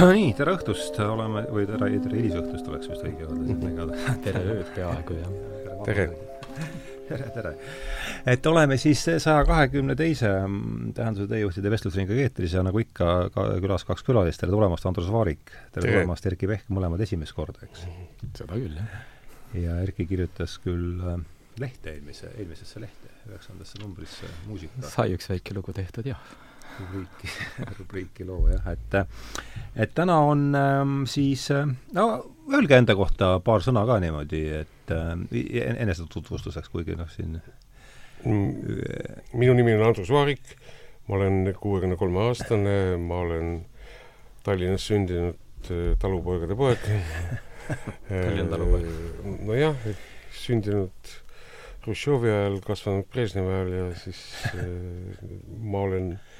nii, tere õhtust, oleme, või tere, tere hilisõhtust oleks vist õige öelda siin igatahes. tere ööd peaaegu, jah. tere! tere, tere! et oleme siis saja kahekümne teise Tähenduse teejuhtide vestlusringiga eetris ja nagu ikka, ka külas kaks külalist, tere tulemast, Andrus Vaarik! tere, tere tulemast, Erkki Pehk, mõlemad esimest korda, eks? seda küll, jah. ja Erkki kirjutas küll äh, lehte eelmise, eelmisesse lehte, üheksandasse numbrisse muusika. sai üks väike lugu tehtud, jah rubriiki, rubriiki loo jah, et et täna on ähm, siis, äh, no öelge enda kohta paar sõna ka niimoodi, et äh, enesetutvustuseks, kuigi noh, siin mm, minu nimi on Andrus Vaarik, ma olen kuuekümne kolme aastane, ma olen Tallinnas sündinud äh, talupoegade poeg Tallinna talupoeg. nojah, sündinud Hruštšovi ajal, kasvanud Brežnevi ajal ja siis ma olen äh,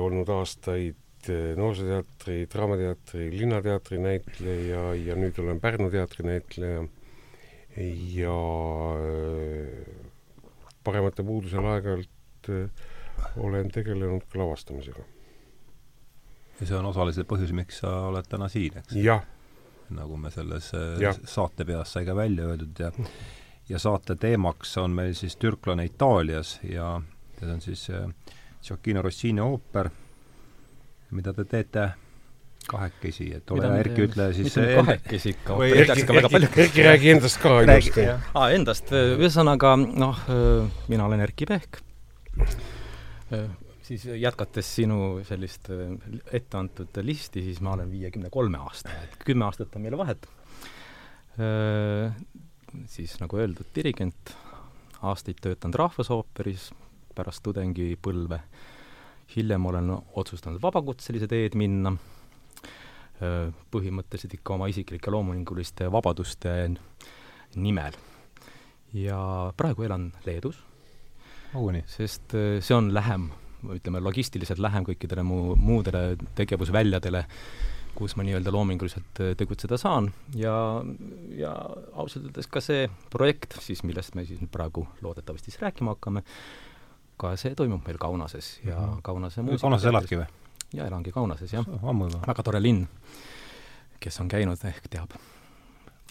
olnud aastaid Noorsooteatri, Draamateatri, Linnateatri näitleja ja nüüd olen Pärnu teatri näitleja ja paremate puudusel aeg-ajalt olen tegelenud ka lavastamisega. ja see on osaliselt põhjus, miks sa oled täna siin, eks? nagu me selles ja. saatepeas sai ka välja öeldud ja ja saate teemaks on meil siis türklane Itaalias ja, ja see on siis äh, Gioacchino Rossini ooper, mida te teete? Kahekesi, et ole hea, Erki, ütle siis mitte kahekesi ikka, peaks ka väga palju Erki, räägi endast ka ilusti. aa, endast, ühesõnaga noh, mina olen Erki Pehk, siis jätkates sinu sellist ette antud listi, siis ma olen viiekümne kolme aastane, et kümme aastat on meile vahet. Siis nagu öeldud, dirigent, aastaid töötanud Rahvusooperis, pärast tudengipõlve. hiljem olen otsustanud vabakutselise teed minna, põhimõtteliselt ikka oma isiklike loominguliste vabaduste nimel. ja praegu elan Leedus, sest see on lähem, ütleme logistiliselt lähem kõikidele mu muudele tegevusväljadele, kus ma nii-öelda loominguliselt tegutseda saan ja, ja ausalt öeldes ka see projekt siis, millest me siis praegu loodetavasti siis rääkima hakkame, ka see toimub meil Kaunases ja mm -hmm. Kaunase muusika Kaunases eladki või? jaa, elangi Kaunases, jah. ammu juba? väga tore linn. kes on käinud, ehk teab.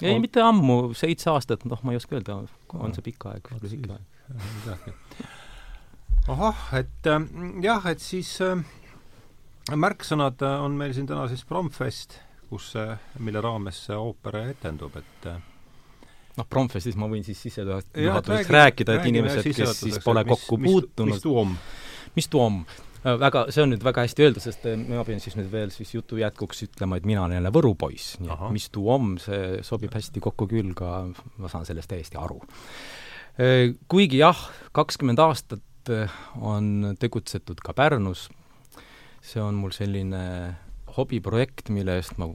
ei, mitte ammu, seitse aastat, noh, ma ei oska öelda, on see pikk aeg, lühike aeg. ahah, et äh, jah, et siis äh, märksõnad on meil siin täna siis Promfest, kus, mille raames see ooper etendub, et äh, noh, Promfestis ma võin siis sissejuhatuseks rääkida, et inimesed, kes siis pole kokku mis, puutunud mis tuom? mis tuom? Äh, väga, see on nüüd väga hästi öelda, sest äh, ma pean siis nüüd veel siis jutu jätkuks ütlema, et mina olen jälle Võru poiss, nii et mis tuom, see sobib hästi kokku küll ka, ma saan sellest täiesti aru. Äh, kuigi jah, kakskümmend aastat on tegutsetud ka Pärnus, see on mul selline hobiprojekt, mille eest ma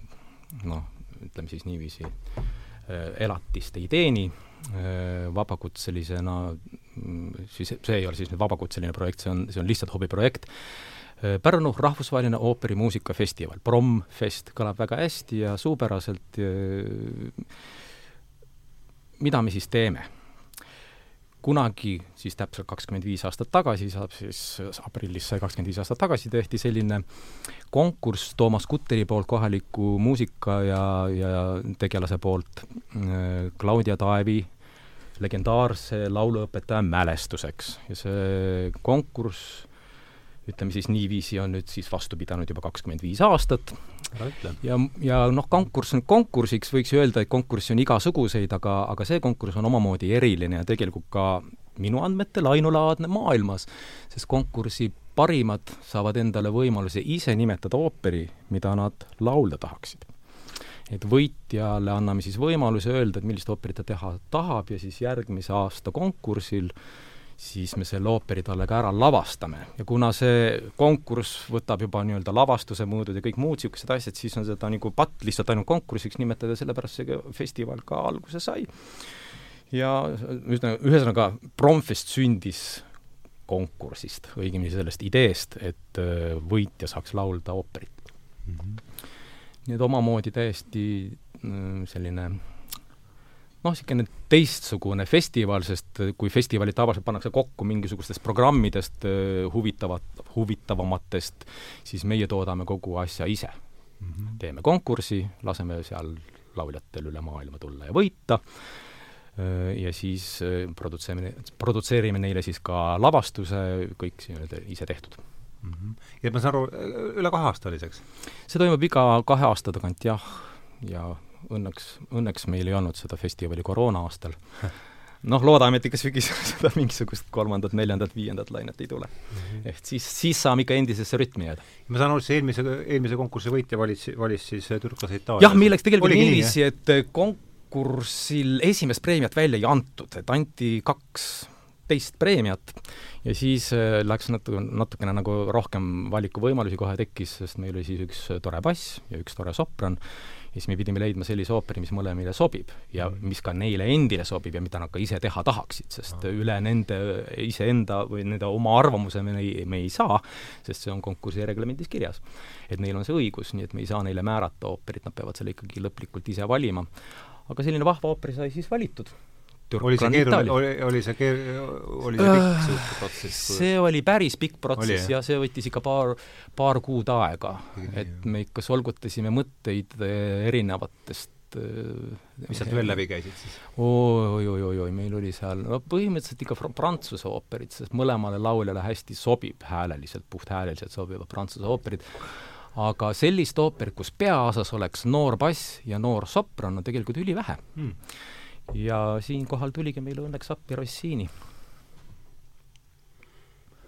noh, ütleme siis niiviisi, elatist ei teeni, äh, vabakutselisena, mm, siis see ei ole siis nüüd vabakutseline projekt, see on, see on lihtsalt hobiprojekt, äh, Pärnu rahvusvaheline ooperimuusikafestival, Promfest, kõlab väga hästi ja suupäraselt, mida me siis teeme? Kunagi, siis täpselt kakskümmend viis aastat tagasi, saab siis aprillis sai kakskümmend viis aastat tagasi, tehti selline konkurss Toomas Kutteri poolt, kohaliku muusika ja, ja tegelase poolt äh, Claudia Taevi legendaarse lauluõpetaja mälestuseks ja see konkurss ütleme siis niiviisi, on nüüd siis vastu pidanud juba kakskümmend viis aastat. Ja, ja noh, konkurss on konkursiks, võiks ju öelda, et konkursse on igasuguseid, aga, aga see konkurss on omamoodi eriline ja tegelikult ka minu andmetel ainulaadne maailmas, sest konkursi parimad saavad endale võimaluse ise nimetada ooperi, mida nad laulda tahaksid. et võitjale anname siis võimaluse öelda, et millist ooperit ta teha tahab ja siis järgmise aasta konkursil äh, siis me selle ooperi talle ka ära lavastame ja kuna see konkurss võtab juba nii-öelda lavastuse mõõdud ja kõik muud niisugused asjad, siis on seda nagu patt lihtsalt ainult konkursiks nimetada, sellepärast see festival ka alguse sai. ja üsna, ühesõnaga, Promfest sündis konkursist, õigemini sellest ideest, et äh, võitja saaks laulda ooperit mm. -hmm. nii et omamoodi täiesti äh, selline noh, niisugune teistsugune festival, sest kui festivalid tavaliselt pannakse kokku mingisugustest programmidest huvitavat, huvitavamatest, siis meie toodame kogu asja ise mm. -hmm. teeme konkursi, laseme seal lauljatel üle maailma tulla ja võita, ja siis produtseerime, produtseerime neile siis ka lavastuse, kõik nii-öelda ise tehtud mm. -hmm. ja ma saan aru, üle kahe aasta oli see, eks? see toimub iga kahe aasta tagant jah, ja õnneks, õnneks meil ei olnud seda festivali koroona-aastal. noh, loodame, et ikka sügisel seda mingisugust kolmandat, neljandat, viiendat lainet ei tule mm. -hmm. ehk siis, siis saame ikka endisesse rütmi jääda. ma saan aru, et see eelmise, eelmise konkursi võitja valis, valis siis türklase Itaalia? jah, milleks tegelikult niiviisi, et konkursil esimest preemiat välja ei antud, et anti kaks teist preemiat ja siis äh, läks natuke, natukene nagu rohkem valikuvõimalusi kohe tekkis, sest meil oli siis üks tore bass ja üks tore sopran ja siis me pidime leidma sellise ooperi, mis mõlemile sobib ja mm. mis ka neile endile sobib ja mida nad ka ise teha tahaksid, sest ah. üle nende iseenda või nende oma arvamuse me ei, me ei saa, sest see on konkursi reglemendis kirjas. et neil on see õigus, nii et me ei saa neile määrata ooperit, nad peavad selle ikkagi lõplikult ise valima. aga selline vahva ooper sai siis valitud oli see keeruline, oli, oli see keer-, oli see pikk uh, protsess? see oli päris pikk protsess oli, ja see võttis ikka paar, paar kuud aega. et me ikka solgutasime mõtteid eh, erinevatest eh, mis sealt veel läbi käisid siis? oi-oi-oi-oi, meil oli seal, no põhimõtteliselt ikka prantsuse ooperid, sest mõlemale lauljale hästi sobib hääleliselt, puhthääleliselt sobivad prantsuse ooperid, aga sellist ooperit, kus peaosas oleks noor bass ja noor sopran, on tegelikult ülivähe hmm ja siinkohal tuligi meile õnneks appi Rossini.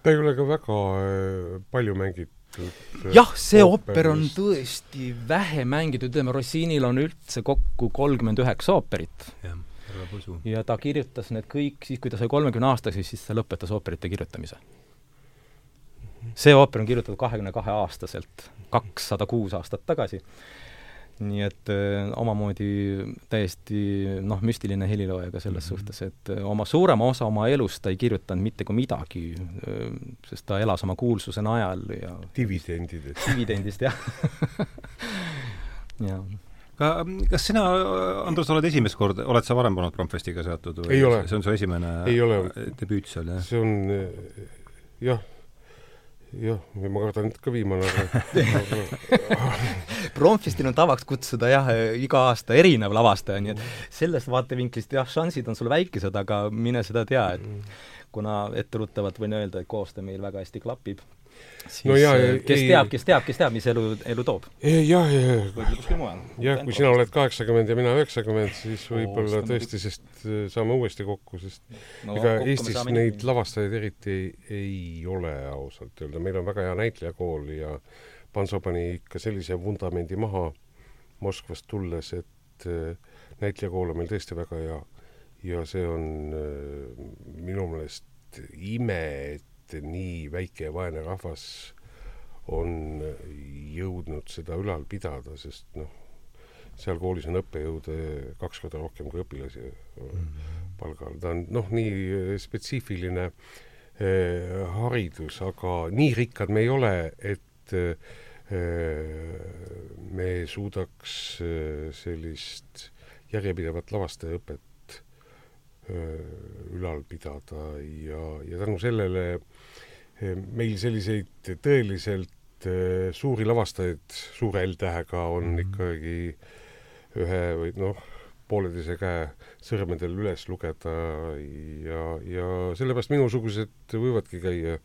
ta ei ole ka väga äh, palju mängitud äh, jah, see ooper on tõesti vähe mängitud, ütleme Rossinil on üldse kokku kolmkümmend üheksa ooperit. ja ta kirjutas need kõik siis, kui ta sai kolmekümne aastaseks, siis ta lõpetas ooperite kirjutamise. see ooper on kirjutatud kahekümne kahe aastaselt, kakssada kuus aastat tagasi nii et öö, äh, omamoodi täiesti noh, müstiline helilooja ka selles mm -hmm. suhtes, et äh, oma suurema osa oma elust ta ei kirjutanud mitte kui midagi, äh, sest ta elas oma kuulsuse najal ja dividendidest. dividendist, jah jah ka, kas sina, Andrus, oled esimest korda, oled sa varem olnud Promfestiga seotud või ei ole. see on su esimene debüüt seal, jah? see on jah jah, ma kardan, et ka viimane, aga Promfestil on tavaks kutsuda jah, iga aasta erinev lavastaja, nii et sellest vaatevinklist jah, šansid on sul väikesed, aga mine seda tea, et mm. kuna etteruttavalt võin öelda, et koostöö meil väga hästi klapib siis no ja, äh, kes ei, teab, kes teab, kes teab, mis elu, elu toob. jah, jah, jah, kui sina oled kaheksakümmend ja mina üheksakümmend, siis võib-olla tõesti, sest äh, saame uuesti kokku, sest no, ega Eestis neid lavastajaid eriti ei, ei ole ausalt öelda, meil on väga hea näitlejakool ja Panso pani ikka sellise vundamendi maha Moskvast tulles, et äh, näitlejakool on meil tõesti väga hea. Ja see on minu meelest ime, et et nii väike ja vaene rahvas on jõudnud seda ülal pidada, sest noh, seal koolis on õppejõude kaks korda rohkem kui õpilasi mm. palgal, ta on noh, nii spetsiifiline eh, haridus, aga nii rikkad me ei ole, et eh, me suudaks eh, sellist järjepidevat lavastajaõpet eh, ülal pidada ja, ja tänu sellele meil selliseid tõeliselt äh, suuri lavastajaid suure L-tähega on mm -hmm. ikkagi ühe või noh, pooleteise käe sõrmedel üles lugeda ja, ja sellepärast minusugused võivadki käia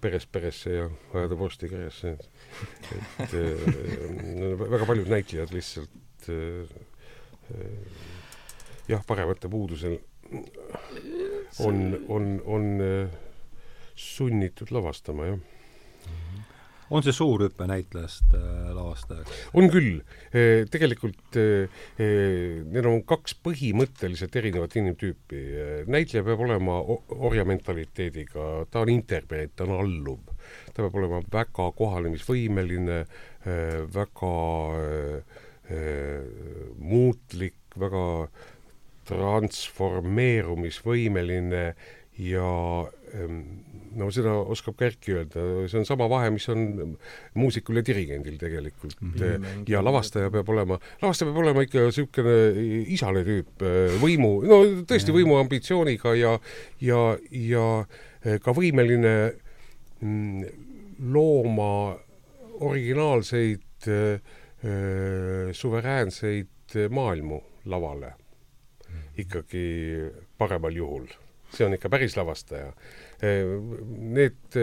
perest peresse ja ajada vorsti käesse, et, et äh, väga paljud näitlejad lihtsalt jah, paremate puudusel on, on, on sunnitud lavastama, jah on see suur hüpe näitlejast äh, lavastajaks? on küll e,. Tegelikult e, need on kaks põhimõtteliselt erinevat inimtüüpi e,. näitleja peab olema orja mentaliteediga, ta on interpreet, ta on alluv. ta peab olema väga kohalemisvõimeline e,, väga e, muutlik, väga transformeerumisvõimeline ja no seda oskab ka Erki öelda, see on sama vahe, mis on muusikul ja dirigendil tegelikult mm. -hmm. ja lavastaja peab olema, lavastaja peab olema ikka niisugune isane tüüp, võimu, no tõesti võimuambitsiooniga ja, ja, ja ka võimeline mm, looma originaalseid suveräänseid maailmu lavale ikkagi paremal juhul. see on ikka päris lavastaja Need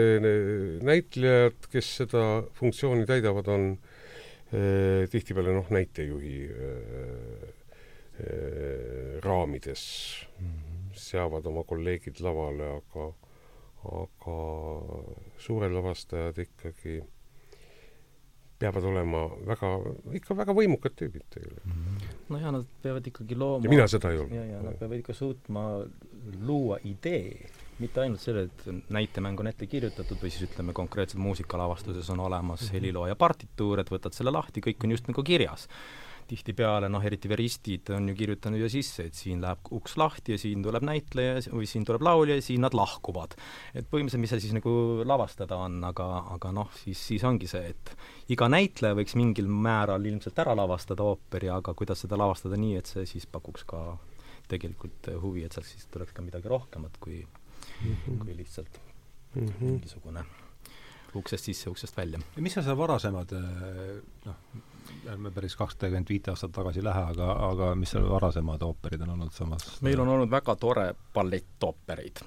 näitlejad, kes seda funktsiooni täidavad, on eh, tihtipeale noh, näitejuhi raamides -hmm. seavad oma kolleegid lavale, aga, aga suured lavastajad ikkagi peavad olema väga, ikka väga võimukad tüübid tegelikult. -hmm. no ja nad peavad ikkagi looma ja mina seda ei olnud. ja, ja nad peavad ikka suutma luua idee mitte ainult selle, et näitemäng on ette kirjutatud või siis ütleme, konkreetselt muusikalavastuses on olemas mhm. helilooja partituur, et võtad selle lahti, kõik on just nagu kirjas. tihtipeale noh, eriti veristid on ju kirjutanud ju sisse, et siin läheb uks lahti ja siin tuleb näitleja või siin tuleb laulja ja siin nad lahkuvad. et põhimõtteliselt, mis seal siis nagu lavastada on, aga, aga noh, siis, siis ongi see, et iga näitleja võiks mingil määral ilmselt ära lavastada ooperi, aga kuidas seda lavastada nii, et see siis pakuks ka tegelikult huvi, et sealt siis tuleks ka midagi rohkemat kui mm -hmm. kui lihtsalt mm -hmm. mingisugune uksest sisse, uksest välja. ja mis on seal varasemad eh, noh, ärme päris kakskümmend viite aastat tagasi lähe, aga, aga mis seal varasemad ooperid on olnud samas? meil on olnud väga tore ballettoopereid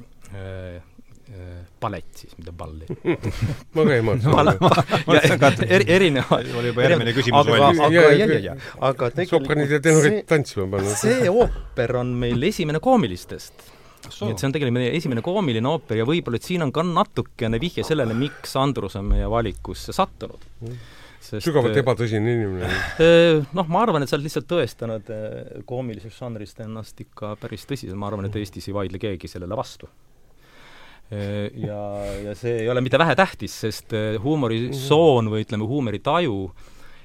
ballett siis, mitte balli ma ka ei mõelnud eri, erinevad oli juba järgmine küsimus valmis. aga, aga, ja, ja, ja, aga tegelikult sopranid ja tenorid tantsima pannud. see ooper on meil esimene koomilistest nii et see on tegelikult meie esimene koomiline ooper ja võib-olla, et siin on ka natukene vihje sellele, miks Andrus on meie valikusse sattunud. Mm.. Sest, sügavalt äh, ebatõsine inimene. Äh, noh, ma arvan, et sa oled lihtsalt tõestanud äh, koomilisest žanrist ennast ikka päris tõsiselt, ma arvan, et Eestis ei vaidle keegi sellele vastu. Ja, ja see ei ole mitte vähetähtis, sest huumorisoon või ütleme, huumoritaju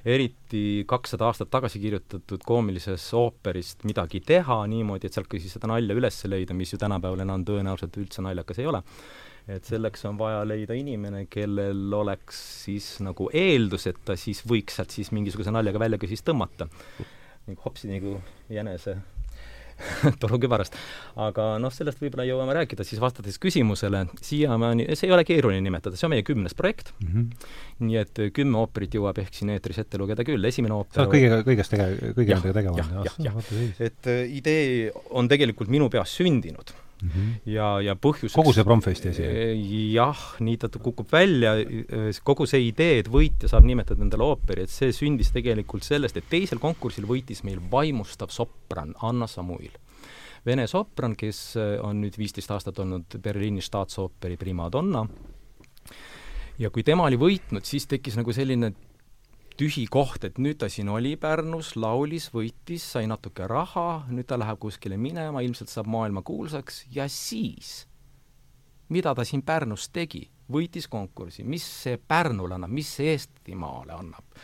eriti kakssada aastat tagasi kirjutatud koomilises ooperist midagi teha niimoodi, et sealt ka siis seda nalja üles leida, mis ju tänapäeval enam tõenäoliselt üldse naljakas ei ole. et selleks on vaja leida inimene, kellel oleks siis nagu eeldus, et ta siis võiks sealt siis mingisuguse naljaga välja ka siis tõmmata. nagu hopsi nagu jänese torukübarast. aga noh, sellest võib-olla jõuame rääkida, siis vastates küsimusele, siiamaani, see ei ole keeruline nimetada, see on meie kümnes projekt mm. -hmm. nii et kümme ooperit jõuab ehk siin eetris ette lugeda küll, esimene ooper sa oled kõigega, kõigest tege-, kõige nendega tegema et äh, idee on tegelikult minu peas sündinud Mm -hmm. ja, ja põhjuseks kogu see Promfesti asi? jah, nii ta kukub välja, kogu see idee, et võitja saab nimetada endale ooperi, et see sündis tegelikult sellest, et teisel konkursil võitis meil vaimustav sopran Anna Samuil. Vene sopran, kes on nüüd viisteist aastat olnud Berliini staatsooperi primadonna, ja kui tema oli võitnud, siis tekkis nagu selline tühi koht, et nüüd ta siin oli Pärnus, laulis, võitis, sai natuke raha, nüüd ta läheb kuskile minema, ilmselt saab maailmakuulsaks ja siis, mida ta siin Pärnus tegi? võitis konkursi, mis see Pärnule annab, mis see Eestimaale annab?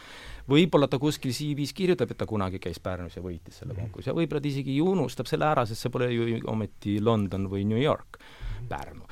võib-olla ta kuskil CV-s kirjutab, et ta kunagi käis Pärnus ja võitis selle konkursi. Ja võib-olla ta isegi unustab selle ära, sest see pole ju ometi London või New York, Pärnu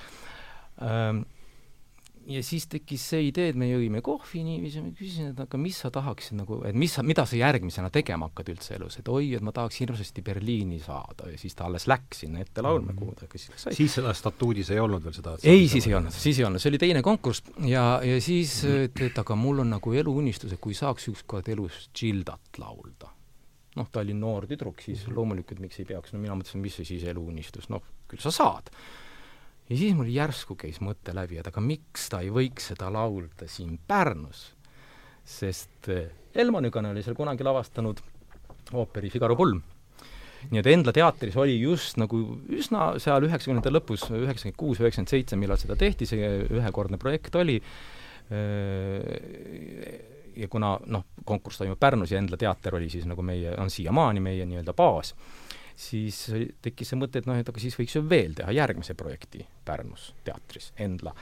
ja siis tekkis see idee, et me jõime kohvi niiviisi, ma küsisin, et aga mis sa tahaksid nagu, et mis sa, mida sa järgmisena tegema hakkad üldse elus, et oi, et ma tahaks hirmsasti Berliini saada ja siis ta alles läks sinna ette laulma mm, -hmm. kuhu ta ka siis sai. siis seda statuudis ei olnud veel seda? ei, siis ei olnud, siis ei olnud, see oli teine konkurss ja, ja siis, et, et aga mul on nagu eluunistus, et kui saaks ükskord elus Gildat laulda. noh, ta oli noor tüdruk, siis loomulikult miks ei peaks, no mina mõtlesin, mis see siis eluunistus, noh, küll sa saad ja siis mul järsku käis mõte läbi, et aga miks ta ei võiks seda laulda siin Pärnus, sest eh, Elmo Nügane oli seal kunagi lavastanud ooperi Figaro pulm. nii et Endla teatris oli just nagu üsna seal üheksakümnendate lõpus, üheksakümmend kuus, üheksakümmend seitse, millal seda tehti, see ühekordne projekt oli, eh, ja kuna noh, konkurss toimub Pärnus ja Endla teater oli siis nagu meie, on siiamaani meie nii-öelda baas, siis tekkis see mõte, et noh, et aga siis võiks ju veel teha järgmise projekti Pärnus teatris, Endla.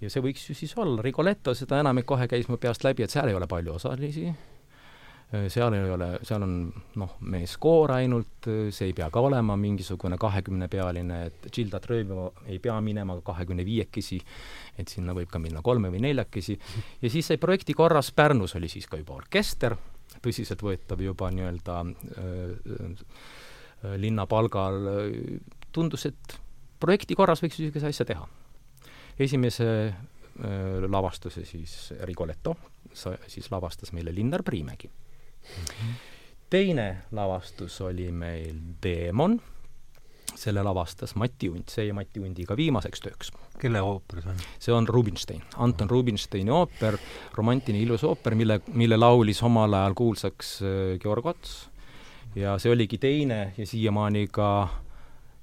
ja see võiks ju siis olla. Rigoletto, seda enam, et kohe käis mu peast läbi, et seal ei ole palju osalisi, seal ei ole, seal on noh, meeskoor ainult, see ei pea ka olema mingisugune kahekümnepealine, et Gilda Tröövo ei pea minema kahekümne viiekesi, et sinna võib ka minna kolme või neljakesi, ja siis sai projekti korras, Pärnus oli siis ka juba orkester, tõsiseltvõetav juba nii-öelda äh, linna palgal, tundus, et projekti korras võiks niisuguse asja teha. esimese äh, lavastuse siis Rigoletto sa-, siis lavastas meile Linnar Priimägi teine lavastus oli meil Teemon, selle lavastas Mati Unt, see jäi Mati Undiga viimaseks tööks. kelle ooper see on? see on Rubinstein, Anton Rubinsteini ooper, romantiline ilus ooper, mille, mille laulis omal ajal kuulsaks äh, Georg Ots ja see oligi teine ja siiamaani ka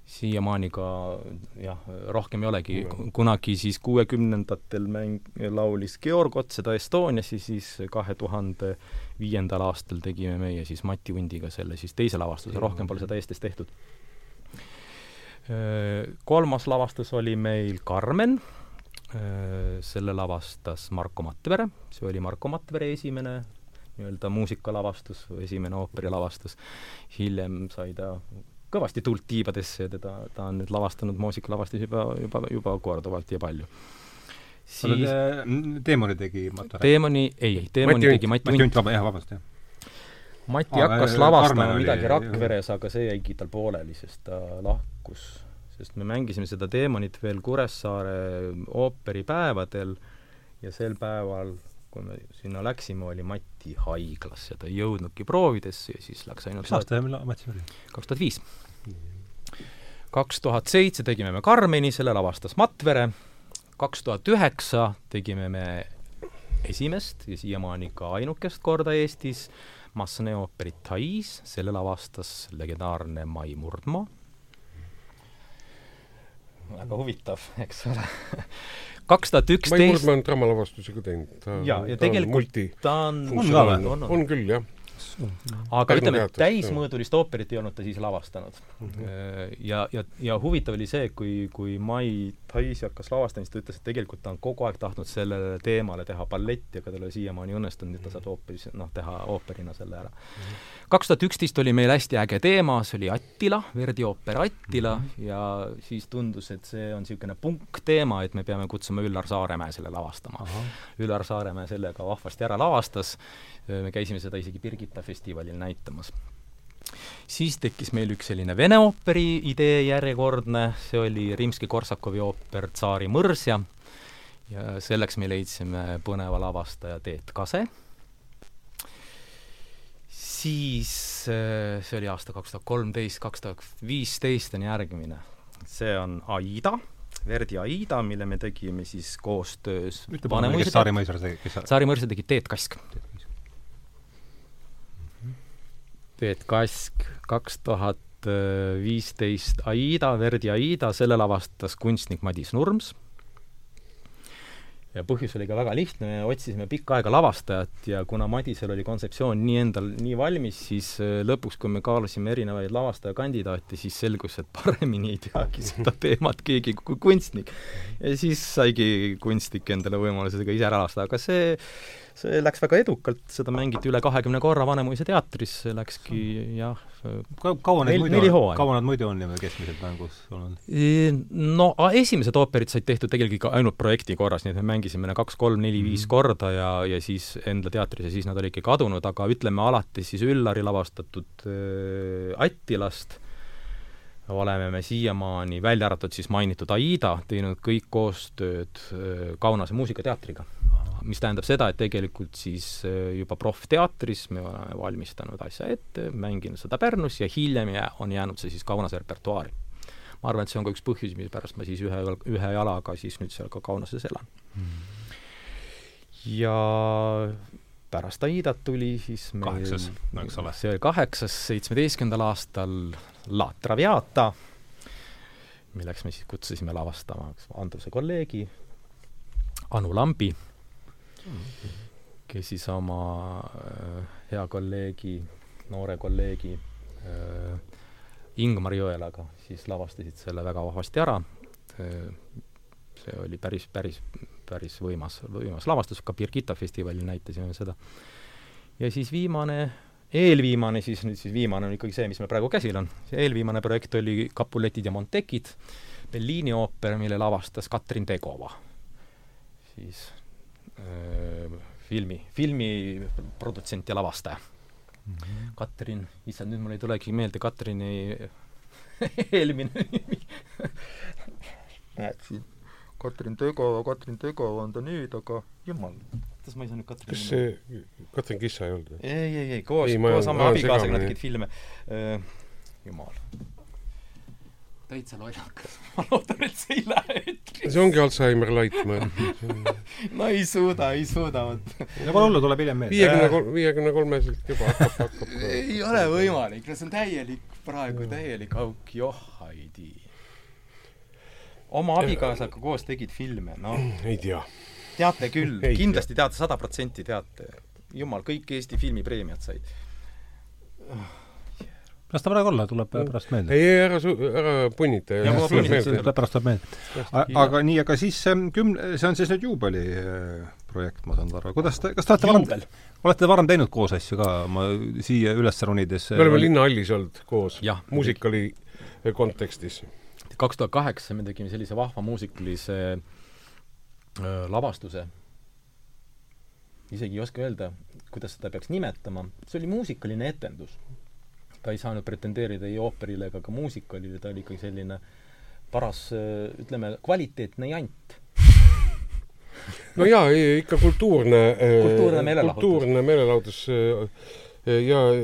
siiamaani ka jah, rohkem ei olegi, kunagi siis kuuekümnendatel mäng, laulis Georg Ots seda Estonias ja siis kahe tuhande viiendal aastal tegime meie siis Mati Hundiga selle siis teise lavastuse, rohkem pole seda Eestis tehtud. Kolmas lavastus oli meil Carmen, selle lavastas Marko Matvere, see oli Marko Matvere esimene nii-öelda muusikalavastus, esimene ooperilavastus, hiljem sai ta kõvasti tuld tiibadesse ja teda, ta on nüüd lavastanud muusikalavastusi juba, juba, juba korduvalt ja palju. siis Teemoni tegi Matu Teemoni, ei, ei, Teemoni tegi Mati Hunt. Mati vaba, jah, vabandust, jah. Mati Aa, hakkas lavastama midagi Rakveres, aga see jäigi tal pooleli, sest ta lahkus. sest me mängisime seda Teemonit veel Kuressaare ooperipäevadel ja sel päeval kui me sinna läksime, oli Mati haiglas ja ta ei jõudnudki proovidesse ja siis läks ainult mis aasta millal Mati suri? kaks tuhat viis. kaks tuhat seitse tegime me Karmeni, selle lavastas Matvere, kaks tuhat üheksa tegime me esimest ja siiamaani ka ainukest korda Eestis Masne ooperit Tais, selle lavastas legendaarne Mai Murdmaa. väga huvitav, eks ole kaks tuhat üksteist Mai Murdmaa on draamalavastusi ka teinud. jaa, ja tegelikult ta on on on, on küll, jah aga ütleme, täismõõdulist ooperit ei olnud ta siis lavastanud mm. -hmm. ja, ja, ja huvitav oli see, kui, kui Mai Tais hakkas lavastama, siis ta ütles, et tegelikult ta on kogu aeg tahtnud sellele teemale teha balletti, aga tal ei ole siiamaani õnnestunud, et ta saab ooperis, noh, teha ooperina selle ära. kaks tuhat üksteist oli meil hästi äge teema, see oli Attila, Verdi ooper Attila mm, -hmm. ja siis tundus, et see on niisugune punkteema, et me peame kutsuma Üllar Saaremäe selle lavastama. Üllar Saaremäe sellega vahvasti ära lavastas me käisime seda isegi Birgitta festivalil näitamas. siis tekkis meil üks selline vene ooperi idee järjekordne, see oli Rimski-Korsakovi ooper Tsaari mõrsja ja selleks me leidsime põneva lavastaja Teet Kase, siis see oli aasta kaks tuhat kolmteist, kaks tuhat viisteist on järgmine, see on Aida Verdi Aida, mille me tegime siis koostöös Saari mõisar tegi, kes Saari mõisar tegi Teet Kask. Peet Kask, kaks tuhat viisteist Aida, Verdi Aida, selle lavastas kunstnik Madis Nurms. Ja põhjus oli ka väga lihtne, me otsisime pikka aega lavastajat ja kuna Madisel oli kontseptsioon nii endal nii valmis, siis äh, lõpuks, kui me kaalusime erinevaid lavastajakandidaate, siis selgus, et paremini ei teagi seda teemat keegi kui kunstnik. ja siis saigi kunstnik endale võimaluse seda ise ära lavastada, aga see see läks väga edukalt, seda mängiti üle kahekümne korra Vanemuise teatris, see läkski jah Ka, kaua neid muidu, kaua nad muidu on niimoodi keskmiselt mängus olnud? No esimesed ooperid said tehtud tegelikult ainult projekti korras, nii et me mängisime kaks, kolm, neli, viis mm -hmm. korda ja, ja siis enda teatris ja siis nad olidki kadunud, aga ütleme alati siis Üllari lavastatud äh, Attilast oleme me siiamaani, välja arvatud siis mainitud Aida, teinud kõik koostööd äh, Kaunase Muusikateatriga mis tähendab seda, et tegelikult siis äh, juba proffteatris me oleme valmistanud asja ette, mänginud seda Pärnus ja hiljem jää, on jäänud see siis Kaunase repertuaari. ma arvan, et see on ka üks põhjusi, mispärast ma siis ühe, ühe jalaga siis nüüd seal ka Kaunases elan mm.. ja pärast Aidat tuli siis meil kaheksas, eks ole. see oli kaheksas, seitsmeteistkümnendal aastal La Traviata, milleks me siis kutsusime lavastama Andruse kolleegi Anu Lambi kes siis oma äh, hea kolleegi, noore kolleegi äh, Ingmar Jõelaga siis lavastasid selle väga vahvasti ära äh,. see oli päris, päris, päris võimas, võimas lavastus, ka Birgitta festivalil näitasime seda. ja siis viimane, eelviimane siis, nüüd siis viimane on ikkagi see, mis meil praegu käsil on. see eelviimane projekt oli Capuletid ja Montekid, Bellini ooper, mille lavastas Katrin Tegova. siis öö, filmi, filmiprodutsent ja lavastaja mm. -hmm. Katrin, issand, nüüd mul ei tulegi meelde Katrini eelmine nimi näed siin, Katrin Tegova, Katrin Tegova on ta nüüd, aga jumal, kuidas ma ei saa nüüd Katrin kas see Katrin Kissa ei olnud või? ei, ei, ei, koos, koos oma abikaasaga nad tegid filme uh,. jumal. Täitsa lollakas. ma loodan, et see ei lähe eetrisse. see ongi Alžeimer light, ma no ei suuda, ei suuda, vot. no pole hullu, tuleb hiljem meelde. viiekümne kolm, viiekümne kolmeselt juba hakkab, hakkab ei ole võimalik, no see on täielik, praegu täielik auk, joh, ei tea oma abikaasaga koos tegid filme, noh. ei tea. teate küll, kindlasti teate, sada protsenti teate. jumal, kõik Eesti filmipreemiad said. Las ta praegu olla, tuleb pärast meelde. ei, ei, ära su-, ära punnita. pärast tuleb meelde. aga nii, aga siis kümne, see on siis nüüd juubeliprojekt, ma saan aru. kuidas te, kas te olete varem, olete varem teinud koos asju ka, ma siia üles ronides me oleme Linnahallis olnud koos, muusikali kontekstis kaks tuhat kaheksa me tegime sellise vahva muusikalise äh, lavastuse, isegi ei oska öelda, kuidas seda peaks nimetama, see oli muusikaline etendus. Ta ei saanud pretendeerida ei ooperile ega ka muusikalile, ta oli ikkagi selline paras, ütleme, kvaliteetne jant no jaa, ikka kultuurne kultuurne meelelahutus. kultuurne meelelahutus ja äh,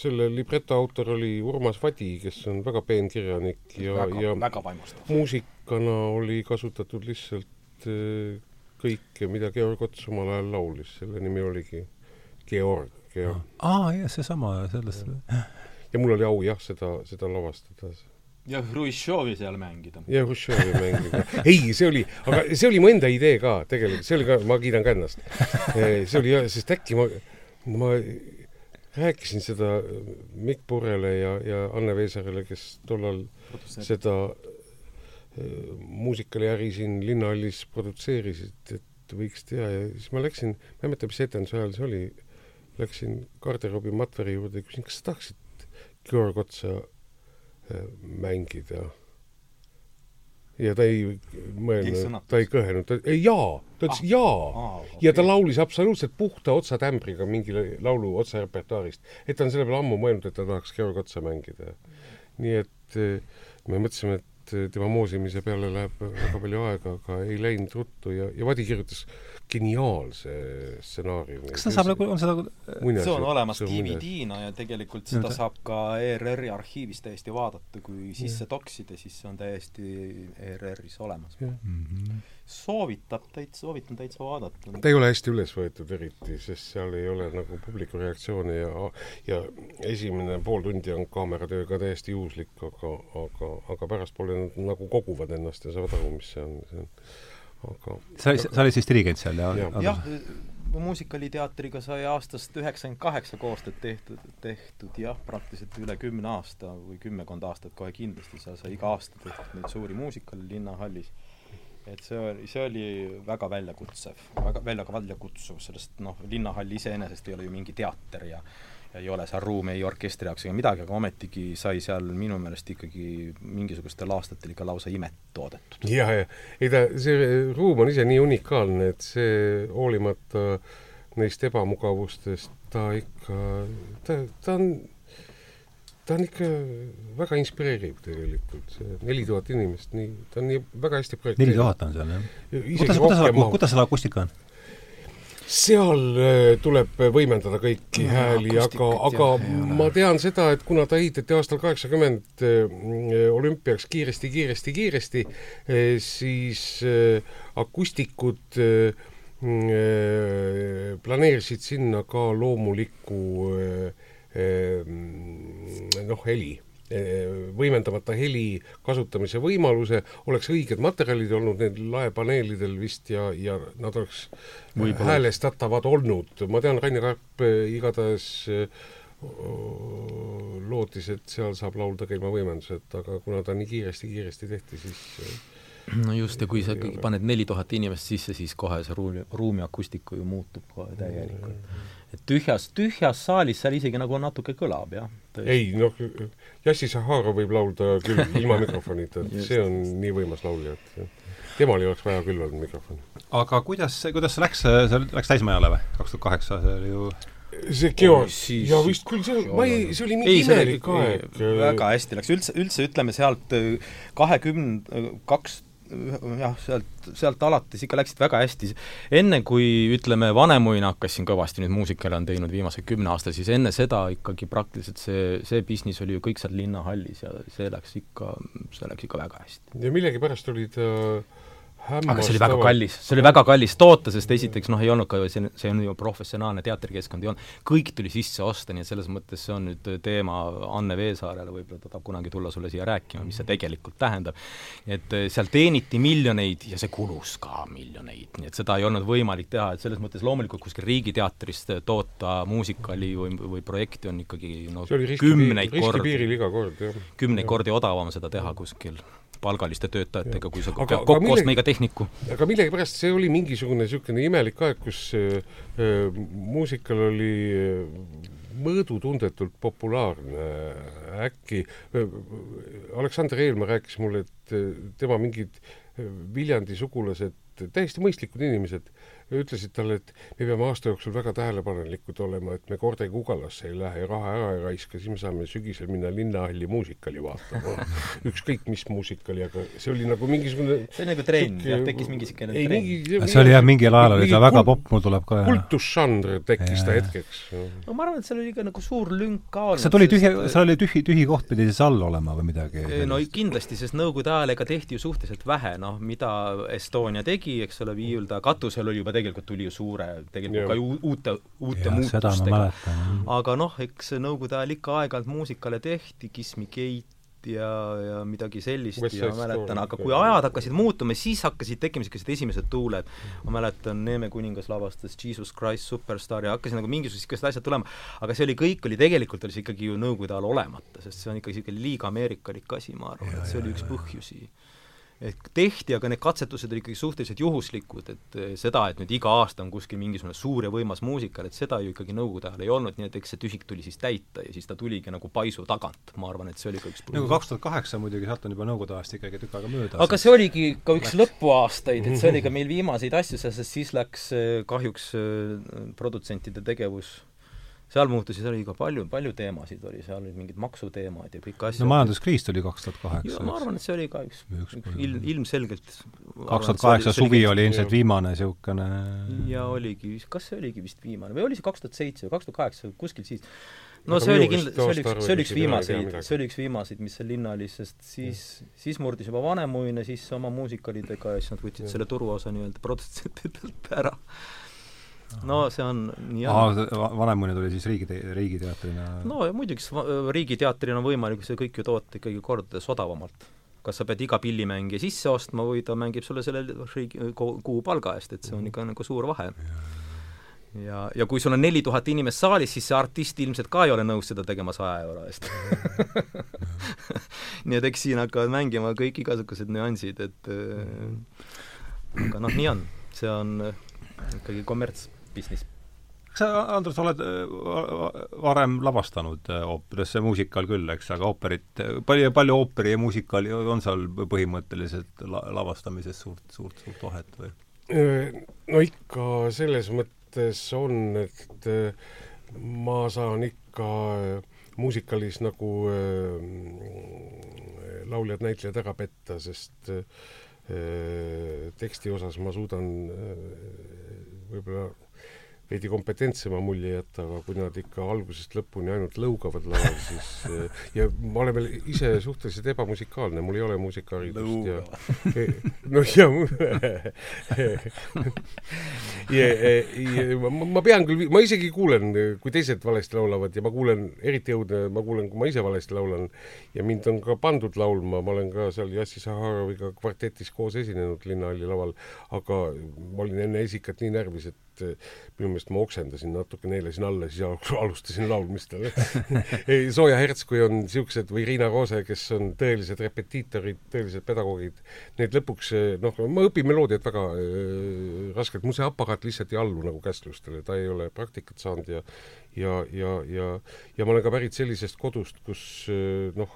selle libreto autor oli Urmas Vadi, kes on väga peenkirjanik ja, ja väga vaimustav. muusikana oli kasutatud lihtsalt kõike, mida Georg Ots omal ajal laulis, selle nimi oligi Georg ja aa ah, jah, seesama, sellest ja mul oli au jah, seda, seda lavastada ja Hruštšovi seal mängida. ja Hruštšovi mängida. ei, see oli, aga see oli mu enda idee ka tegelikult, see oli ka, ma kiidan ka ennast. see oli, sest äkki ma ma rääkisin seda Mikk Purele ja, ja Anne Veesaarele, kes tollal seda äh, muusikaliäri siin Linnahallis produtseerisid, et võiks teha ja siis ma läksin, ma ei mäleta, mis etenduse ajal see oli, läksin garderoobi Matveri juurde ja küsisin, kas sa tahaksid Georg Otsa äh, mängida ja ta ei mõelnud, ta ei kõhelnud, ta, ei jaa, ta ütles ah. jaa ah,. Okay. ja ta laulis absoluutselt puhta otsatämbriga mingi laulu otsa repertuaarist. et ta on selle peale ammu mõelnud, et ta tahaks Georg Otsa mängida. nii et eh, me mõtlesime, et tema moosimise peale läheb väga palju aega, aga ei läinud ruttu ja, ja Vadi kirjutas geniaalse stsenaariumi. kas ta saab nagu, on seda see on olemas DVD-na ja tegelikult seda ja, saab ka ERR-i arhiivis täiesti vaadata, kui sisse toksida, siis see on täiesti ERR-is olemas. Mm -hmm. soovitab täitsa, soovitan täitsa vaadata. ta ei ole hästi üles võetud eriti, sest seal ei ole nagu publiku reaktsioone ja ja esimene pool tundi on kaameratöö ka täiesti juhuslik, aga, aga, aga pärastpoole nad nagu koguvad ennast ja saavad aru, mis see on, see on aga sa, sa olid siis dirigent seal ja, ja.? jah, muusikaliteatriga sai aastast üheksakümmend kaheksa koostööd tehtud, tehtud jah, praktiliselt üle kümne aasta või kümmekond aastat kohe kindlasti, seal sai iga aasta tehtud neid suuri muusikale Linnahallis. et see oli, see oli väga väljakutsev, väga välja väljakutsuv, sellest noh, Linnahall iseenesest ei ole ju mingi teater ja ei ole seal ruumi ei orkestri jaoks ega midagi, aga ometigi sai seal minu meelest ikkagi mingisugustel aastatel ikka lausa imet toodetud. ja, ja ei ta, see ruum on ise nii unikaalne, et see hoolimata neist ebamugavustest, ta ikka, ta, ta on, ta on ikka väga inspireeriv tegelikult, see neli tuhat inimest, nii, ta on nii väga hästi projekteeritud. neli tuhat on seal, jah? kuidas, kuidas, kuidas selle akustika on? Seal äh, tuleb võimendada kõiki no, hääli, aga, aga ma tean seda, et kuna ta ehitati aastal kaheksakümmend äh, olümpiaks kiiresti, kiiresti, kiiresti, äh, siis akustikud planeerisid sinna ka loomulikku noh, heli võimendamata heli kasutamise võimaluse, oleks õiged materjalid olnud neil laepaneelidel vist ja, ja nad oleks Võibolla. häälestatavad olnud. ma tean, Rainer Karp eh, igatahes eh, lootis, et seal saab laulda ka ilma võimenduseta, aga kuna ta nii kiiresti-kiiresti tehti, siis eh, no just, ja kui sa ikkagi paned neli tuhat inimest sisse, siis kohe see ruumi, ruumi akustika ju muutub kohe täielikult. et tühjas, tühjas saalis seal isegi nagu natuke kõlab, jah. ei noh, Jassi Sahara võib laulda küll ilma mikrofonita, et see on nii võimas laulja, et temal ei oleks vaja küll olnud mikrofoni. aga kuidas, kuidas see läks, see läks täismajale või, kaks tuhat kaheksa, see oli ju see Geo, ja vist küll, see, ma ei, see oli mingi imelik aeg. väga hästi läks, üldse, üldse ütleme sealt kahekümne, kaks jah, sealt, sealt alates ikka läksid väga hästi. enne kui ütleme, Vanemuine hakkas siin kõvasti nüüd muusikale on teinud viimase kümne aasta, siis enne seda ikkagi praktiliselt see, see business oli ju kõik seal linnahallis ja see läks ikka, see läks ikka väga hästi. ja millegipärast olid äh, aga see oli väga kallis, see oli väga kallis toota, sest esiteks noh, ei olnud ka see, see on ju professionaalne teatrikeskkond ei olnud, kõik tuli sisse osta, nii et selles mõttes see on nüüd teema Anne Veesaarele, võib-olla ta tahab kunagi tulla sulle siia rääkima, mis see tegelikult tähendab. et eh, seal teeniti miljoneid ja see kulus ka miljoneid, nii et seda ei olnud võimalik teha, et selles mõttes loomulikult kuskil Riigiteatrist toota muusikali või, või projekti on ikkagi no kümneid kordi, kümneid kordi odavam seda teha kuskil palgaliste töötajatega, kui sa pead kokku ostma iga tehniku. aga millegipärast see oli mingisugune niisugune imelik aeg, kus äh, äh muusikal oli äh, mõõdutundetult populaarne äkki. Äh, Aleksander Eelmaa rääkis mulle, et tema mingid Viljandi sugulased, täiesti mõistlikud inimesed, ütlesid talle, et me peame aasta jooksul väga tähelepanelikud olema, et me kordagi Ugalasse ei lähe ja raha ära ei raiska, siis me saame sügisel minna Linnahalli muusikali vaatama ükskõik mis muusikali, aga see oli nagu mingisugune see on nagu trenn, jah, tekkis mingi niisugune trenn. Mingi, see oli jah, mingil ajal oli ta väga popp, mul tuleb ka kultusžanr tekkis ta hetkeks. no ma arvan, et seal oli ka nagu suur lünk ka olnud. see tuli tühi, seal oli tühi, tühi koht pidi siis all olema või midagi? no kindlasti, sest Nõukogude ajal ega tehti ju suhteliselt vähe, noh, mida Estonia tegi, eks ole, viiulda katusel oli juba tegelikult tuli ju suure, tegelikult ja. ka ju uute, uute ja, muutustega. aga noh, eks Nõukogude ajal ikka aeg-ajalt muusikale tehti, Kiss Me Kate ja, ja midagi sellist West ja ma mäletan, aga kui ajad hakkasid muutuma, siis hakkasid tekkima niisugused esimesed tuuled. ma mäletan, Neeme kuningas lavastas Jesus Christ Superstar ja hakkasid nagu mingisugused niisugused asjad tulema, aga see oli, kõik oli tegelikult, oli see ikkagi ju Nõukogude ajal olemata, sest see on ikkagi niisugune liiga ameerikalik asi, ma arvan, et see oli üks põhjusi et tehti, aga need katsetused olid ikkagi suhteliselt juhuslikud, et eh, seda, et nüüd iga aasta on kuskil mingisugune suur ja võimas muusikal, et seda ju ikkagi Nõukogude ajal ei olnud, nii et eks see tühik tuli siis täita ja siis ta tuligi nagu paisu tagant, ma arvan, et see oli ka üks nagu kaks tuhat kaheksa muidugi, sealt on juba Nõukogude ajast ikkagi tükk aega möödas. aga see oligi ka üks läks. lõpuaastaid, et see oli ka meil viimaseid asju, sest siis läks eh, kahjuks eh, produtsentide tegevus seal muutusi, oli ka palju, palju teemasid oli, seal olid mingid maksuteemad ja kõik asjad. no majanduskriis tuli kaks tuhat kaheksa. ma arvan, et see oli ka üks, üks, üks ilm, ilmselgelt kaks tuhat kaheksa suvi oli ilmselt viimane niisugune ja oligi, kas see oligi vist viimane või oli see kaks tuhat seitse või kaks tuhat kaheksa, kuskil siis no see oli kindlasti, see oli üks, see oli üks viimaseid, see oli üks viimaseid, mis seal linna oli, sest siis, siis murdis juba Vanemuine sisse oma muusikalidega ja siis nad võtsid ja. selle turuosa nii-öelda produtsentidelt ära no see on nii aa, Vanemuine tuli siis riigi, riigiteatrina? no ja muidugi, riigiteatrina on võimalik see kõik ju toota ikkagi kordades odavamalt. kas sa pead iga pillimängija sisse ostma või ta mängib sulle selle riigi, kuu palga eest, et see on ikka nagu suur vahe. ja, ja kui sul on neli tuhat inimest saalis, siis see artist ilmselt ka ei ole nõus seda tegema saja euro eest nii et eks siin hakkavad mängima kõik igasugused nüansid, et äh, aga noh, nii on, see on ikkagi kommerts business. kas sa, Andrus, oled äh, varem lavastanud äh, ooperis, see muusikal küll, eks, aga ooperit, palju, palju ooperi ja muusikali on seal põhimõtteliselt la-, lavastamises suurt, suurt, suurt vahet või? No ikka selles mõttes on, et äh, ma saan ikka muusikalis nagu äh, lauljad-näitlejad ära petta, sest äh, teksti osas ma suudan äh, võib-olla veidi kompetentsema mulje jätta, aga kui nad ikka algusest lõpuni ainult lõugavad laval, siis eh, ja ma olen veel ise suhteliselt ebamusikaalne, mul ei ole muusikaharidust ja noh, ja, ja, ja ma, ma pean küll, ma isegi kuulen, kui teised valesti laulavad ja ma kuulen, eriti õudne, ma kuulen, kui ma ise valesti laulan ja mind on ka pandud laulma, ma olen ka seal Jassi Saharoviga kvartetis koos esinenud Linnahalli laval, aga ma olin enne esikat nii närvis, et et minu meelest ma oksendasin natuke, neelasin alla, siis alustasin laulmist ei, Sooja Herts, kui on niisugused, või Riina Roose, kes on tõelised repetiitorid, tõelised pedagoogid, need lõpuks noh, ma õpin meloodiat väga äh, raskelt, mul see aparaat lihtsalt ei allu nagu käsklustele, ta ei ole praktikat saanud ja ja, ja, ja ja ma olen ka pärit sellisest kodust, kus noh,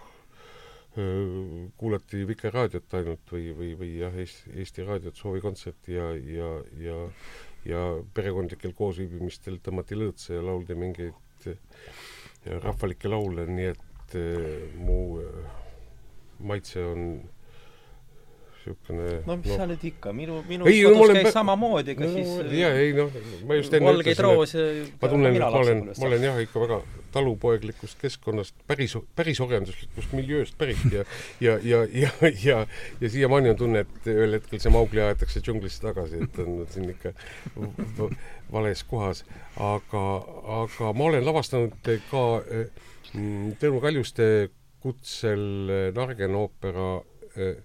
kuulati Vikerraadiot ainult või, või, või jah, Eesti, Eesti Raadiot, soovikontserti ja, ja, ja ja perekondlikel koosviibimistel tõmmati lõõtse ja lauldi mingeid rahvalikke laule, nii et mu maitse on niisugune no mis no, sa nüüd ikka, minu, minu ei, kodus käis samamoodi, ega no, siis jaa, ei noh, ma just enne valgeid roose ma tunnen, et ma olen, ma olen jah, ikka väga talupoeglikust keskkonnast, päris, päris orjanduslikust miljööst pärit ja ja, ja, ja, ja, ja siiamaani on tunne, et ühel hetkel see Maugli aetakse džunglisse tagasi, et on siin ikka vales kohas. aga, aga ma olen lavastanud ka mm, Tõnu Kaljuste kutsel Nargen oopera äh,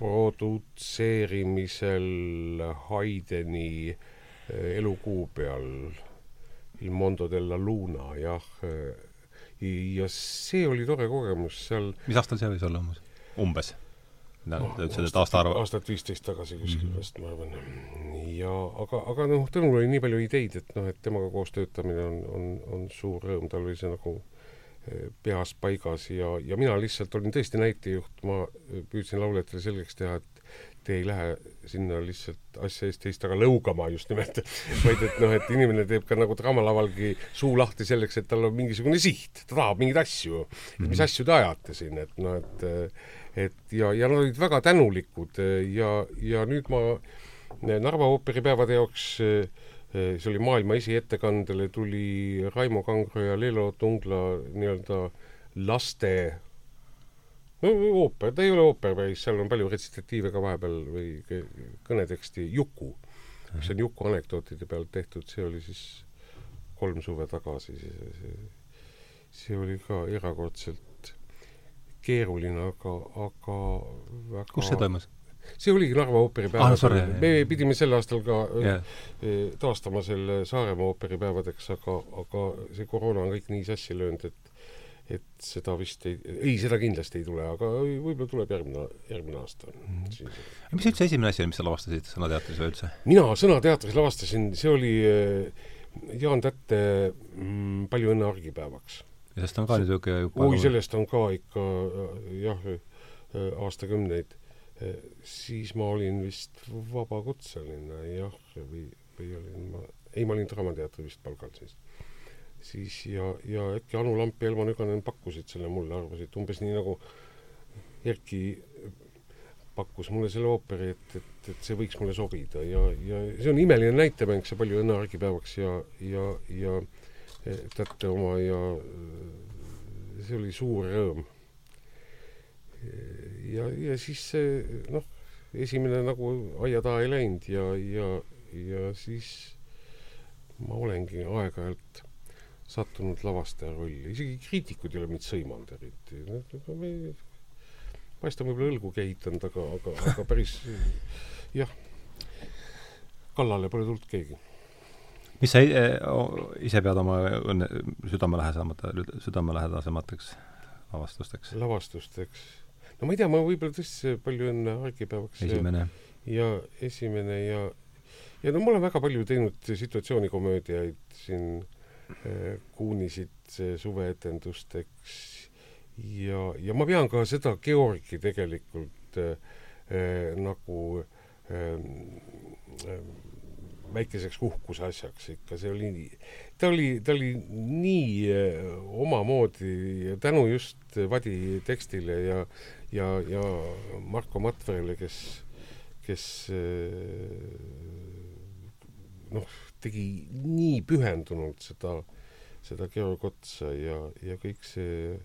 produtseerimisel Haydeni eh, elukuu peal Il mondo della luna, jah. Ja see oli tore kogemus seal. mis aastal see võis olla umbes? umbes? no, sa ütlesid, et aastaarv aastat viisteist tagasi kuskil mm -hmm. vist, ma arvan. ja aga, aga noh, Tõnul oli nii palju ideid, et noh, et temaga koos töötamine on, on, on suur rõõm, tal oli see nagu peas paigas ja, ja mina lihtsalt olin tõesti näitejuht, ma püüdsin lauljatele selgeks teha, et te ei lähe sinna lihtsalt asja eest teist taga lõugama just nimelt, vaid et noh, et inimene teeb ka nagu draamalavalgi suu lahti selleks, et tal on mingisugune siht, ta tahab mingeid asju mm, -hmm. mis asju te ajate siin, et noh, et et ja, ja nad olid väga tänulikud ja, ja nüüd ma Narva ooperipäevade jaoks äh, see oli maailma esiettekandele, tuli Raimo Kangro ja Lelo Tungla nii-öelda laste no ooper, ta ei ole ooper päris, seal on palju retsitatiive ka vahepeal või kõneteksti, Juku, mis on Juku anekdootide pealt tehtud, see oli siis kolm suve tagasi, see, see, see oli ka erakordselt keeruline, aga, aga väga kus see toimus? See oligi Narva ooperipäevad ah,. me pidime sel aastal ka yeah. taastama selle Saaremaa ooperipäevadeks, aga, aga see koroona on kõik nii sassi löönud, et et seda vist ei, ei, seda kindlasti ei tule, aga võib-olla tuleb järgmine, järgmine aasta mm. -hmm. mis üldse esimene asi oli, mis sa lavastasid Sõnateatris või üldse? mina Sõnateatris lavastasin, see oli Jaan Tätte mm, Palju õnne argipäevaks. ja sellest on ka niisugune oi, sellest on ka ikka jah, aastakümneid siis ma olin vist vabakutseline jah, või, või olin ma, ei, ma olin Draamateatri vist palgal siis. siis ja, ja äkki Anu Lamp ja Elmo Nüganen pakkusid selle mulle, arvasid umbes nii nagu Erki pakkus mulle selle ooperi, et, et, et see võiks mulle sobida ja, ja see on imeline näitemäng, see Palju õnne argipäevaks ja, ja, ja teate oma ja see oli suur rõõm ja, ja siis see noh, esimene nagu aia taha ei läinud ja, ja, ja siis ma olengi aeg-ajalt sattunud lavastaja rolli, isegi kriitikud ei ole mind sõimanud eriti. paistab võib-olla õlgu kehitanud, aga, aga, aga päris jah, kallale pole tulnud keegi mis sa eh, ise pead oma õnne, südamelähedasemate, südamelähedasemateks lavastusteks? lavastusteks no ma ei tea, ma võib-olla tõesti palju enne argipäevaks esimene. ja esimene ja ja no ma olen väga palju teinud situatsioonikomöödiaid siin äh, Kuunisid suveetendusteks. Ja, ja ma pean ka seda Georgi tegelikult äh, äh, nagu äh, väikeseks uhkuse asjaks ikka, see oli, ta oli, ta oli nii äh, omamoodi tänu just Vadi tekstile ja ja, ja Marko Matverile, kes, kes äh, noh, tegi nii pühendunult seda, seda Georg Otsa ja, ja kõik see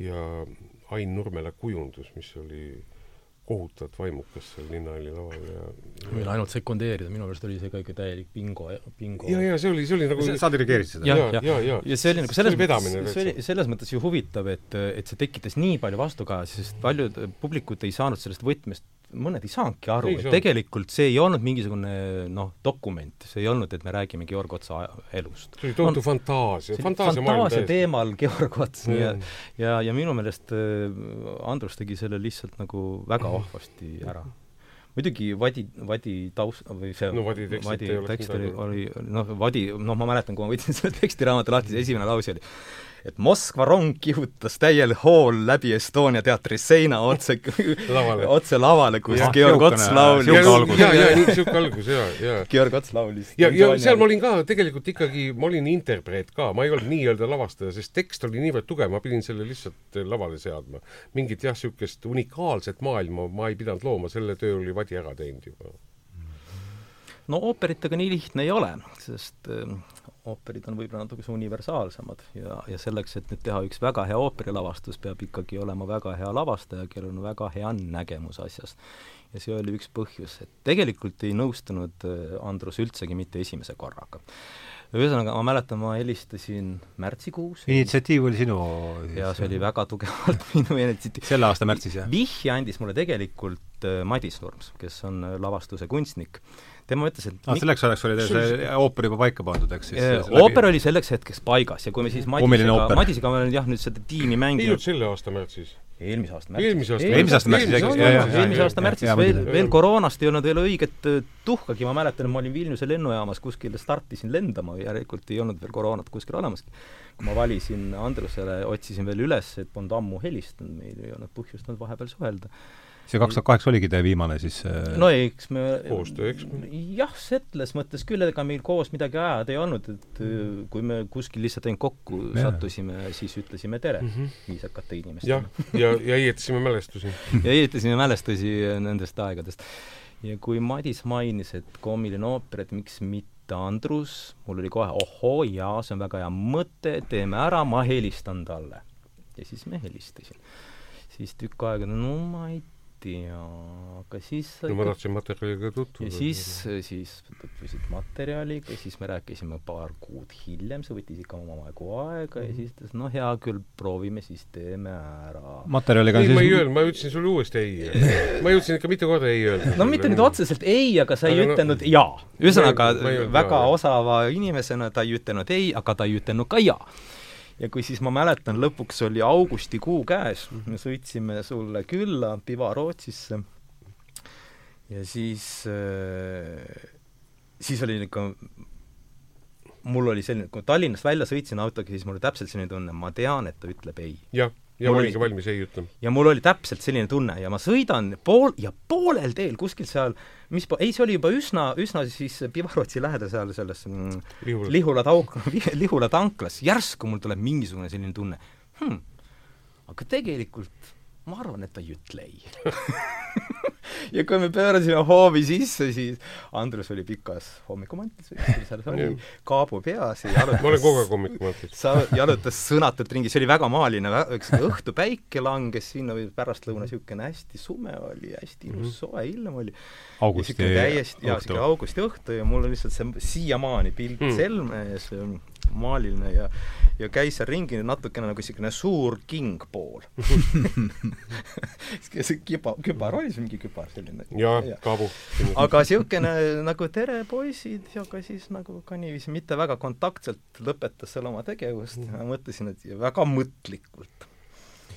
ja Ain Nurmela kujundus, mis oli kohutavalt vaimukas seal Linnahalli laval ja, ja võin ainult sekundeerida, minu meelest oli see ka ikka täielik bingo, bingo. ja, ja see oli, see oli nagu sa dirigeerisid seda? ja, ja, ja, ja. ja see oli nagu selles mõttes, see oli selles mõttes ju huvitav, et, et see tekitas nii palju vastukaja, sest paljud publikud ei saanud sellest võtmest mõned ei saanudki aru, et tegelikult see ei olnud mingisugune noh, dokument, see ei olnud, et me räägime Georg Otsa elust. see oli tohutu fantaasia, fantaasia, fantaasia teemal Georg Ots mm. ja ja, ja minu meelest äh, Andrus tegi selle lihtsalt nagu väga vahvasti ära. Muidugi Vadi, Vadi taust või see no Vadi tekst, Vadi tekst oli, oli noh, Vadi, noh, ma mäletan, kui ma võtsin selle tekstiraamatu lahti, see esimene lause oli et Moskva rong kihutas täiel hool läbi Estonia teatri seina otse lavale. otse lavale, kus ja, Georg Ots laulis. ja, ja, ja niisugune algus, ja, ja. Georg Ots laulis. ja, ja seal ma olin ka tegelikult ikkagi, ma olin interpreet ka, ma ei olnud nii-öelda lavastaja, sest tekst oli niivõrd tugev, ma pidin selle lihtsalt lavale seadma. mingit jah, niisugust unikaalset maailma ma ei pidanud looma, selle töö oli Vadi ära teinud juba no ooperitega nii lihtne ei ole, sest ooperid on võib-olla natukese universaalsemad ja, ja selleks, et nüüd teha üks väga hea ooperilavastus, peab ikkagi olema väga hea lavastaja, kellel on väga hea nägemus asjast. ja see oli üks põhjus, et tegelikult ei nõustunud äh, Andrus üldsegi mitte esimese korraga. ühesõnaga, ma mäletan, ma helistasin märtsikuus initsiatiiv oli sinu ja see oli väga tugevalt minu initsiatiiv. selle aasta märtsis, jah? vihje andis mulle tegelikult äh, Madis Nurms, kes on äh, lavastuse kunstnik tema ütles, et ah, selleks ajaks oli teil see ooper juba paika pandud, eks siis? ooper oli selleks hetkeks paigas ja kui me siis Madisega, Madisega me oleme jah, nüüd seda tiimi mänginud olnud selle aasta märtsis? eelmise aasta märtsis. eelmise aasta, eelmise aasta märtsis, eelmise aasta märtsis veel, veel koroonast ei olnud veel õiget äh, tuhkagi, ma mäletan, et ma olin Vilniuse lennujaamas kuskil, startisin lendama, järelikult ei olnud veel koroonat kuskil olemaski. kui ma valisin Andrusele, otsisin veel üles, et polnud ammu helistanud, meil ei olnud põhjust olnud vahepeal suhelda see kaks tuhat kaheksa oligi teie viimane siis äh... no ei, eks me koostöö, eks jah, selles mõttes küll, ega meil koos midagi ajada ei olnud, et mm. kui me kuskil lihtsalt ainult kokku ja. sattusime, siis ütlesime tere mm -hmm. viisakate inimestele. jah, ja, ja õietasime mälestusi ja õietasime mälestusi nendest aegadest. ja kui Madis mainis, et koomiline ooper, et miks mitte Andrus, mul oli kohe ohoo, jaa, see on väga hea mõte, teeme ära, ma helistan talle. ja siis me helistasin. siis tükk aega, no ma ei tea, aga siis no ma tahtsin materjaliga tutvuda. ja siis, siis tutvusid materjaliga, siis me rääkisime paar kuud hiljem, see võttis ikka omajagu aega ja siis ütles, no hea küll, proovime, siis teeme ära. materjaliga ei, siis ma ei öelnud, ma ütlesin sulle uuesti ei. ma jõudsin ikka mitu korda ei öelda. no mitte nüüd otseselt ei, aga sa ei aga ütelnud no, jaa. ühesõnaga, väga osava inimesena ta ei ütelnud ei, aga ta ei ütelnud ka jaa ja kui siis ma mäletan, lõpuks oli augustikuu käes, me sõitsime sulle külla Piva Rootsisse. Ja siis äh, siis oli ikka mul oli selline, kui Tallinnast välja sõitsin autoga, siis mul oli täpselt selline tunne, ma tean, et ta ütleb ei. jah ja ma olingi valmis ei ütlema. ja mul oli täpselt selline tunne ja ma sõidan pool, ja poolel teel kuskil seal, mis po-, ei, see oli juba üsna, üsna siis Pivarotsi lähedal seal selles mm, Lihula, Lihula tauk-, Lihula tanklas, järsku mul tuleb mingisugune selline tunne. Hmm,, aga tegelikult ma arvan, et ta ei ütle ei ja kui me pöörasime hoovi sisse, siis Andrus oli pikas hommikumantlis, seal oli kaabu peas ja jalutas ma olen kogu aeg hommikumantlis. sa jalutas sõnatult ringi, see oli väga maaline, üks õhtupäike langes sinna või pärastlõuna niisugune hästi sume oli, hästi ilus mm -hmm. soe ilm oli. augusti täiesti, jaa, niisugune augusti õhtu ja mul on lihtsalt see siiamaani pilt mm. selme ees maaliline ja ja käis seal ringi natukene nagu niisugune suur kingpool see kiba, kübar oli see mingi kübar selline? jaa ja., kaabu. aga niisugune nagu tere, poisid, ja ka siis nagu ka niiviisi mitte väga kontaktselt lõpetas seal oma tegevust. Ja ma mõtlesin, et väga mõtlikult.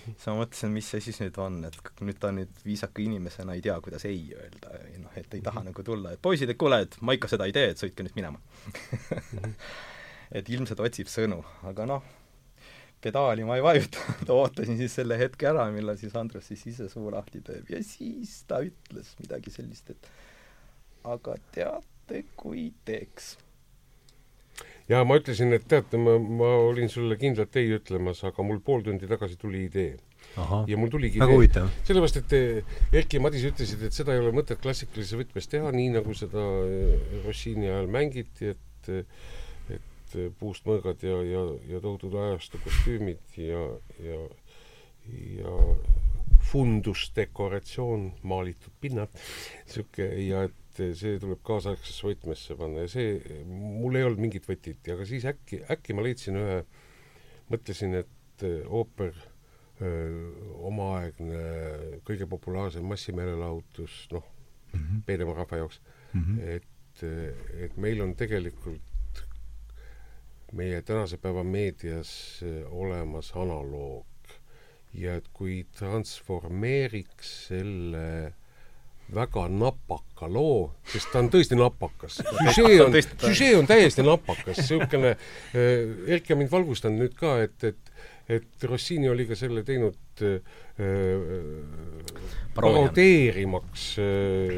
Siis ma mõtlesin, mis see siis nüüd on, et nüüd ta nüüd viisaka inimesena ei tea, kuidas ei öelda, noh, et ei taha nagu tulla, et poisid, et kuule, et ma ikka seda ei tee, et sõitke nüüd minema et ilmselt otsib sõnu, aga noh, pedaali ma ei vajutanud, ootasin siis selle hetke ära, millal siis Andrus siis ise suu lahti teeb ja siis ta ütles midagi sellist, et aga teate, kui teeks. jaa, ma ütlesin, et teate, ma, ma olin sulle kindlalt ei ütlemas, aga mul pool tundi tagasi tuli idee. Aha, ja mul tuligi väga huvitav. sellepärast, et eh, Erki ja Madis ütlesid, et seda ei ole mõtet klassikalises võtmes teha, nii nagu seda eh, Rossini ajal mängiti, et eh, Eh, puust mõõgad ja, ja, ja tohutud ajastu kostüümid ja, ja, ja fundusdekoratsioon, maalitud pinnad, niisugune, ja et see tuleb kaasaegsesse võtmesse panna ja see, mul ei olnud mingit võtit, aga siis äkki, äkki ma leidsin ühe, mõtlesin, et eh, ooper omaaegne kõige populaarsem massimeelelahutus, noh mm -hmm., peenema rahva jaoks mm, -hmm. et, et meil on tegelikult meie tänase päeva meedias olemas analoog ja et kui transformeeriks selle väga napaka loo, sest ta on tõesti napakas. süžee on, süžee on täiesti napakas, niisugune äh,, Erki on mind valgustanud nüüd ka, et, et et Rossini oli ka selle teinud äh, parodeerimaks äh,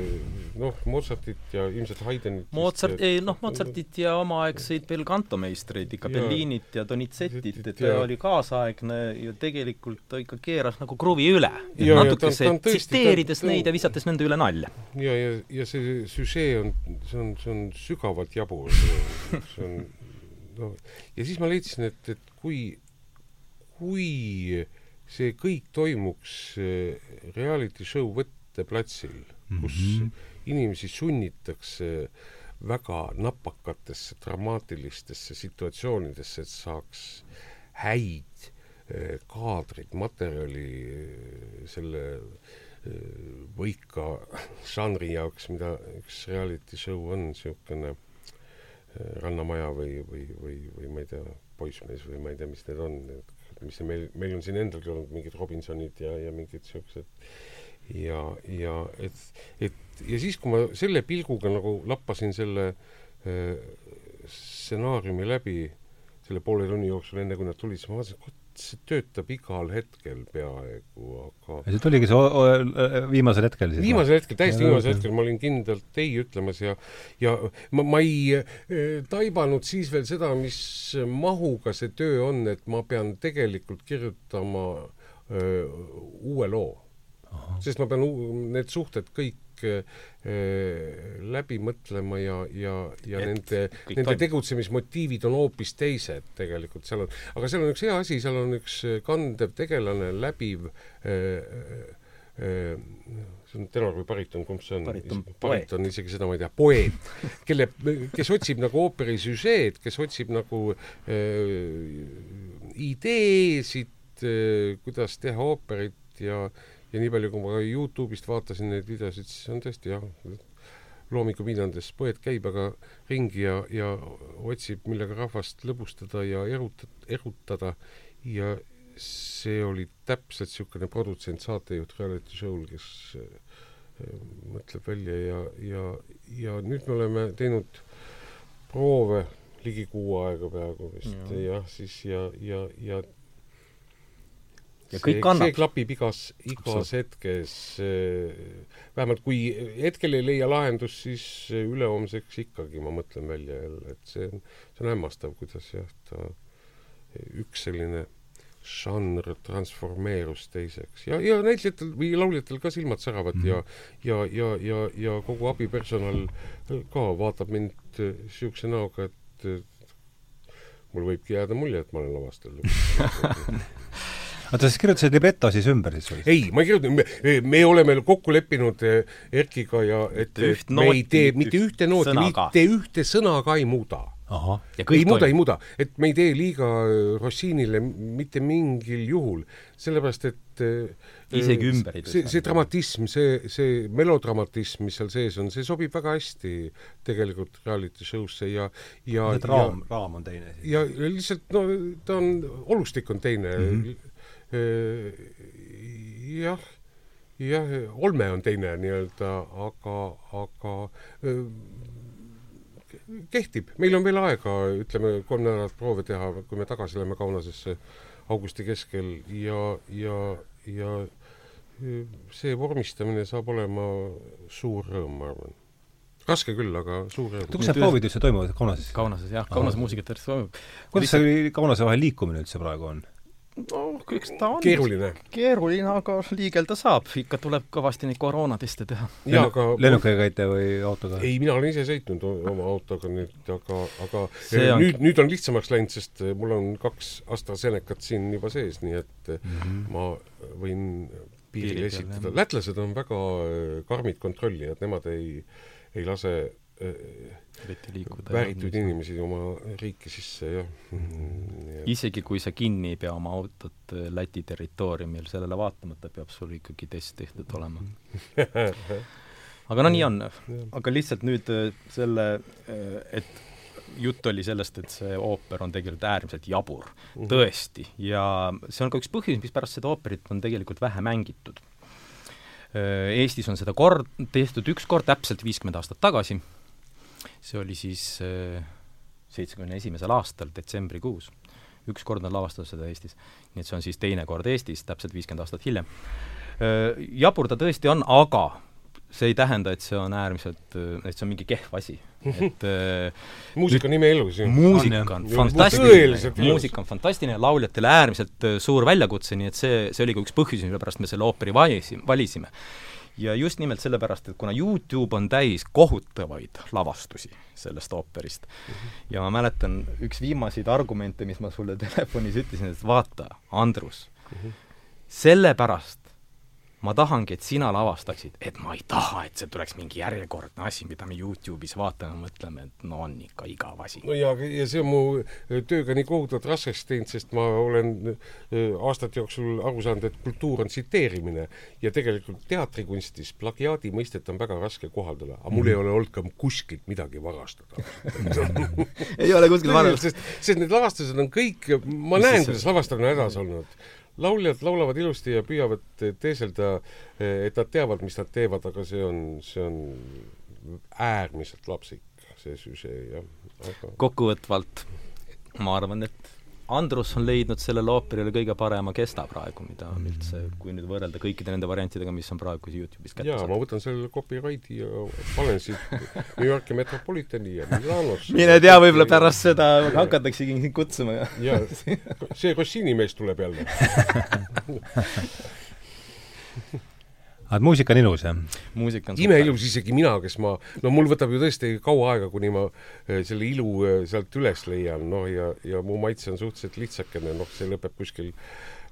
noh, Mozartit ja ilmselt Haydnit. Mozart, ei noh, Mozartit ja omaaegseid belcantomeistreid ikka, Bellinit ja Donizettit, et ta oli kaasaegne ja tegelikult ta ikka keeras nagu kruvi üle. natukese tsiteerides neid ja visates nende üle nalja. ja, ja, ja see süžee on, see on, see on sügavalt jabur, see on noh, ja siis ma leidsin, et, et kui kui see kõik toimuks eh, reality show võtteplatsil mm, -hmm. kus mhm. inimesi sunnitakse väga napakatesse dramaatilistesse situatsioonidesse, et saaks häid eh, kaadrid, materjali eh, selle võika žanri jaoks, mida üks reality show on, niisugune Rannamaja või, või, või, või ma ei tea, Poissmees või ma ei tea, mis need on, mis meil, meil on siin endalgi olnud mingid Robinsonid ja, ja mingid siuksed. Ja, ja et, et ja siis, kui ma selle pilguga nagu lappasin selle äh, stsenaariumi läbi selle poole tunni jooksul, enne kui nad tulid, siis ma vaatasin, see töötab igal hetkel peaaegu, aga ja see tuligi see viimasel hetkel siis? viimasel hetkel, täiesti ja, viimasel hetkel ma olin kindlalt ei ütlemas ja ja ma, ma ei eh, taibanud siis veel seda, mis mahuga see töö on, et ma pean tegelikult kirjutama öö, eh, uue loo. Sest ma pean need suhted kõik äh, läbi mõtlema ja, ja, ja et nende, nende toim... tegutsemismotiivid on hoopis teised tegelikult, seal on, aga seal on üks hea asi, seal on üks kandev tegelane, läbiv äh, äh, see on tenor või bariton, kumb see on? bariton, isegi seda ma ei tea, poeet, kelle, kes otsib nagu ooperi süžeed, kes otsib nagu äh, ideesid äh,, kuidas teha ooperit ja äh, ja nii palju, kui ma Youtube'ist vaatasin neid videosid, siis on tõesti jah, loomingu pinnandes poeet käib aga ringi ja, ja otsib, millega rahvast lõbustada ja erutada, erutada ja see oli täpselt niisugune produtsent, saatejuht reality show'l, kes äh, mõtleb välja ja, ja, ja nüüd me oleme teinud proove ligi kuu aega peaaegu vist ja. jah, siis ja, ja, ja ja kõik see, annab. see klapib igas, igas hetkes, vähemalt kui hetkel ei leia lahendust, siis ülehomseks ikkagi ma mõtlen välja jälle, et see on, see on hämmastav, kuidas jah, ta üks selline žanr transformeerus teiseks ja, ja näitlejatel või lauljatel ka silmad säravad mm -hmm. ja, ja, ja, ja, ja kogu abipersonal ka vaatab mind niisuguse näoga, et mul võibki jääda mulje, et ma olen lavastel oota, sa kirjutasid libreto siis ümber siis või? ei, ma ei kirjutanud, me, me oleme kokku leppinud eh, Erkiga ja et Üht me nooti, ei tee mitte ühte nooti, mitte ühte sõna ka ei muuda. ei muuda, ei muuda, et me ei tee liiga Rossiinile mitte mingil juhul, sellepärast et eh, isegi ümber ei tõsta. see, see dramatism, see, see melodramatism, mis seal sees on, see sobib väga hästi tegelikult reality show'sse ja, ja raam, raam on teine ja lihtsalt no ta on, olustik on teine mm. -hmm jah, jah, olme on teine nii-öelda, aga, aga kehtib, meil on veel aega, ütleme, kolm nädalat proove teha, kui me tagasi läheme Kaunasesse augusti keskel ja, ja, ja see vormistamine saab olema suur rõõm, ma arvan raske küll, aga suur rõõm. kus need proovid üldse toimuvad, Kaunases? Kaunases jah, Kaunase muusikateatris toimub. kuidas see Kaunase vahel liikumine üldse praegu on? No eks ta on keeruline, keeruline, aga liigelda saab, ikka tuleb kõvasti neid koroonateste teha. Aga... lennukiga käite või autoga? ei, mina olen ise sõitnud oma autoga nüüd, aga, aga See on... nüüd, nüüd on lihtsamaks läinud, sest mul on kaks AstraZenecat siin juba sees, nii et mm -hmm. ma võin piiril esitada. lätlased on väga karmid kontrollijad, nemad ei, ei lase eriti vääritud inimesi oma riiki sisse, jah ja.. isegi kui sa kinni ei pea oma autot äh, Läti territooriumil, sellele vaatamata peab sul ikkagi test tehtud olema aga no nii on. aga lihtsalt nüüd äh, selle, äh, et jutt oli sellest, et see ooper on tegelikult äärmiselt jabur mm, -hmm. tõesti, ja see on ka üks põhjus, mispärast seda ooperit on tegelikult vähe mängitud. Eestis on seda kord, tehtud üks kord täpselt viiskümmend aastat tagasi see oli siis äh, seitsmekümne esimesel aastal detsembrikuus. üks kord nad lavastasid seda Eestis. nii et see on siis teine kord Eestis, täpselt viiskümmend aastat hiljem. Äh, jabur ta tõesti on, aga see ei tähenda, et see on äärmiselt, äh, et see on mingi kehv asi. et muusika on imeelus ju. muusika on fantastiline, muusika on fantastiline, lauljatele äärmiselt suur väljakutse, nii et see, see oli ka üks põhjusi, mille pärast me selle ooperi valisime ja just nimelt sellepärast, et kuna YouTube on täis kohutavaid lavastusi sellest ooperist mm -hmm. ja ma mäletan, üks viimaseid argumente, mis ma sulle telefonis ütlesin, et vaata, Andrus mm, -hmm. sellepärast ma tahangi, et sina lavastaksid, et ma ei taha, et see tuleks mingi järjekordne asi, mida me Youtube'is vaatame, mõtleme, et no on ikka igav asi. no ja, ja see on mu äh, tööga nii kohutavalt raskeks teinud, sest ma olen äh, aastate jooksul aru saanud, et kultuur on tsiteerimine ja tegelikult teatrikunstis plagiaadi mõistet on väga raske kohaldada, aga mul mm. ei ole olnud ka kuskilt midagi varastada ei ole kuskilt varastada. sest, sest need lavastused on kõik, ma näen, kuidas lavastamine on hädas olnud lauljad laulavad ilusti ja püüavad teeselda, et nad teavad, mis nad teevad, aga see on, see on äärmiselt lapsik, see süžee, jah. aga kokkuvõtvalt ma arvan, et Andrus on leidnud sellele ooperile kõige parema kesta praegu, mida üldse, kui nüüd võrrelda kõikide nende variantidega, mis on praegu Youtube'is kätte jaa, ma võtan selle copyrighti ja panen siit New Yorki Metropolitani ja Milanosse. mine tea, võib-olla pärast seda hakataksegi sind kutsuma ja jaa, see Rossini mees tuleb jälle aga muusika on ilus, jah? muusika on imeilus, isegi mina, kes ma, no mul võtab ju tõesti kaua aega, kuni ma eh, selle ilu eh, sealt üles leian, noh, ja, ja mu maitse on suhteliselt lihtsakene, noh, see lõpeb kuskil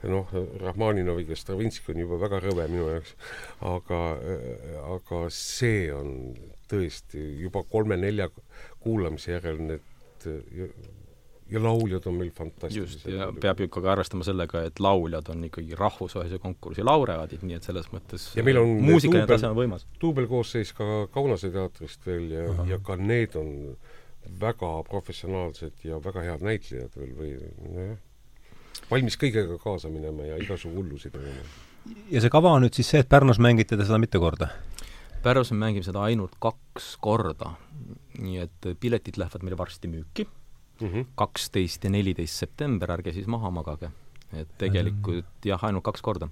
noh, Rahmaninoviga Stravinski on juba väga rõve minu jaoks, aga, eh, aga see on tõesti juba kolme-nelja kuulamise järel need ja lauljad on meil fantastilised. just, ja peab ju ikkagi arvestama sellega, et lauljad on ikkagi rahvusvahelise konkursi laureaadid, nii et selles mõttes ja meil on muusikaline tase on võimas. duubelkoosseis ka Kaunase teatrist veel ja ja ka need on väga professionaalsed ja väga head näitlejad veel või nojah, valmis kõigega kaasa minema ja igasugu hullusi tegema. ja see kava on nüüd siis see, et Pärnus mängite te seda mitu korda? Pärnus me mängime seda ainult kaks korda, nii et piletid lähevad meil varsti müüki. Kaksteist mm -hmm. ja neliteist september, ärge siis maha magage. et tegelikult mm -hmm. jah, ainult kaks korda.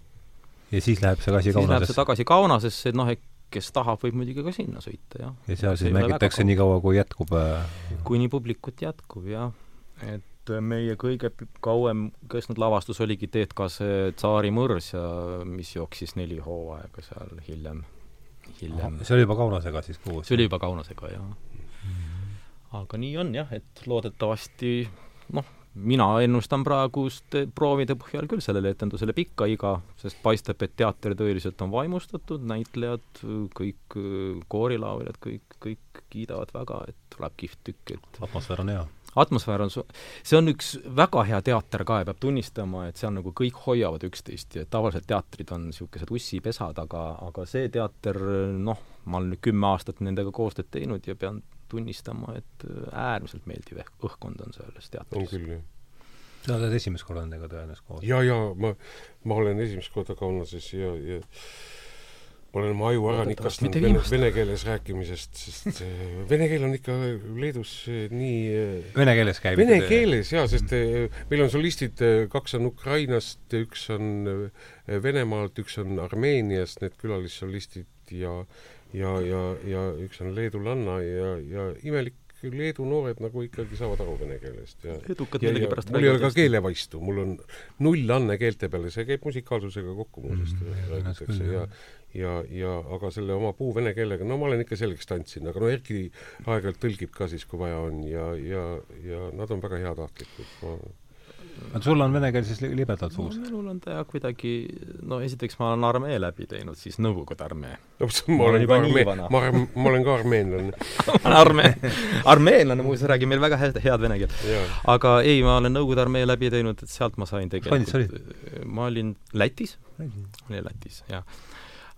ja siis läheb see tagasi Kaunasesse? siis läheb see tagasi Kaunasesse, noh, et kes tahab, võib muidugi ka sinna sõita, jah. ja seal siis mängitakse nii kaua, kui jätkub äh... kuni publikut jätkub, jah. et meie kõige kauem kestnud lavastus oligi Teet ka see Tsaari mõrs ja mis jooksis neli hooaega seal hiljem, hiljem. see oli juba Kaunasega siis kuus? see oli juba Kaunasega, jah aga nii on jah, et loodetavasti noh, mina ennustan praeguste proovide põhjal küll sellele etendusele pikka iga, sest paistab, et teater tõeliselt on vaimustatud, näitlejad, kõik koorilauljad, kõik, kõik kiidavad väga, et tuleb kihvt tükk, et atmosfäär on hea. Atmosfäär on su-, see on üks väga hea teater ka ja peab tunnistama, et seal nagu kõik hoiavad üksteist ja tavaliselt teatrid on niisugused ussipesad, aga, aga see teater, noh, ma olen nüüd kümme aastat nendega koostööd teinud ja pean tunnistama, et äärmiselt meeldiv õhkkond on selles teatris. on küll, jah. sa oled esimest korda nendega tõenäoliselt koos? ja, ja ma, ma olen esimest korda Kaunases ja, ja ma olen oma aju ära nikastanud vene, vene keeles rääkimisest, sest vene keel on ikka Leedus nii vene keeles käib? Vene keeles jaa, sest meil on solistid, kaks on Ukrainast, üks on Venemaalt, üks on Armeeniast, need külalissolistid ja ja, ja, ja üks on leedulanna ja, ja imelik Leedu noored nagu ikkagi saavad aru vene keelest ja edukad millegipärast mul ei ole ka keelevaistu, mul on null anne keelte peale, see käib musikaalsusega kokku muuseas mm, -hmm. räägitakse ja ja, ja aga selle oma puu vene keelega, no ma olen ikka selgeks tantsinud, aga no Erki aeg-ajalt tõlgib ka siis, kui vaja on ja, ja, ja nad on väga heatahtlikud, ma aga sul on vene keel siis libedalt suus? No,? minul on ta jah kuidagi, no esiteks ma olen armee läbi teinud, siis Nõukogude armee. no ma olen ka armee, ma olen, ma olen ka armeenlane. Ma olen armee, armeenlane muuseas räägib meil väga head, head vene keelt. aga ei, ma olen Nõukogude armee läbi teinud, et sealt ma sain tegelikult, ma olin Lätis, olin Lätis, jah.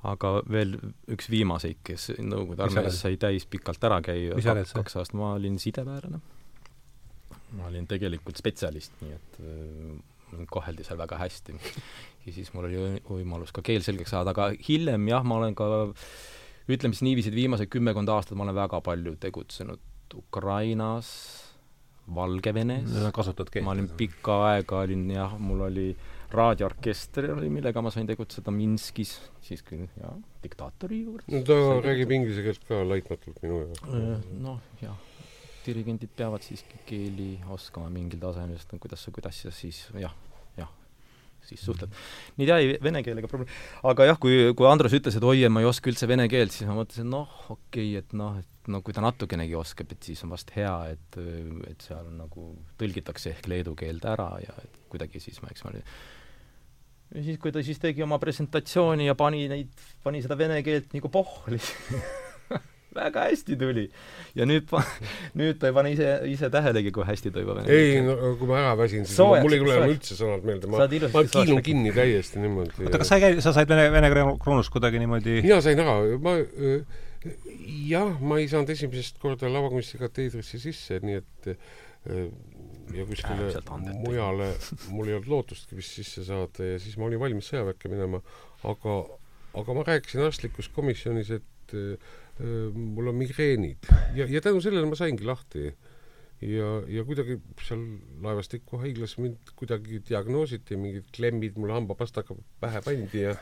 Aga veel üks viimaseid, kes Nõukogude armees sai täis pikalt ära käia, kaks aastat, ma olin sideväelane ma olin tegelikult spetsialist, nii et äh, koheldi seal väga hästi. ja siis mul oli võimalus ka keel selgeks saada, aga hiljem jah, ma olen ka ütleme siis niiviisi, et viimased kümmekond aastat ma olen väga palju tegutsenud Ukrainas, Valgevenes. kasutad keelt? ma olin pikka aega, olin jah, mul oli raadioorkester oli, millega ma sain tegutseda Minskis, siis küll jah, diktaatori juures. no ta räägib inglise keelt ka laitmatult minu jaoks. Äh, noh, jah dirigendid peavad siiski keeli oskama mingil tasemel, sest kuidas sa, kuidas sa siis jah, jah, siis suhtled. nii ta ei, vene keelega probleem. aga jah, kui, kui Andrus ütles, et oi, ma ei oska üldse vene keelt, siis ma mõtlesin, noh, okei okay,, et noh, et no kui ta natukenegi oskab, et siis on vast hea, et, et seal nagu tõlgitakse ehk leedu keelde ära ja et kuidagi siis ma, eks ma olin ja siis, kui ta siis tegi oma presentatsiooni ja pani neid, pani seda vene keelt nagu pohli väga hästi tuli. ja nüüd, nüüd ta ei pane ise, ise tähelegi, kui hästi ta juba vene ei, no kui ma ära väsin, siis Soojaks, mul ei tule enam üldse sõnad meelde, ma, ma kiilun kinni täiesti niimoodi. oota, kas sa ei käi, sa said Vene, Vene kroonust kuidagi niimoodi mina sain ära, ma jah, ma ei saanud esimesest korda lavakunstikateedrisse sisse, nii et ja kuskile mujale mul ei olnud lootustki vist sisse saada ja siis ma olin valmis sõjaväkke minema, aga, aga ma rääkisin arstlikus komisjonis, et mul on migreenid ja, ja tänu sellele ma saingi lahti. ja, ja kuidagi seal Laevastiku haiglas mind kuidagi diagnoositi, mingid klemmid mulle hambapastaka pähe pandi ja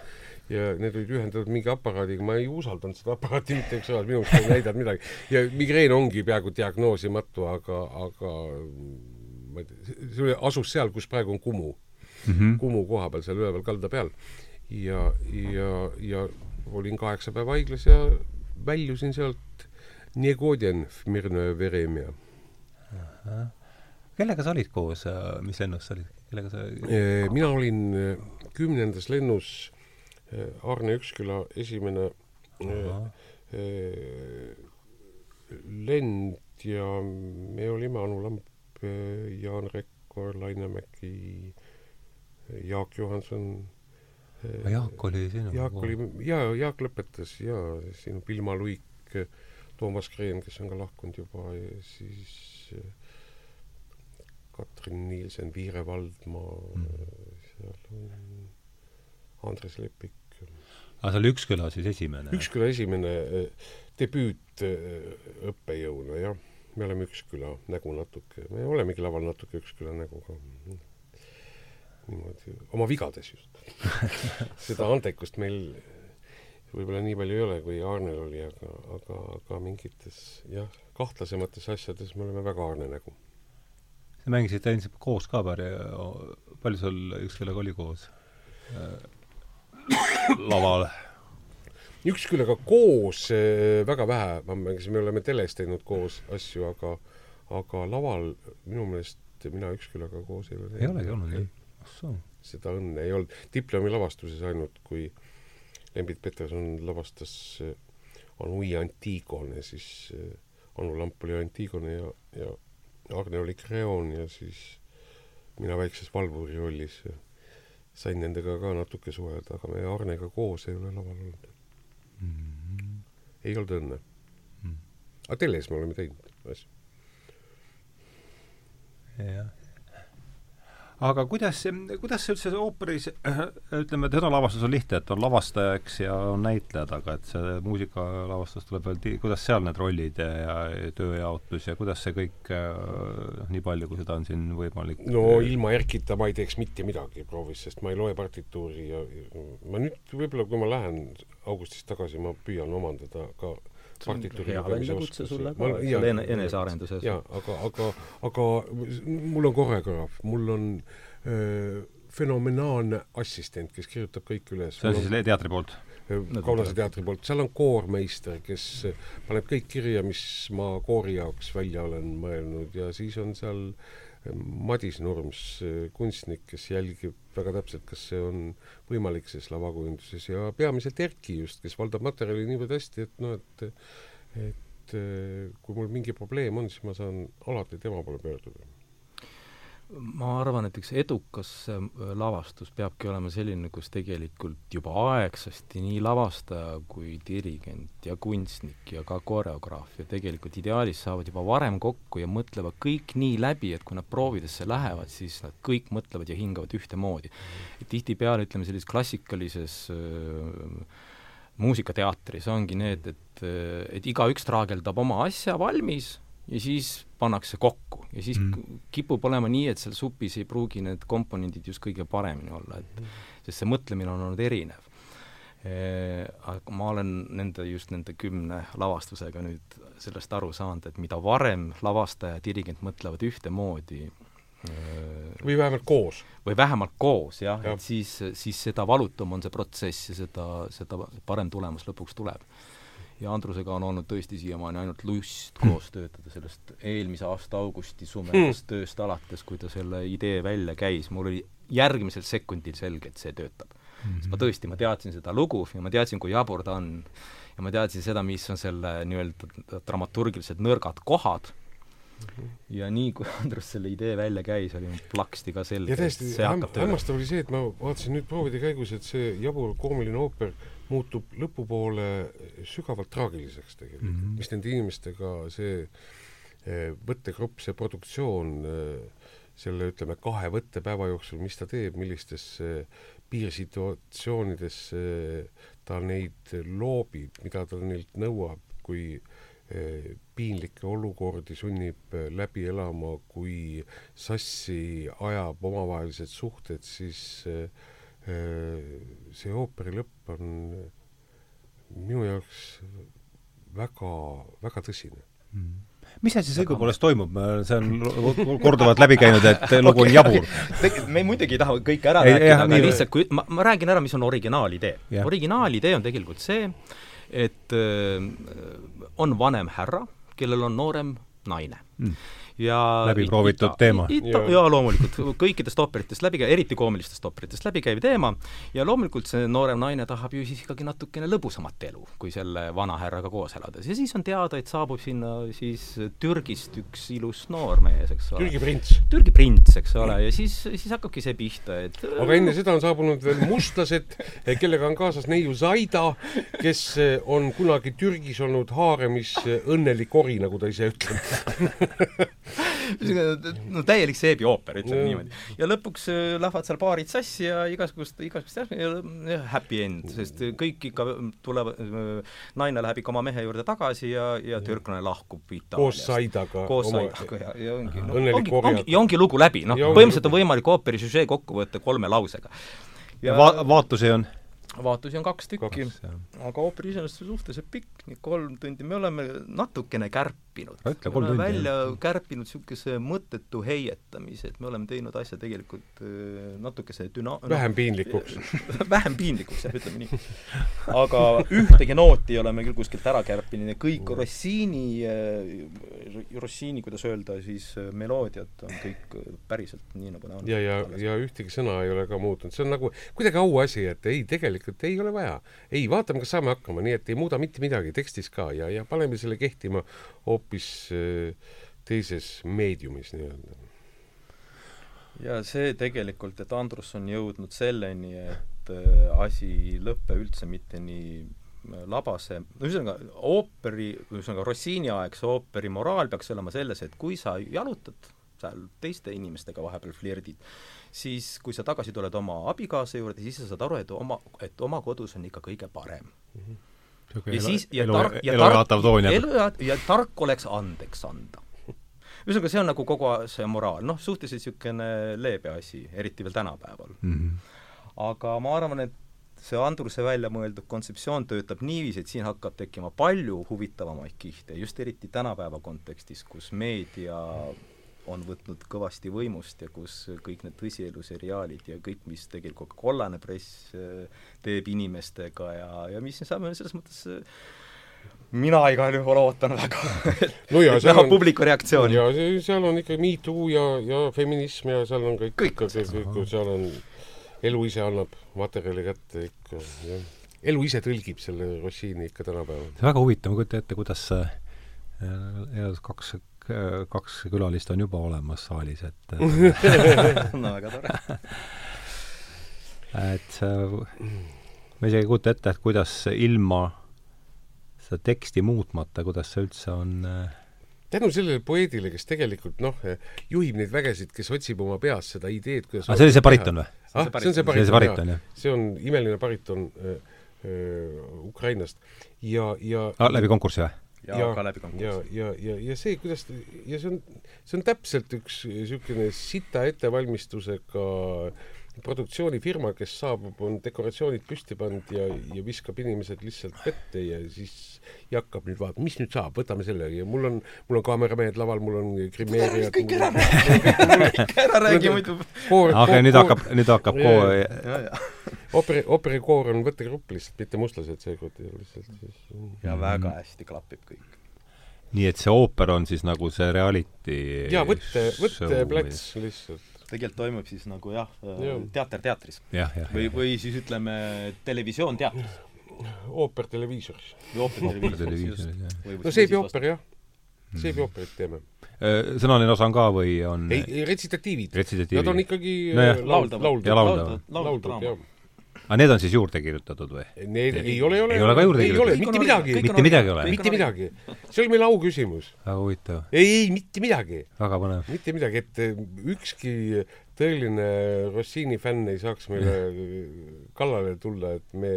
ja need olid ühendatud mingi aparaadiga, ma ei usaldanud seda aparaati mitte üks sõnal, minu arust ei näidanud midagi. ja migreen ongi peaaegu diagnoosimatu, aga, aga ma ei tea, see oli, asus seal, kus praegu on Kumu mm. -hmm. Kumu koha peal, seal üleval kalda peal. ja, ja, ja olin kaheksa päeva haiglas ja väljusin sealt Negodjen Mirnöö Veremia. kellega sa olid koos, mis lennus sa olid, kellega sa mina olin äh, kümnendas lennus äh, Arne Üksküla esimene Aha. Äh, lend ja me olime Anu Lamp, Jaan Rekkor, Laine Mägi, Jaak Johanson Jaak oli sinu? Jaak oli, jaa, Jaak lõpetas jaa, siin Vilma Luik, Toomas Kreen, kes on ka lahkunud juba, ja siis äh, Katrin Nielsen, Viire Valdmaa mm., seal on Andres Lepik. aga see oli Üksküla siis esimene? Üksküla esimene äh, debüüt äh, õppejõuna, jah. me oleme Üksküla nägu natuke, me olemegi laval natuke Üksküla nägu ka niimoodi, oma vigades just seda andekust meil võib-olla nii palju ei ole, kui Aarnel oli, aga, aga, aga mingites jah, kahtlasemates asjades me oleme väga Aarne nägu. sa mängisid ilmselt koos ka palju, palju sul üks kellega oli koos äh, laval? üks kellega koos äh, väga vähe, ma mängisin, me oleme teles teinud koos asju, aga aga laval minu meelest mina üks kellega koos ei ole teinud. ei olegi olnud, jah? Seda õnne ei olnud. diplomi lavastuses ainult, kui Lembit Peterson lavastas Anui Antigone, siis eh, Anu Lamp oli Antigone ja, ja Arne oli Creon ja siis mina väikses valvuri rollis sain nendega ka natuke suhelda, aga me Arnega koos ei ole laval olnud mm. -hmm. ei olnud õnne mm. aga teles me oleme teinud asju. jah aga kuidas, kuidas üldse ooperis, ütleme, teatrilavastus on lihtne, et on lavastajaks ja on näitlejad, aga et see muusikalavastus tuleb veel, kuidas seal need rollid ja, ja tööjaotus ja kuidas see kõik noh, nii palju, kui seda on siin võimalik? No ilma Erkita ma ei teeks mitte midagi proovis, sest ma ei loe partituuri ja ma nüüd võib-olla, kui ma lähen augustis tagasi, ma püüan omandada ka partituuri seal ene-, enesearenduses. jaa, aga, aga, aga mul on koreograaf, mul on öö, fenomenaalne assistent, kes kirjutab kõik üles. see on siis teatri poolt? Kaunase teatri poolt, seal on koormeister, kes paneb kõik kirja, mis ma koori jaoks välja olen mõelnud ja siis on seal Madis Nurms, kunstnik, kes jälgib väga täpselt, kas see on võimalik selles lavakujunduses ja peamiselt Erki just, kes valdab materjali niivõrd hästi, et noh, et et kui mul mingi probleem on, siis ma saan alati tema poole pöörduda ma arvan, et üks edukas äh, lavastus peabki olema selline, kus tegelikult juba aegsasti nii lavastaja kui dirigent ja kunstnik ja ka koreograaf ja tegelikult ideaalis saavad juba varem kokku ja mõtlevad kõik nii läbi, et kui nad proovidesse lähevad, siis nad kõik mõtlevad ja hingavad ühtemoodi. tihtipeale, ütleme, sellises klassikalises äh, muusikateatris ongi need, et, äh, et igaüks traageldab oma asja valmis ja siis pannakse kokku ja siis mm. kipub olema nii, et seal supis ei pruugi need komponendid just kõige paremini olla, et mm. sest see mõtlemine on olnud erinev e,. Aga ma olen nende, just nende kümne lavastusega nüüd sellest aru saanud, et mida varem lavastaja ja dirigent mõtlevad ühtemoodi või vähemalt koos. või vähemalt koos, jah ja., et siis, siis seda valutum on see protsess ja seda, seda parem tulemus lõpuks tuleb ja Andrusega on olnud tõesti siiamaani ainult lust koos töötada, sellest eelmise aasta augusti sumedast hmm. tööst alates, kui ta selle idee välja käis, mul oli järgmisel sekundil selge, et see töötab mm. -hmm. sest ma tõesti, ma teadsin seda lugu ja ma teadsin, kui jabur ta on. ja ma teadsin seda, mis on selle nii-öelda dramaturgilised nõrgad kohad mhm. Ja nii, kui Andrus selle idee välja käis, oli mul plaksti ka selge, et see hakkab tööle. hämmastav oli see, et ma vaatasin nüüd proovide käigus, et see jabur koomiline ooper muutub lõpupoole sügavalt traagiliseks tegelikult mm, -hmm. mis nende inimestega see eh, võttegrupp, see produktsioon eh, selle ütleme kahe võttepäeva jooksul, mis ta teeb, millistesse piirsituatsioonidesse ta neid loobib, mida ta neilt nõuab, kui eh, piinlikke olukordi sunnib läbi elama, kui sassi ajab omavahelised suhted, siis äh, Äh, see ooperi lõpp on minu jaoks väga, väga tõsine. Mm. Mis seal siis õigupoolest toimub, see on korduvalt läbi käinud, et lugu on jabur. me muidugi ei taha kõike ära ei, rääkida, aga nii, lihtsalt kui, ma, ma räägin ära, mis on originaalidee. originaalidee on tegelikult see, et äh, on vanem härra, kellel on noorem naine. Mm ja läbi proovitud teema. jaa, loomulikult, kõikidest ooperitest läbi käiv, eriti koomilistest ooperitest läbi käiv teema, ja loomulikult see noorem naine tahab ju siis ikkagi natukene lõbusamat elu, kui selle vana härraga koos elades. ja siis on teada, et saabub sinna siis Türgist üks ilus noormees, eks ole. Türgi prints. Türgi prints, eks ole, ja siis, siis hakkabki see pihta, et aga enne seda on saabunud veel mustlased, kellega on kaasas neiu Zaida, kes on kunagi Türgis olnud haaremis õnnelik ori, nagu ta ise ütleb no täielik seebiooper, ütleme niimoodi. ja lõpuks äh, lähevad seal paarid sassi ja igasugust, igasugust ja happy end, sest kõik ikka tulevad, äh, naine läheb ikka oma mehe juurde tagasi ja, ja türklane lahkub Itaaliast. koos Saidaga. koos Saidaga ja, ja ongi, no, ongi, ongi, ja ongi lugu läbi, noh, põhimõtteliselt on võimalik ooperi süžee kokku võtta kolme lausega. ja va-, vaatusi on? Vaatusi on kaks tükki, aga ooper iseenesest on suhteliselt pikk, nii kolm tundi, me oleme natukene kärpinud. me oleme välja jah. kärpinud niisuguse mõttetu heietamise, et me oleme teinud asja tegelikult äh, natukese düna-... vähem piinlikuks vähem piinlikuks, jah, ütleme nii. aga ühtegi nooti ei ole me küll kuskilt ära kärpinud ja kõik Rossini, äh, Rossini, kuidas öelda, siis äh, meloodiad on kõik päriselt nii, nagu nad on. ja, ja, ja ühtegi sõna ei ole ka muutunud, see on nagu kuidagi auasi, et ei, tegelikult tegelikult ei ole vaja. ei, vaatame, kas saame hakkama, nii et ei muuda mitte midagi tekstis ka ja, ja paneme selle kehtima hoopis äh, teises meediumis nii-öelda. ja see tegelikult, et Andrus on jõudnud selleni, et äh, asi ei lõpe üldse mitte nii äh, labase, no ühesõnaga ooperi, ühesõnaga Rossini aegse ooperi moraal peaks olema selles, et kui sa jalutad seal teiste inimestega vahepeal flirdid, siis kui sa tagasi tuled oma abikaasa juurde, siis sa saad aru, et oma, et oma kodus on ikka kõige parem mm. -hmm. ja elu, siis, ja tark, ja tark, elu ja, ja tark oleks andeks anda. ühesõnaga, see on nagu kogu see moraal, noh, suhteliselt niisugune leebe asi, eriti veel tänapäeval mm. -hmm. aga ma arvan, et see Andruse välja mõeldud kontseptsioon töötab niiviisi, et siin hakkab tekkima palju huvitavamaid kihte, just eriti tänapäeva kontekstis, kus meedia on võtnud kõvasti võimust ja kus kõik need tõsieluseriaalid ja kõik, mis tegelikult kollane press teeb inimestega ja, ja mis me saame selles mõttes mina igal juhul ootan väga no et näha publiku reaktsiooni. ja seal on ikka Me Too ja, ja feminism ja seal on kõik, kõik, kõik, kõik, seal on, elu ise annab materjali kätte ikka, jah. elu ise tõlgib selle Rossini ikka tänapäeval. on väga huvitav, ma kujutan ette, kuidas äh, kaks kaks külalist on juba olemas saalis, et no väga tore et ma isegi ei kujuta ette, et kuidas ilma seda teksti muutmata, kuidas see üldse on äh, tänu sellele poeedile, kes tegelikult noh, juhib neid vägesid, kes otsib oma peas seda ideed, kuidas ah, see oli see bariton või? ah, see on see bariton, bariton, jah. see on imeline bariton äh, äh, Ukrainast ja, ja ah, läbi konkursi või? Ja, ja ka läbi konkursi. ja, ja, ja, ja see, kuidas ja see on, see on täpselt üks niisugune sita ettevalmistusega produktsioonifirma, kes saabub, on dekoratsioonid püsti pannud ja, ja viskab inimesed lihtsalt vette ja siis ja hakkab nüüd vaatama, mis nüüd saab, võtame selle ja mul on, mul on kaameramehed laval, mul on grimeerijad. kõik ära räägi, ära räägi muidu. aga nüüd hakkab, nüüd hakkab koor. ooperi, ooperikoor on võttegrupp lihtsalt, mitte mustlased seekord lihtsalt siis. ja väga hästi klapib kõik nii et see ooper on siis nagu see reality jaa, võtte, võtteplats lihtsalt. Tegelikult toimub siis nagu jah ja., teater teatris. või, või siis ütleme, televisioon teatris. ooper televiisoris. ooper televiisoris. no seebiooper jah, seebiooperit teeme. Äh, sõnaline osa on ka või on ei, retsitatiivid. retsitatiivid. Nad on ikkagi no, lauldavad. lauldavad. lauldavad, jah aga need on siis juurde kirjutatud või? Need ei ole, ei ole. ei ole ka juurde kirjutatud? mitte midagi. mitte midagi ei ole? mitte midagi. see oli meil auküsimus. väga huvitav. ei, ei, mitte midagi. väga põnev. mitte midagi, et eh, ükski tõeline Rossini fänn ei saaks meile kallale tulla, et me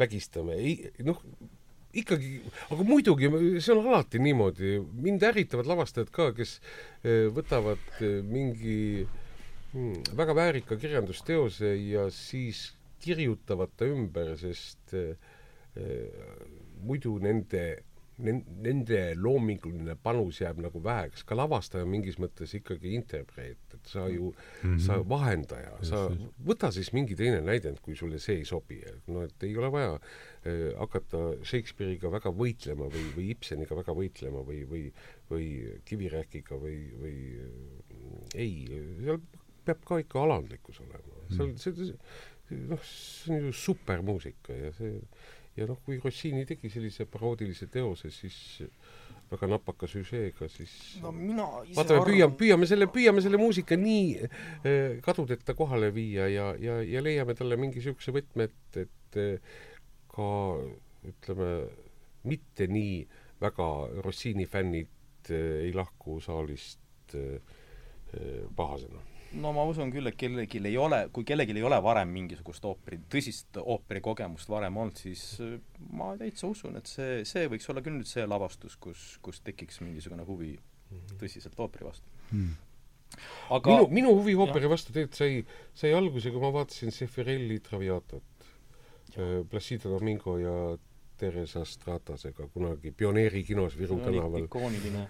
vägistame. ei, noh, ikkagi, aga muidugi, see on alati niimoodi. mind ärritavad lavastajad ka, kes eh, võtavad eh, mingi hmm, väga väärika kirjandusteose ja siis kirjutavad ta ümber, sest äh, muidu nende, nende loominguline panus jääb nagu väheks. ka lavastaja on mingis mõttes ikkagi interpreet, et sa ju mm, -hmm. sa vahendaja, sa võta siis mingi teine näidend, kui sulle see ei sobi. no et ei ole vaja äh, hakata Shakespeare'iga väga võitlema või, või Ibseniga väga võitlema või, või, või Kivirähkiga või, või äh, ei, seal peab ka ikka alandlikkus olema. seal, see, noh, see on ju supermuusika ja see ja noh, kui Rossini tegi sellise paroodilise teose, siis väga napaka süžeega, siis no mina ise vaatame, püüame, püüame selle, püüame selle muusika nii äh, kadudeta kohale viia ja, ja, ja leiame talle mingi niisuguse võtme, et, et äh, ka ütleme, mitte nii väga Rossini fännid äh, ei lahku saalist pahasena no ma usun küll, et kellelgi ei ole, kui kellelgi ei ole varem mingisugust ooperi, tõsist ooperikogemust varem olnud, siis äh, ma täitsa usun, et see, see võiks olla küll nüüd see lavastus, kus, kus tekiks mingisugune huvi mhm. tõsiselt ooperi vastu hmm. aga minu, minu huvi ooperi vastu tegelikult sai, sai alguse, kui ma vaatasin Sefirelli Traviatat, äh, Placido Domingo ja Teresa Stratasega kunagi pioneerikinos Viru tänaval.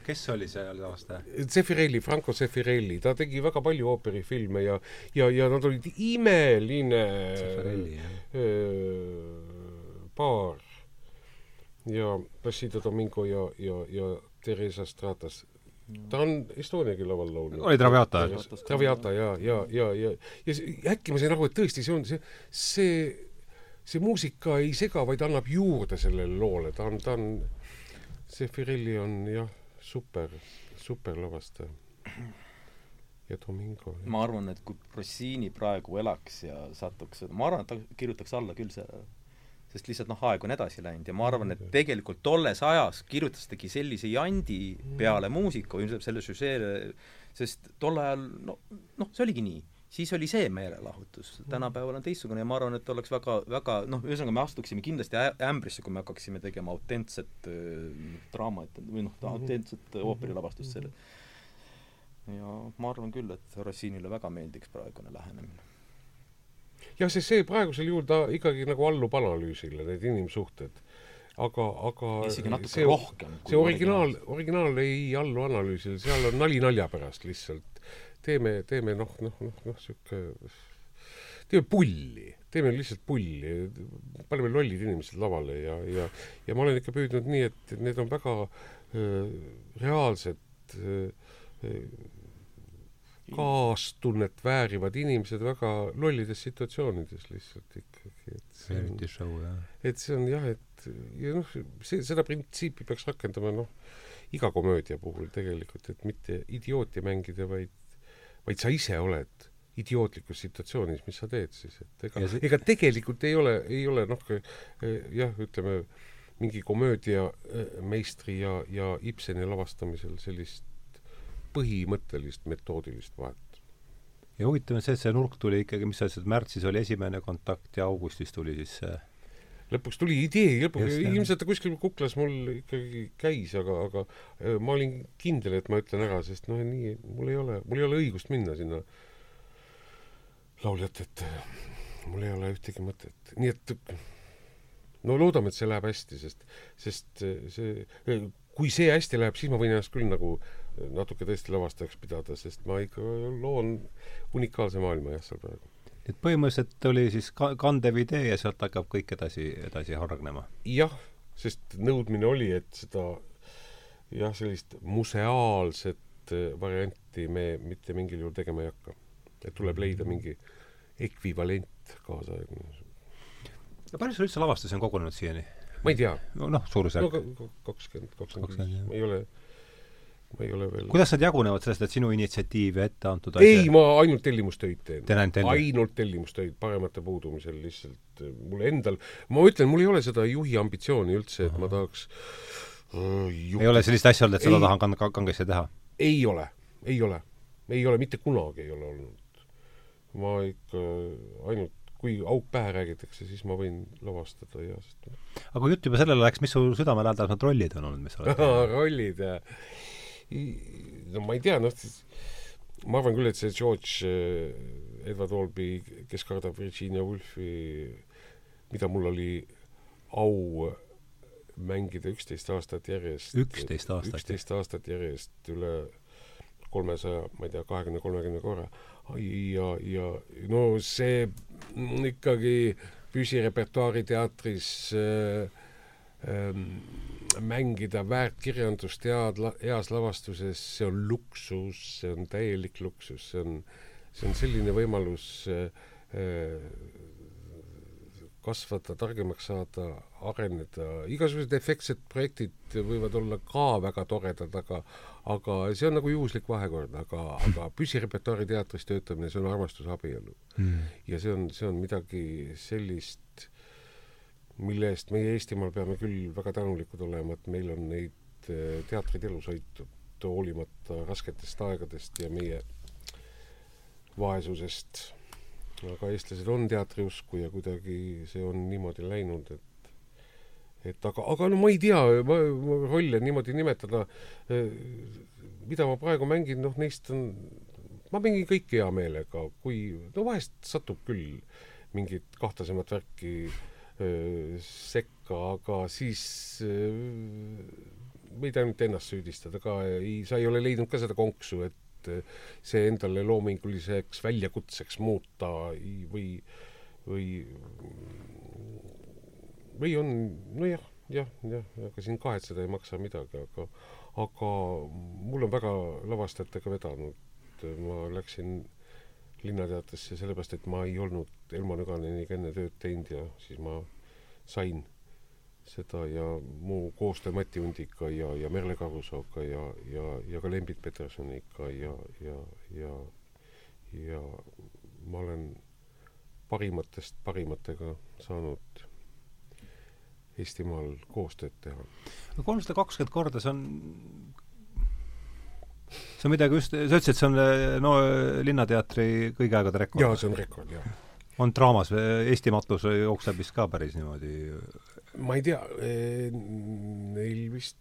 kes oli seal lavastaja? Zeffirelli, Franco Zeffirelli, ta tegi väga palju ooperifilme ja, ja, ja nad olid imeline paar. ja Placido Domingo ja, ja, ja Teresa Stratas ta on Estoniagi laval laulnud. oli Traviata? Traviata ja, ja, ja, ja, ja äkki ma sain aru, et tõesti see on see, see see muusika ei sega, vaid annab juurde sellele loole, ta on, ta on, see Firelli on jah, super, super lavastaja. ja Domingo. ma arvan, et kui Rossini praegu elaks ja satuks, ma arvan, et ta kirjutaks alla küll see, sest lihtsalt noh, aeg on edasi läinud. Ja ma arvan, et tegelikult tolles ajas kirjutas tagi sellise jandi peale muusika, ilmselt selle süžeele, sest tol ajal no, noh, see oligi nii siis oli see meelelahutus. tänapäeval on teistsugune ja ma arvan, et oleks väga, väga noh, ühesõnaga me astuksime kindlasti ämbrisse, kui me hakkaksime tegema autentset äh, draamat või noh, mhm. autentset äh, ooperilavastust selle. ja ma arvan küll, et Rossinile väga meeldiks praegune lähenemine. jah, sest see praegusel juhul ta ikkagi nagu allub analüüsile, need inimsuhted aga, aga isegi natuke see, rohkem. see originaal, originaal ei allu analüüsile, seal on nali nalja pärast lihtsalt. Teeme, teeme noh, noh, noh, noh, sihuke, teeme pulli, teeme lihtsalt pulli, paneme lollid inimesed lavale ja, ja, ja ma olen ikka püüdnud nii, et need on väga äh, reaalsed äh, kaastunnet väärivad inimesed väga lollides situatsioonides lihtsalt ikkagi, et see on, show, et see on jah, et ja noh, see, seda printsiipi peaks rakendama noh, iga komöödia puhul tegelikult, et mitte idiooti mängida, vaid vaid sa ise oled idiootlikus situatsioonis, mis sa teed siis, et ega see... ega tegelikult ei ole, ei ole noh, jah, ütleme, mingi komöödiameistri ja, ja Ibseni lavastamisel sellist põhimõttelist metoodilist vahet. ja huvitav on see, et see nurk tuli ikkagi, mis sa ütlesid, märtsis oli esimene kontakt ja augustis tuli siis see lõpuks tuli idee, lõpuks ilmselt ta kuskil kuklas mul ikkagi käis, aga, aga äh, ma olin kindel, et ma ütlen ära, sest noh, nii, mul ei ole, mul ei ole õigust minna sinna lauljat ette. mul ei ole ühtegi mõtet, nii et no loodame, et see läheb hästi, sest, sest see, kui see hästi läheb, siis ma võin ennast küll nagu natuke tõesti lavastajaks pidada, sest ma ikka loon unikaalse maailma jah, seal praegu. Et põhimõtteliselt oli siis ka-, kandev idee ja sealt hakkab kõik edasi, edasi hargnema? jah, sest nõudmine oli, et seda jah, sellist museaalset äh, varianti me mitte mingil juhul tegema ei hakka. et tuleb leida mingi ekvivalent kaasaegne. palju sul üldse lavastusi on kogunenud siiani? ma ei tea. noh, suurusjärk no,? kakskümmend, kakskümmend viis, ma ei ole ma ei ole veel kuidas nad jagunevad sellest, et sinu initsiatiiv ja ette antud asja? ei, ma ainult tellimustöid teen. ainult tellimus? ainult tellimustöid, paremate puudumisel lihtsalt mul endal, ma ütlen, mul ei ole seda juhi ambitsiooni üldse, et ma tahaks uh, juhti. ei ole sellist asja olnud, et seda tahan kang-, kangesti teha? ei ole, ei ole. ei ole, mitte kunagi ei ole olnud. ma ikka ainult kui auk pähe räägitakse, siis ma võin lavastada ja sest aga kui jutt juba sellele läks, mis sul südamelähedasemad rollid on olnud, mis sa oled teinud? rollid, jah no ma ei tea, noh, ma arvan küll, et see George äh, Edward Albee, kes kardab Virginia Woolfi, mida mul oli au mängida üksteist aastat järjest. üksteist aastat? üksteist aastat järjest üle kolmesaja, ma ei tea, kahekümne, kolmekümne korra. ja, ja no see ikkagi püsirepertuaari teatris äh, mängida väärt kirjandust head, heas lavastuses, see on luksus, see on täielik luksus, see on, see on selline võimalus äh, kasvada, targemaks saada, areneda, igasugused efektsed projektid võivad olla ka väga toredad, aga aga see on nagu juhuslik vahekord, aga, aga püsirepertuaari teatris töötamine, see on armastusabielu. Mm.. ja see on, see on midagi sellist mille eest meie Eestimaal peame küll väga tänulikud olema, et meil on neid eh, teatrid elus hoitud hoolimata rasketest aegadest ja meie vaesusest. aga eestlased on teatriusku ja kuidagi see on niimoodi läinud, et et aga, aga no ma ei tea, ma, ma rolle niimoodi nimetada, eh, mida ma praegu mängin, noh, neist on, ma mängin kõike hea meelega, kui, no vahest satub küll mingit kahtlasemat värki äh, sekka, aga siis võid ainult ennast süüdistada ka, ei, sa ei ole leidnud ka seda konksu, et see endale loominguliseks väljakutseks muuta või, või, või on, nojah, jah, jah, aga siin kahetseda ei maksa midagi, aga, aga mul on väga lavastajatega vedanud, ma läksin Linnateatrisse sellepärast, et ma ei olnud Elmo Nüganeniga enne tööd teinud ja siis ma sain seda ja mu koostöö Mati Undiga ja, ja Merle Karusooga ja, ja, ja ka Lembit Petersoniga ja, ja, ja, ja ma olen parimatest parimatega saanud Eestimaal koostööd teha. no kolmsada kakskümmend korda, see on see on midagi just, sa ütlesid, et see on no Linnateatri kõigi aegade rekord? jaa, see on rekord, jah. on draamas, Eesti matus jookseb vist ka päris niimoodi? ma ei tea, eh, neil vist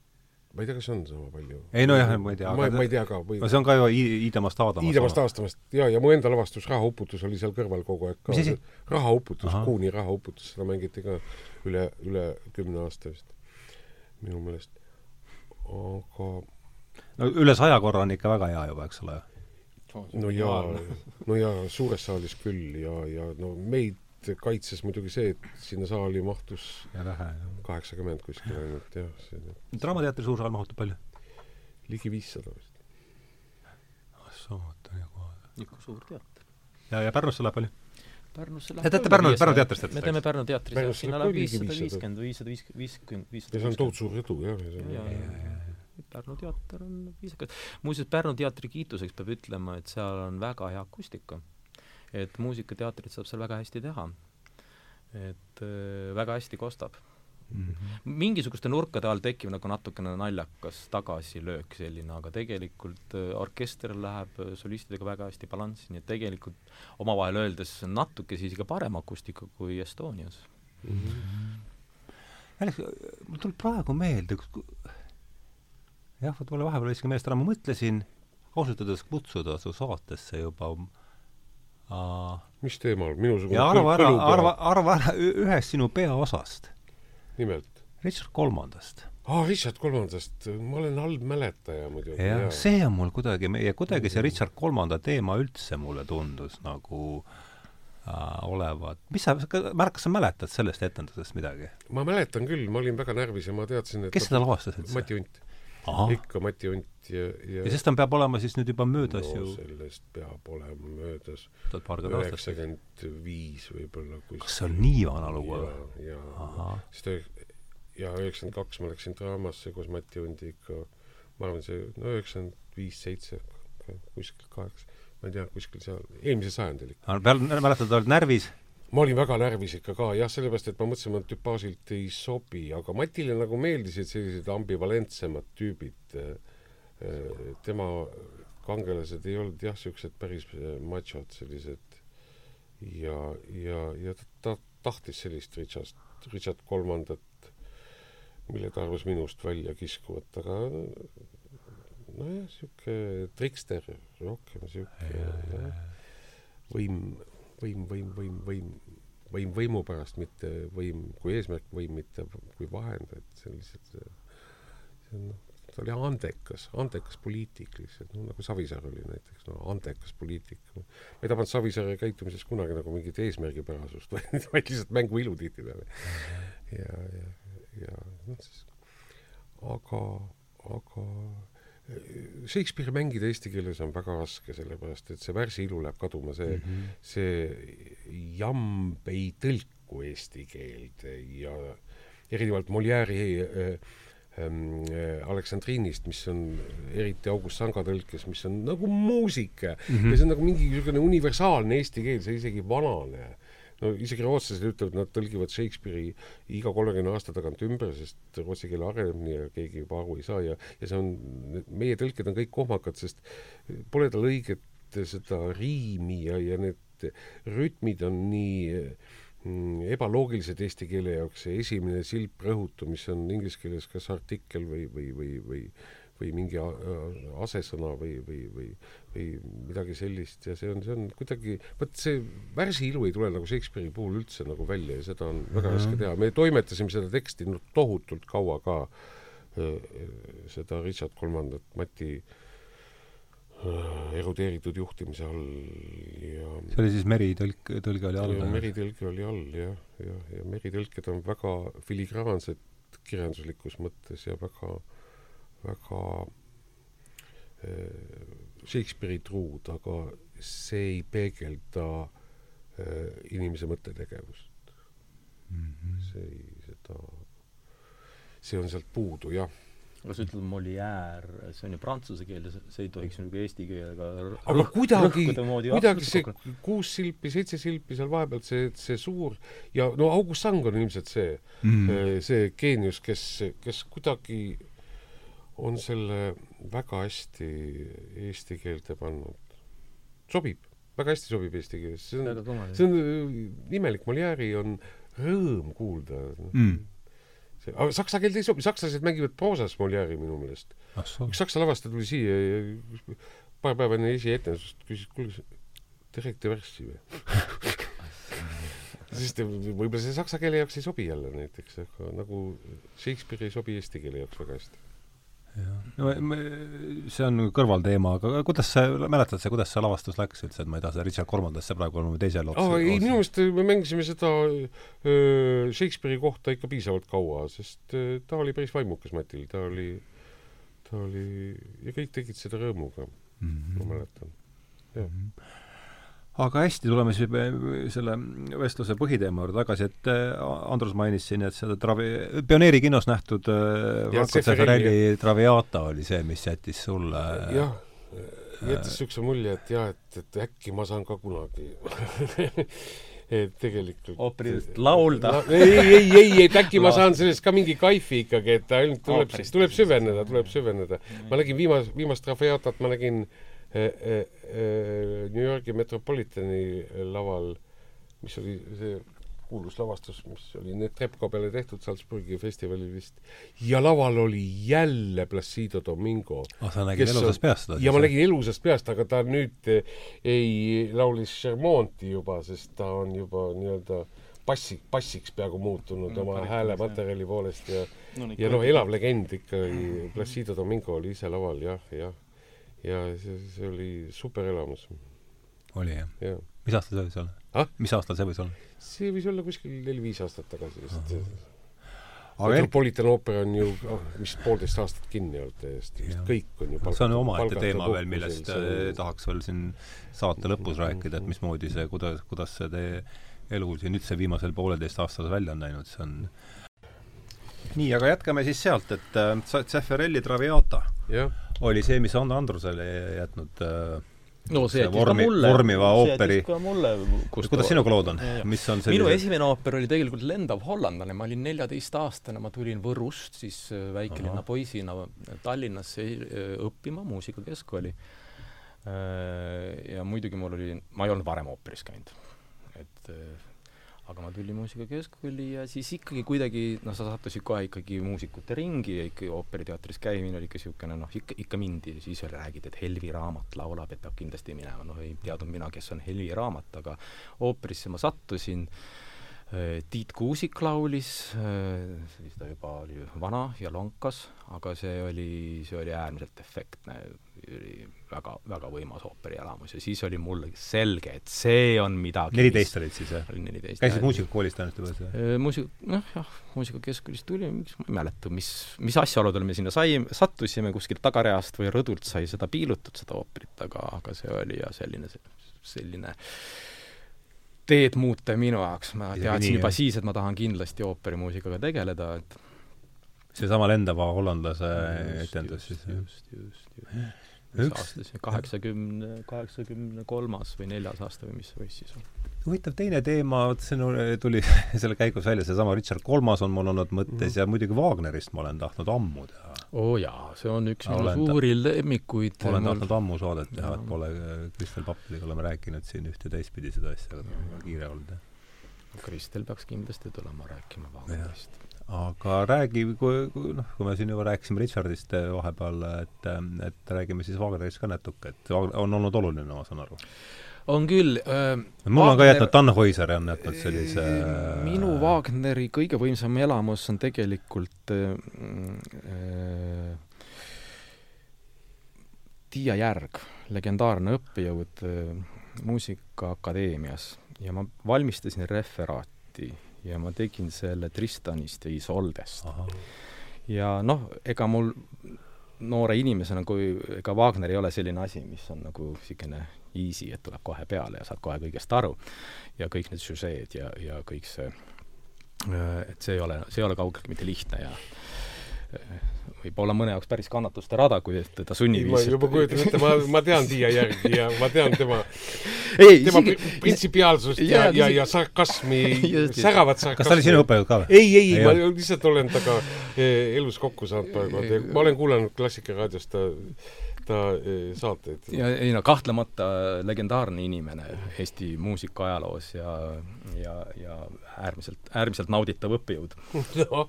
ma ei tea, kas on sama palju. ei nojah, ma ei tea. ma, ma ei tea ka no see on ka ju Iidamast Aadamast. Iidamast Aadamast, jaa, ja mu enda lavastus Rahauputus oli seal kõrval kogu aeg ka. rahauputus, Kuuni rahauputus, seda mängiti ka üle, üle kümne aasta vist minu meelest. aga no üle saja korra on ikka väga hea juba, eks ole? no jaa, no jaa, suures saalis küll ja, ja no meid kaitses muidugi see, et sinna saali mahtus kaheksakümmend kuskil ainult, jah. draamateatri suur saal mahutab palju? ligi viissada vist. ah soo, oota, nagu ikka suur teater. ja, ja Pärnusse läheb palju? Pärnusse läheb Te teete Pärnu, Pärnu teatrist teete? me teeme Pärnu teatris, sinna läheb viissada viiskümmend või viissada viiskümmend, viissada ja see on tohutu suur edu, jah. ja, ja, ja, ja Pärnu teater on viisakas. muuseas, Pärnu teatri kiituseks peab ütlema, et seal on väga hea akustika. et muusikateatrit saab seal väga hästi teha. et äh, väga hästi kostab mm. -hmm. mingisuguste nurkade all tekib nagu natukene naljakas tagasilöök selline, aga tegelikult äh, orkester läheb äh, solistidega väga hästi balanssi, nii et tegelikult omavahel öeldes natuke siis ikka parem akustika kui Estonias mm. -hmm. Alex, mul tuleb praegu meelde, jah, vot mulle vahepeal viskas meelest ära, ma mõtlesin ausalt öeldes kutsuda su saatesse juba uh, mis teemal, minusugune ja arva ära, arva, arva ära ühest sinu peaosast. nimelt? Richard Kolmandast. aa, Richard Kolmandast, ma olen halb mäletaja muidugi. jah, see on mul kuidagi, ja kuidagi see Richard Kolmanda teema üldse mulle tundus nagu äh, olevat, mis sa, kas sa mäletad sellest etendusest midagi? ma mäletan küll, ma olin väga närvis ja ma teadsin, et kes seda lavastas üldse? Mati Unt ikka Mati Unt ja, ja ja sest ta peab olema siis nüüd juba möödas no, ju. sellest peab olema möödas. Üheksakümmend viis võib-olla kas see on nii vana lugu või? jaa, sest ja üheksakümmend kaks ma läksin draamasse koos Mati Undiga, ma arvan, see no üheksakümmend viis, seitse, kuskil kaheksa, ma ei tea, kuskil seal, eelmisel sajandil ikka. mäletad, olid närvis? Ma olin väga närvis ikka ka, jah, sellepärast et ma mõtlesin, et tüpaažilt ei sobi, aga Matile nagu meeldisid sellised ambivalentsemad tüübid. tema kangelased ei olnud jah, niisugused päris machod, sellised ja, ja, ja ta tahtis sellist Richard, Richard Kolmandat, mille ta arvas minust välja kiskuvat, aga nojah, niisugune trikster, rohkem niisugune võim võim, võim, võim, võim, võim võimu pärast, mitte võim kui eesmärk, võim mitte kui vahend, et see on lihtsalt see, on noh, ta oli andekas, andekas poliitik lihtsalt, noh nagu Savisaar oli näiteks, no andekas poliitik. ma ei tabanud Savisaare käitumises kunagi nagu mingit eesmärgipärasust, vaid lihtsalt mängu ilu tihtipeale. ja, ja, ja noh siis, aga, aga Shakespeare'i mängida eesti keeles on väga raske, sellepärast et see värsi ilu läheb kaduma, see mm, -hmm. see jamb ei tõlku eesti keelde ja erinevalt Molière'i äh, äh, Aleksandrinist, mis on eriti August Sanga tõlkes, mis on nagu muusika mm -hmm. ja see on nagu mingi niisugune universaalne eesti keel, see isegi vanane no isegi rootslased ütlevad, nad tõlgivad Shakespeare'i iga kolmekümne aasta tagant ümber, sest rootsi keel areneb nii ja keegi juba aru ei saa ja, ja see on, meie tõlked on kõik kohmakad, sest pole tal õiget seda riimi ja, ja need rütmid on nii mm, ebaloogilised eesti keele jaoks, see esimene silp rõhutu, mis on inglise keeles kas artikkel või, või, või, või või mingi asesõna või, või, või, või midagi sellist ja see on, see on kuidagi, vot see värsi ilu ei tule nagu Shakespeare'i puhul üldse nagu välja ja seda on väga raske mhm. teha. me toimetasime seda teksti no, tohutult kaua ka, seda Richard Kolmandat, Mati erudeeritud juhtimise all ja see oli siis meritõlk, tõlge oli all? meritõlge oli all jah, ja, ja meritõlked on väga filigraansed kirjanduslikus mõttes ja väga äh, väga äh, Shakespeare'i truud, aga see ei peegelda äh, inimese mõttetegevust mm. -hmm. see ei, seda, see on sealt puudu, jah aga sa ütled Molière, see on ju prantsuse keel ja see ei tohiks nagu eesti keelega aga kuidagi, kuidagi see kuus silpi, seitse silpi seal vahepeal, see, see suur ja no August Sang on ilmselt see mm, -hmm. see geenius, kes, kes kuidagi on selle väga hästi eesti keelde pannud. sobib, väga hästi sobib eesti keeles, see on, see on äh, imelik, Molière'i on rõõm kuulda. Mm.. see, aga saksa keelde ei sobi, sakslased mängivad proosas Molière'i minu meelest. Ah, üks saksa lavastaja tuli siia ja paar päeva enne esietendust küsis, kuule, te räägite värssi või? Sest võib-olla see saksa keele jaoks ei sobi jälle näiteks, aga nagu Shakespeare ei sobi eesti keele jaoks väga hästi no see on kõrvalteema, aga kuidas sa, mäletad sa, kuidas see lavastus läks üldse, et ma ei taha seda Richard Kolmandasse praegu olema teisel otsal? ei, minu meelest me mängisime seda äh, Shakespeare'i kohta ikka piisavalt kaua, sest äh, ta oli päris vaimukas Matil, ta oli, ta oli, ja kõik tegid seda rõõmuga mm, -hmm. ma mäletan, jah mm. -hmm aga hästi, tuleme siis selle vestluse põhiteema juurde tagasi, et äh, Andrus mainis siin, et seda travi-, pioneerikinos nähtud äh, Marko Tseferelli Traviata oli see, mis jättis sulle jah, jättis niisuguse mulje, et jah, et, et äkki ma saan ka kunagi et tegelikult ooperit laulda la,. ei, ei, ei, et äkki ma saan sellest ka mingi kaifi ikkagi, et ainult tuleb, tuleb süveneda, tuleb süveneda. ma nägin viimast, viimast Traviatat ma nägin äh, New Yorgi Metropolitani laval, mis oli see kuulus lavastus, mis oli nüüd Trepko peale tehtud Salzburgi festivalil vist, ja laval oli jälle Placido Domingo. ah, sa nägid elusast peast seda? ja ma nägin elusast peast, aga ta nüüd ei laulis Chermonti juba, sest ta on juba nii-öelda bassi, bassiks peaaegu muutunud no, oma häälematerjali poolest ja no, ja noh, elav legend ikkagi, Placido Domingo oli ise laval jah, jah ja see, see oli super elamus. oli jah ja.? mis aastal see võis olla ah?? mis aastal see võis olla? see võis olla kuskil neli-viis aastat tagasi vist. Metropolitan ooper on ju oh, vist poolteist aastat kinni olnud täiesti, vist kõik on ju palk, see on omaette teema veel, millest see... Äh, tahaks veel siin saate lõpus rääkida, et mismoodi see, kuidas, kuidas see teie elu siin üldse viimasel pooleteist aastal välja on läinud, see on nii, aga jätkame siis sealt, et äh, Zeffirelli Traviata yeah. Oli see, mis on Andrusele jätnud äh, no see jättis vormi, ka mulle. vormiva ooperi. kuidas sinuga lood on? mis on selline minu esimene ooper oli tegelikult Lendav hollandlane, ma olin neljateistaastane, ma tulin Võrust siis äh, väikelinna poisina Tallinnasse äh, õppima muusikakeskkooli. ja muidugi mul oli, ma ei olnud varem ooperis käinud. et aga ma tulin muusikakeskkooli ja siis ikkagi kuidagi noh, sa sattusid kohe ikkagi muusikute ringi ja ikka ooperiteatris käimine oli ikka niisugune noh, ikka, ikka mindi. Ja siis räägid, et Helvi Raamat laulab, et peab kindlasti minema, noh ei teadnud mina, kes on Helvi Raamat, aga ooperisse ma sattusin. äh, Tiit Kuusik laulis, äh, siis ta juba oli vana ja lonkas, aga see oli, see oli äärmiselt efektne oli väga, väga võimas ooperielamus ja siis oli mul selge, et see on midagi neliteist olid siis, jah? olin neliteist. käisid muusikakoolis tõenäoliselt juba siis? muusika, noh jah, muusikakeskkoolist tuli, miks ma ei mäleta, mis, mis asjaoludel me sinna sai, sattusime, kuskilt tagareast või rõdult sai seda piilutud, seda ooperit, aga, aga see oli jah, selline, selline teed muutev minu jaoks, ma teadsin juba siis, et ma tahan kindlasti ooperimuusikaga tegeleda, et seesama lendava hollandlase etendus siis? just, just, just mis aasta see, kaheksakümne, kaheksakümne kolmas või neljas aasta või mis võis siis olla? huvitav teine teema, vot see tuli selle käigus välja, seesama Richard Kolmas on mul olnud mõttes mm ja muidugi Wagnerist ma olen tahtnud ammu teha. oo oh jaa, see on üks minu suuri lemmikuid. olen mul... tahtnud ammu saadet teha, et pole Kristel Pappiliga oleme rääkinud siin üht ja teistpidi seda asja, aga ta on väga kiire olnud, jah. Kristel peaks kindlasti tulema rääkima Wagnerist aga räägi, kui, kui noh, kui me siin juba rääkisime Richardist eh, vahepeal, et, eh, et räägime siis Wagnerist ka natuke, et on olnud oluline, ma saan aru? on küll äh,. mul Wagner... on ka jätnud, Tannhäuser on jätnud sellise minu Wagneri kõige võimsam elamus on tegelikult äh, äh, Tiia Järg, legendaarne õppejõud äh, Muusikaakadeemias ja ma valmistasin referaati ja ma tegin selle Tristanist ja Isoldest. ja noh, ega mul noore inimesena, kui ega Wagner ei ole selline asi, mis on nagu niisugune easy, et tuleb kohe peale ja saad kohe kõigest aru. ja kõik need süžeed ja, ja kõik see, et see ei ole, see ei ole kaugeltki mitte lihtne ja võib olla mõne jaoks päris kannatuste rada, kui teda sunniviisiliselt ma juba kujutan ette, ma, ma tean Tiia järgi ja ma tean tema ei, tema isegi... printsipiaalsust ja, ja, ja, ja sarkasmi, säravat sarkasmi. kas ta oli sinu õppejõud ka või? ei, ei, ei, ma lihtsalt olen temaga eh, elus kokku saanud praegu, ma olen kuulanud Klassikaraadiost ta ta eh, saateid. ja ei no kahtlemata legendaarne inimene Eesti muusika ajaloos ja, ja, ja äärmiselt, äärmiselt nauditav õppejõud. No,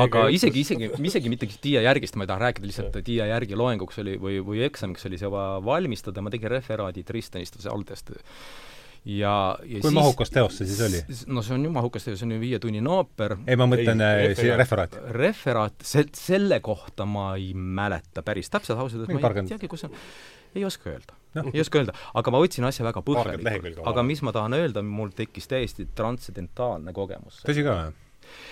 aga isegi, isegi, isegi mitte Tiia Järgist ma ei taha rääkida, lihtsalt Tiia Järgi loenguks oli või, või eksamiks oli see vaja valmistada, ma tegin referaadi Tristanist või Aldest ja, ja kui siis, mahukas teos see siis oli? no see on ju mahukas teos, see on ju viietunnine ooper. ei, ma mõtlen ei, äh, referaat. referaat, se-, selle kohta ma ei mäleta päris täpselt, ausalt öeldes ma ei teagi, kus see on, ei oska öelda no.. ei oska öelda, aga ma võtsin asja väga põhjalikult. aga mis ma tahan öelda, mul tekkis täiesti transcendentaalne kogemus. tõsi ka, jah?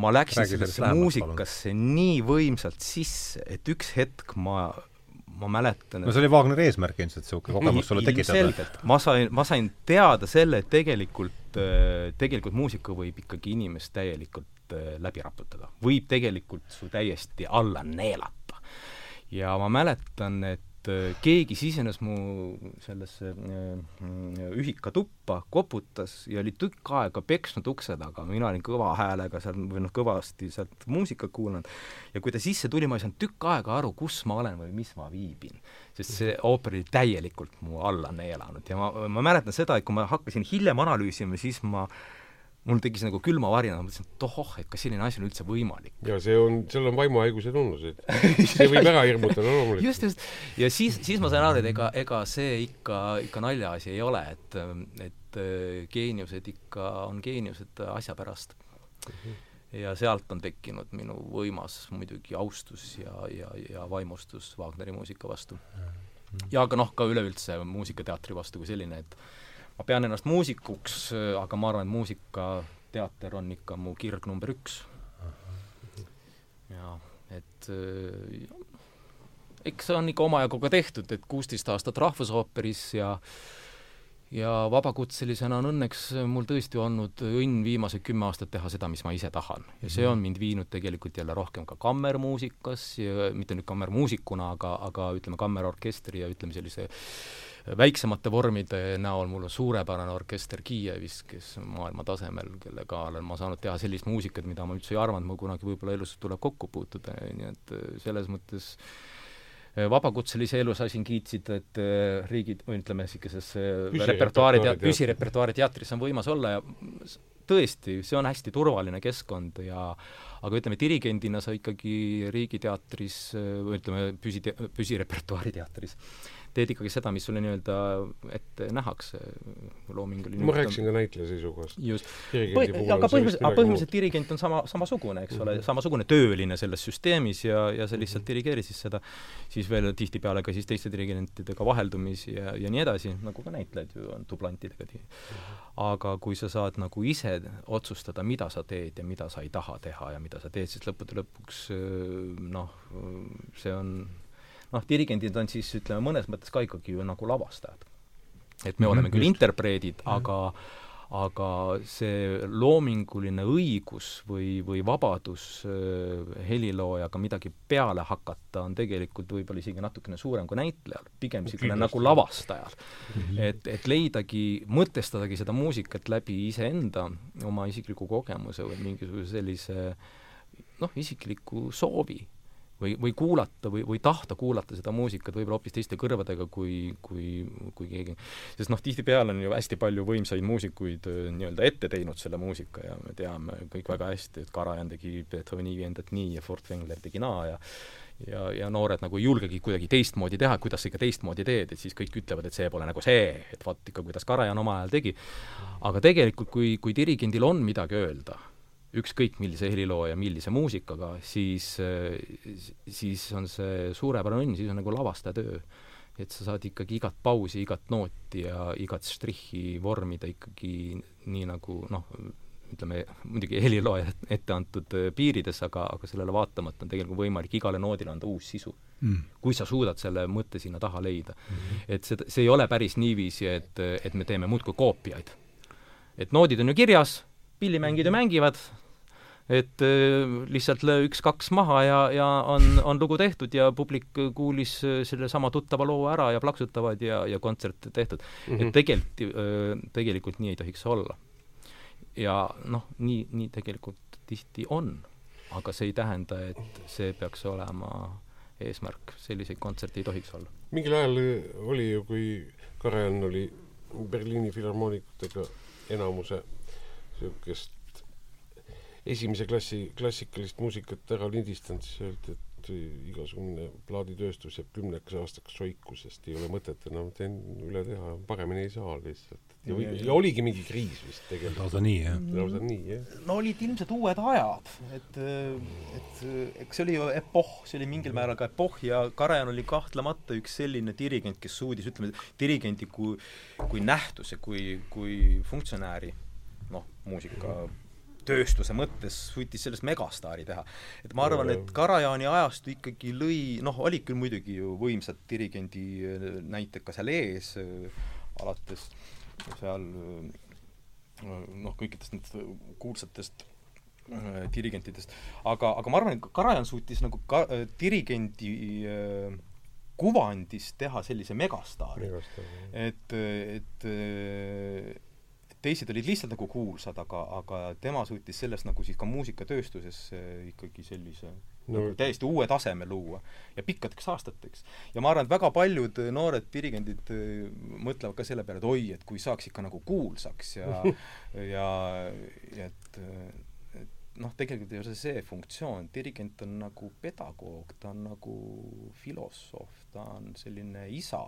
ma läksin sellesse muusikasse nii võimsalt sisse, et üks hetk ma ma mäletan no see oli Wagneri eesmärk ilmselt, niisugune kogemus sulle tekitada? ma sain, ma sain teada selle, et tegelikult, äh, tegelikult muusika võib ikkagi inimest täielikult äh, läbi raputada. võib tegelikult su täiesti alla neelata. ja ma mäletan, et et äh, keegi sisenes mu sellesse äh, ühikatuppa, koputas ja oli tükk aega peksnud ukse taga, mina olin kõva häälega seal või noh, kõvasti sealt muusikat kuulanud, ja kui ta sisse tuli, ma ei saanud tükk aega aru, kus ma olen või mis ma viibin. sest see ooper oli täielikult mu alla neelanud. Ja ma, ma mäletan seda, et kui ma hakkasin hiljem analüüsima, siis ma mul tekkis nagu külmavarina, ma mõtlesin, et ohoh, et kas selline asi on üldse võimalik. ja see on, seal on vaimuhaiguse tunnused. see võib ära hirmutada loomulikult. just, just. ja siis, siis ma sain aru, et ega, ega see ikka, ikka naljaasi ei ole, et, et äh, geeniused ikka on geeniused asja pärast mm. -hmm. ja sealt on tekkinud minu võimas muidugi austus ja, ja, ja vaimustus Wagneri muusika vastu. Mhm. ja ka noh, ka üleüldse muusikateatri vastu kui selline, et ma pean ennast muusikuks, aga ma arvan, et muusikateater on ikka mu kirg number üks. ja et eks see on ikka omajagu ka tehtud, et kuusteist aastat Rahvusooperis ja ja vabakutselisena on õnneks mul tõesti olnud õnn viimased kümme aastat teha seda, mis ma ise tahan. ja see on mind viinud tegelikult jälle rohkem ka kammermuusikas ja mitte nüüd kammermuusikuna, aga, aga ütleme, kammerorkestri ja ütleme, sellise väiksemate vormide näol mul on suurepärane orkester Kiievis, kes on maailma tasemel, kellega olen ma saanud teha sellist muusikat, mida ma üldse ei arvanud, mul kunagi võib-olla elus tuleb kokku puutuda, nii et äh, selles mõttes äh, vabakutselise elu sa siin kiitsid, et äh, riigid, või ütleme, niisuguses repertuaari püsirepertuaari teatris on võimas olla ja tõesti, see on hästi turvaline keskkond ja aga ütleme, dirigendina sa ikkagi Riigiteatris või ütleme, püsi, püsirepertuaari teatris teed ikkagi seda, mis sulle nii-öelda ette nähakse, loominguline ma rääkisin ka näitleja seisukohast. just. aga põhimõtteliselt, aga põhimõtteliselt dirigent on sama, samasugune, eks mm -hmm. ole, mhm. samasugune tööline selles süsteemis ja, ja sa lihtsalt mm -hmm. dirigeerid siis seda, siis veel tihtipeale ka siis teiste dirigentidega vaheldumisi ja, ja nii edasi, nagu ka näitlejad ju on dublantidega mm. -hmm. aga kui sa saad nagu ise otsustada, mida sa teed ja mida sa ei taha teha ja mida sa teed, siis lõppude lõpuks noh, see on noh, dirigendid on siis ütleme, mõnes mõttes ka ikkagi ju nagu lavastajad. et me mm -hmm, oleme küll just. interpreedid mm, -hmm. aga aga see loominguline õigus või, või vabadus äh, heliloojaga midagi peale hakata on tegelikult võib-olla isegi natukene suurem kui näitlejal, pigem niisugune nagu lavastajal mm. -hmm. et, et leidagi, mõtestadagi seda muusikat läbi iseenda, oma isikliku kogemuse või mingisuguse sellise noh, isikliku soovi või, või kuulata või, või tahta kuulata seda muusikat võib-olla hoopis teiste kõrvadega kui, kui, kui keegi. sest noh, tihtipeale on ju hästi palju võimsaid muusikuid äh, nii-öelda ette teinud selle muusika ja me teame kõik väga hästi, et Karajan tegi Beethoveni viiendat nii ja Furtwängler tegi naa ja ja, ja noored nagu ei julgegi kuidagi teistmoodi teha, kuidas sa ikka teistmoodi teed, et siis kõik ütlevad, et see pole nagu see, et vaat ikka, kuidas Karajan omal ajal tegi. aga tegelikult, kui, kui dirigendil on midagi öelda, ükskõik millise helilooja, millise muusikaga, siis, siis on see suurepärane õnn, siis on nagu lavastaja töö. et sa saad ikkagi igat pausi, igat nooti ja igat štrihhi vormida ikkagi nii nagu noh, ütleme muidugi helilooja ette antud piirides, aga, aga sellele vaatamata on tegelikult võimalik igale noodile anda uus sisu mm.. kui sa suudad selle mõtte sinna taha leida mm. -hmm. et seda, see ei ole päris niiviisi, et, et me teeme muudkui koopiaid. et noodid on ju kirjas, pillimängijad ju mängivad, et äh, lihtsalt löö üks-kaks maha ja, ja on, on lugu tehtud ja publik kuulis äh, sellesama tuttava loo ära ja plaksutavad ja, ja kontsert tehtud mm. -hmm. et tegelikult, äh, tegelikult nii ei tohiks olla. ja noh, nii, nii tegelikult tihti on, aga see ei tähenda, et see peaks olema eesmärk, selliseid kontserte ei tohiks olla. mingil ajal oli ju, kui Karajan oli Berliini filharmoonikutega enamuse niisugust esimese klassi klassikalist muusikat ära lindistanud, siis öeldi, et igasugune plaaditööstus jääb kümneks aastaks soiku, sest ei ole mõtet enam teen üle teha, paremini ei saa lihtsalt ja, ja oligi mingi kriis vist tegelikult. lausa nii, jah? lausa nii, jah. no olid ilmselt uued ajad, et, et eks see oli ju epohh, see oli mingil määral ka epohh ja Karajan oli kahtlemata üks selline dirigent, kes suudis, ütleme, dirigendi kui, kui nähtuse, kui, kui funktsionääri, noh, muusika tööstuse mõttes suutis sellest megastaari teha. et ma arvan, et Karajaani ajastu ikkagi lõi, noh, olid küll muidugi ju võimsad dirigendi näited ka seal ees, alates seal noh, kõikidest nendest kuulsatest äh, dirigentidest, aga, aga ma arvan, et Karajan suutis nagu ka äh, dirigendi äh, kuvandis teha sellise megastaari. et, et teised olid lihtsalt nagu kuulsad, aga, aga tema suutis sellest nagu siis ka muusikatööstuses ikkagi sellise no. nagu täiesti uue taseme luua ja pikkadeks aastateks. ja ma arvan, et väga paljud noored dirigendid äh, mõtlevad ka selle peale, et oi, et kui saaks ikka nagu kuulsaks ja ja, ja et noh, tegelikult ei ole see funktsioon, dirigent on nagu pedagoog, ta on nagu filosoof, ta on selline isa,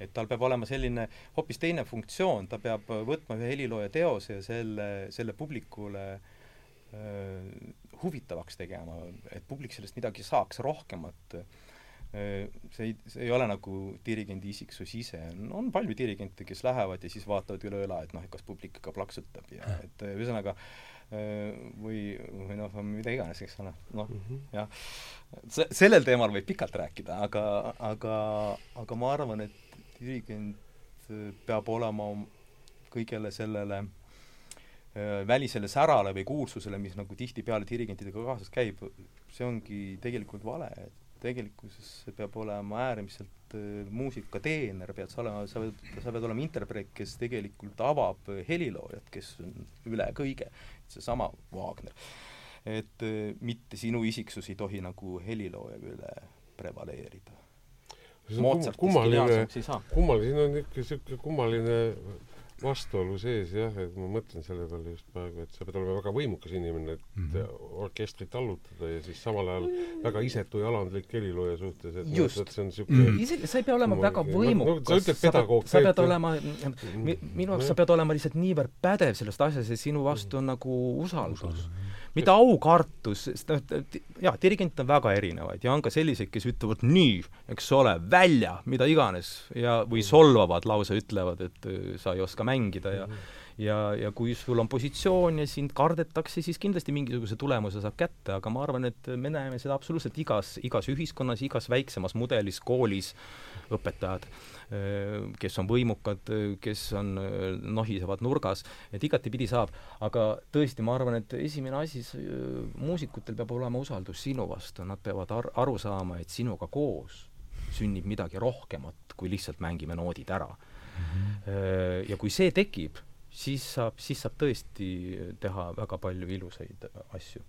et tal peab olema selline hoopis teine funktsioon, ta peab võtma ühe helilooja teose ja selle, selle publikule äh, huvitavaks tegema, et publik sellest midagi saaks rohkemat see ei, see ei ole nagu dirigendi isiksus ise, on palju dirigente, kes lähevad ja siis vaatavad üle õla, et noh, et kas publik ikka plaksutab ja et ühesõnaga äh, Äh, või, või noh, mida iganes, eks ole, noh mm -hmm. jah. sellel teemal võib pikalt rääkida, aga, aga, aga ma arvan, et dirigent peab olema kõigele sellele äh, välisele särale või kuulsusele, mis nagu tihtipeale dirigentidega kaasas käib, see ongi tegelikult vale, et tegelikkuses see peab olema äärmiselt äh, muusikateener, pead sa olema, sa pead, sa pead olema interpreet, kes tegelikult avab heliloojat, kes on üle kõige seesama Wagner. et äh, mitte sinu isiksus ei tohi nagu helilooja üle prevaleerida. Kummaline, kummaline, siin on ikka niisugune kummaline vastuolu sees jah, et ma mõtlen selle peale just praegu, et sa pead olema väga võimukas inimene, et mm -hmm. orkestrit allutada ja siis samal ajal väga isetu ja alandlik helilooja suhtes, et just. no,, see on niisugune mm -hmm. isegi sa ei pea olema väga võimukas no,, no, sa, sa pead, sa pead olema mi,, minu jaoks sa pead olema lihtsalt niivõrd pädev sellest asjas ja sinu vastu on nagu usaldus mitte aukartus, sest noh, jah, dirigente on väga erinevaid ja on ka selliseid, kes ütlevad nii, eks ole, välja, mida iganes, ja, või solvavad lausa, ütlevad, et sa ei oska mängida ja mm. -hmm ja, ja kui sul on positsioon ja sind kardetakse, siis kindlasti mingisuguse tulemuse saab kätte, aga ma arvan, et me näeme seda absoluutselt igas, igas ühiskonnas, igas väiksemas mudelis, koolis, õpetajad kes on võimukad, kes on, nohisevad nurgas, et igatepidi saab. aga tõesti, ma arvan, et esimene asi, muusikutel peab olema usaldus sinu vastu, nad peavad ar aru saama, et sinuga koos sünnib midagi rohkemat, kui lihtsalt mängime noodid ära mm. -hmm. Ja kui see tekib, siis saab, siis saab tõesti teha väga palju ilusaid asju.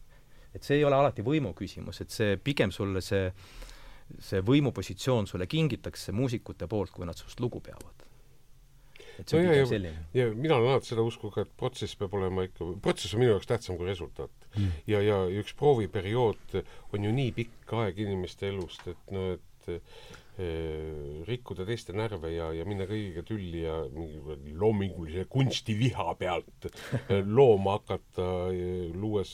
et see ei ole alati võimu küsimus, et see pigem sulle see äh, see võimupositsioon sulle kingitakse muusikute poolt, kui nad sinust lugu peavad. et see no on pigem selline. ja mina olen alati seda usku ka, et protsess peab olema ikka, protsess on minu jaoks tähtsam kui resultaat mm.. ja, ja üks prooviperiood on ju nii pikk aeg inimeste elust, et no et eh, rikkuda teiste närve ja, ja minna kõigiga tülli ja mingi loomingulise kunstiviha pealt looma hakata, luues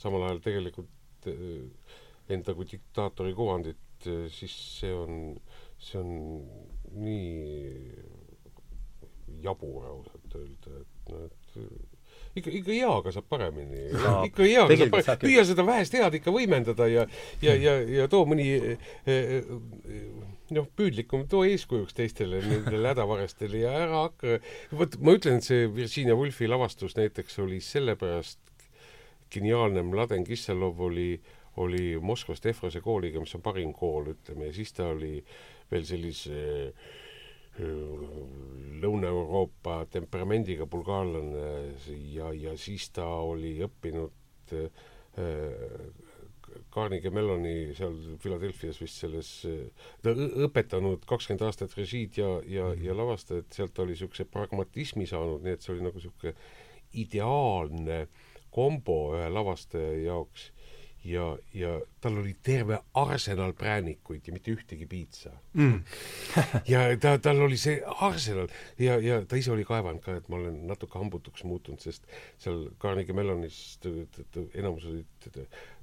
samal ajal tegelikult eh, enda kui diktaatori kuvandit et äh, siis see on, see on nii jabur ausalt öelda, et noh, et äh, ikka, ikka heaga saab paremini. No,. ikka heaga saab paremini, püüa seda vähest head ikka võimendada ja, ja, ja, ja too mõni eh, noh, püüdlikum, too eeskujuks teistele nendele hädavarastele ja ära hakka, vot ma ütlen, et see Virginia Woolfi lavastus näiteks oli sellepärast geniaalne, Mladen Kisselov oli äh, oli Moskvas Tehvrose kooliga, mis on parim kool, ütleme, ja siis ta oli veel sellise äh, Lõuna-Euroopa temperamendiga bulgaarlane ja, ja siis ta oli õppinud äh, Carnegie Melloni seal Philadelphia's vist selles, ta õpetanud kakskümmend aastat režiid ja, ja, ja lavastajat, sealt oli niisuguse pragmatismi saanud, nii et see oli nagu niisugune ideaalne kombo ühe lavastaja jaoks ja, ja tal oli terve arsenal präänikuid ja mitte ühtegi piitsa mm. ja ta, tal oli see arsenal ja, ja ta ise oli kaevanud ka, et ma olen natuke hambutuks muutunud, sest seal Carnegie Mellonis enamus olid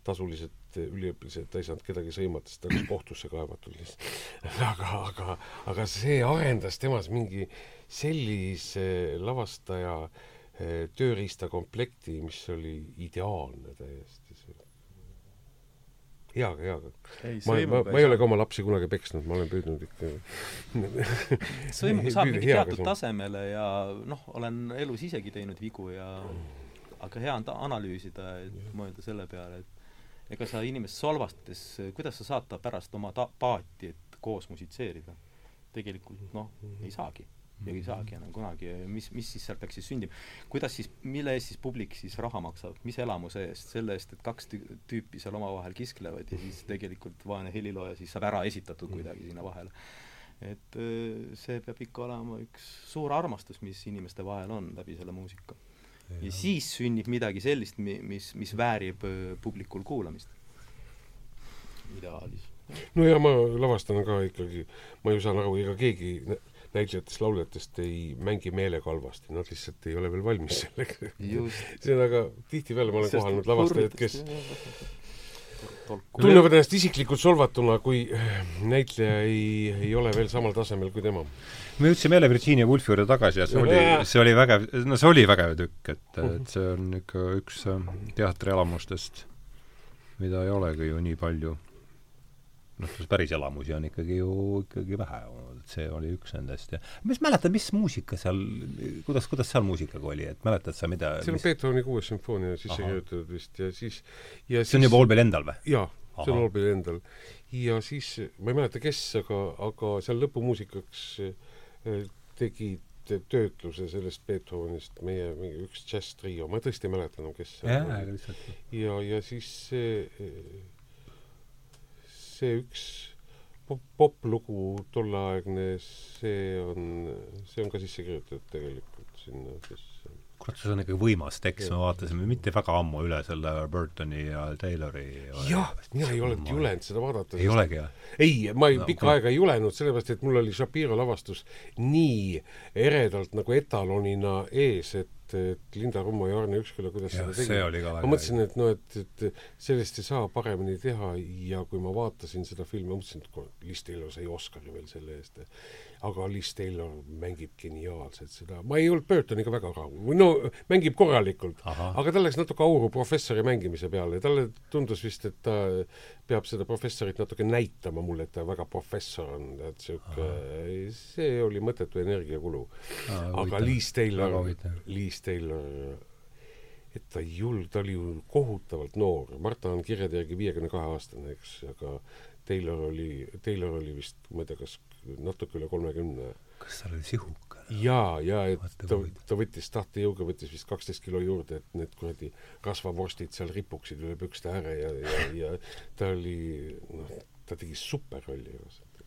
tasulised üliõpilased, ta ei saanud kedagi sõimata, sest ta läks kohtusse kaevatud lihtsalt. aga, aga, aga see arendas temas mingi sellise lavastaja eh, tööriistakomplekti, mis oli ideaalne täiesti hea, hea. ma, ma, ma ei ole ka oma lapsi kunagi peksnud, ma olen püüdnud ikka sõimuga saab mingi teatud tasemele ja noh, olen elus isegi teinud vigu ja aga hea on ta analüüsida, et mõelda selle peale, et ega sa inimest solvates, kuidas sa saad ta pärast oma ta-, paati, et koos musitseerida? tegelikult noh, ei saagi ja ei saagi enam kunagi, mis, mis siis seal peaks siis sündima. kuidas siis, mille eest siis publik siis raha maksab, mis elamuse eest, selle eest, et kaks tüüpi seal omavahel kisklevad ja siis tegelikult vaene helilooja siis saab ära esitatud kuidagi sinna vahele. et see peab ikka olema üks suur armastus, mis inimeste vahel on läbi selle muusika. ja siis sünnib midagi sellist, mis, mis väärib publikul kuulamist. ideaalis no ja ma lavastan ka ikkagi, ma ju saan aru, ega keegi näitlejatest-lauljatest ei mängi meelega halvasti, nad lihtsalt ei ole veel valmis selleks. see on aga, tihtipeale ma olen kohanud lavastajaid, kes tunnevad ennast isiklikult solvatuna, kui näitleja ei, ei ole veel samal tasemel kui tema. me jõudsime jälle Virginia Woolfi juurde tagasi ja see oli, see oli vägev, no see oli vägev tükk, et, et see on ikka üks äh, teatrielamustest, mida ei olegi ju nii palju. Noh, päris elamusi on ikkagi ju ikkagi vähe et see oli üks nendest ja mis mäletad, mis muusika seal, kuidas, kuidas seal muusikaga oli, et mäletad sa, mida seal on mis... Beethoveni kuues sümfoonia sisse kirjutatud vist ja siis ja see on juba Olbel endal või? jaa, see on Olbel endal. ja siis, ma ei mäleta, kes, aga, aga seal lõpumuusikaks äh, tegid töötluse sellest Beethovenist meie mingi üks džässtrio, ma tõesti ei mäleta enam, kes see oli. ja, ja siis see see üks poplugu tolleaegne, see on, see on ka sisse kirjutatud tegelikult sinna sisse. kurat, see on ikka võimas tekst, me vaatasime mitte väga ammu üle selle Burtoni ja Taylori jah, mina ei olnud julenud seda vaadata. ei olegi, jah? ei, ma ei no,, pikka aega ei julenud, sellepärast et mul oli Shapiro lavastus nii eredalt nagu etalonina ees, et et, et Linda Rummo ja Arne Üksküla, kuidas ja, seda tegi. ma mõtlesin, et noh, et, et sellest ei saa paremini teha ja kui ma vaatasin seda filmi, ma mõtlesin, et Liis Taylor sai Oscari veel selle eest. aga Liis Taylor mängib geniaalselt seda, ma ei olnud Burtoniga väga rahul, või no mängib korralikult, aga tal läks natuke auru professori mängimise peale. Talle tundus vist, et ta peab seda professorit natuke näitama mulle, et ta väga professor on, et sihuke, see oli mõttetu energiakulu. aga Liis Taylor, Liis Taylor, et ta julg-, ta oli ju kohutavalt noor, Marta on kirjade järgi viiekümne kahe aastane, eks, aga Taylor oli, Taylor oli vist, ma ei tea, kas natuke üle kolmekümne. kas tal oli sihuk? Jaa, ja et ta, ta võttis tahtejõuga, võttis vist kaksteist kilo juurde, et need kuradi rasvavorstid seal ripuksid üle pükste ääre ja, ja, ja ta oli, noh, ta tegi superrolli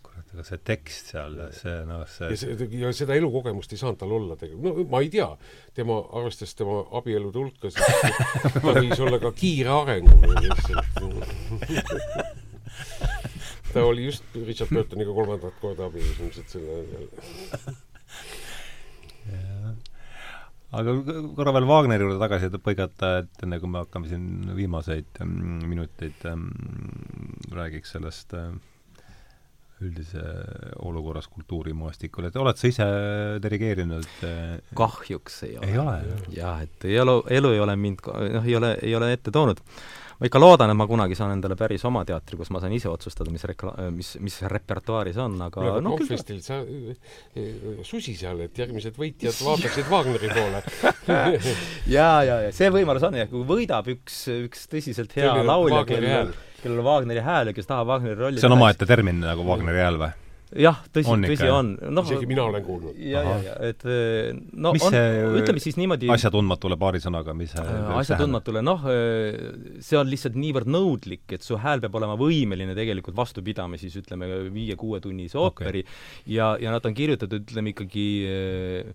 kurat, aga see tekst seal, see noh, see ja see, ja seda elukogemust ei saanud tal olla tegelikult, no ma ei tea, tema, arvestades tema abielude hulka, siis ta võis olla ka kiire arengu ta oli just Richard Burtoniga kolmandat korda abielus ilmselt selle aga korra veel Wagneri juurde tagasi põigata, et enne kui me hakkame siin viimaseid mm, minuteid mm, räägiks sellest äh, üldise olukorras kultuurimaastikul, et oled sa ise dirigeerinud? Äh, kahjuks ei ole. ei ole? jah, et elu, elu ei ole mind, noh, ei ole, ei ole ette toonud ma ikka loodan, et ma kunagi saan endale päris oma teatri, kus ma saan ise otsustada, mis rekla-, mis, mis repertuaaris on, aga no, no Confestil sa susi seal, et järgmised võitjad vaataksid Wagneri poole. Jaa, jaa, ja see võimalus on ja kui võidab üks, üks tõsiselt hea laulja, kellel, kellel on Wagneri hääl ja kes tahab Wagneri rolli see on omaette termin nagu Wagneri hääl või? Jah, tõsi, tõsi on. noh, isegi mina olen kuulnud. ja, ja, ja et eh, no mis on, ütleme siis niimoodi asjatundmatule paari sõnaga, mis see asjatundmatule, noh, eh, see on lihtsalt niivõrd nõudlik, et su hääl peab olema võimeline tegelikult vastu pidama siis ütleme, viie-kuuetunnise ooperi okay. ja, ja nad on kirjutatud, ütleme ikkagi Äh,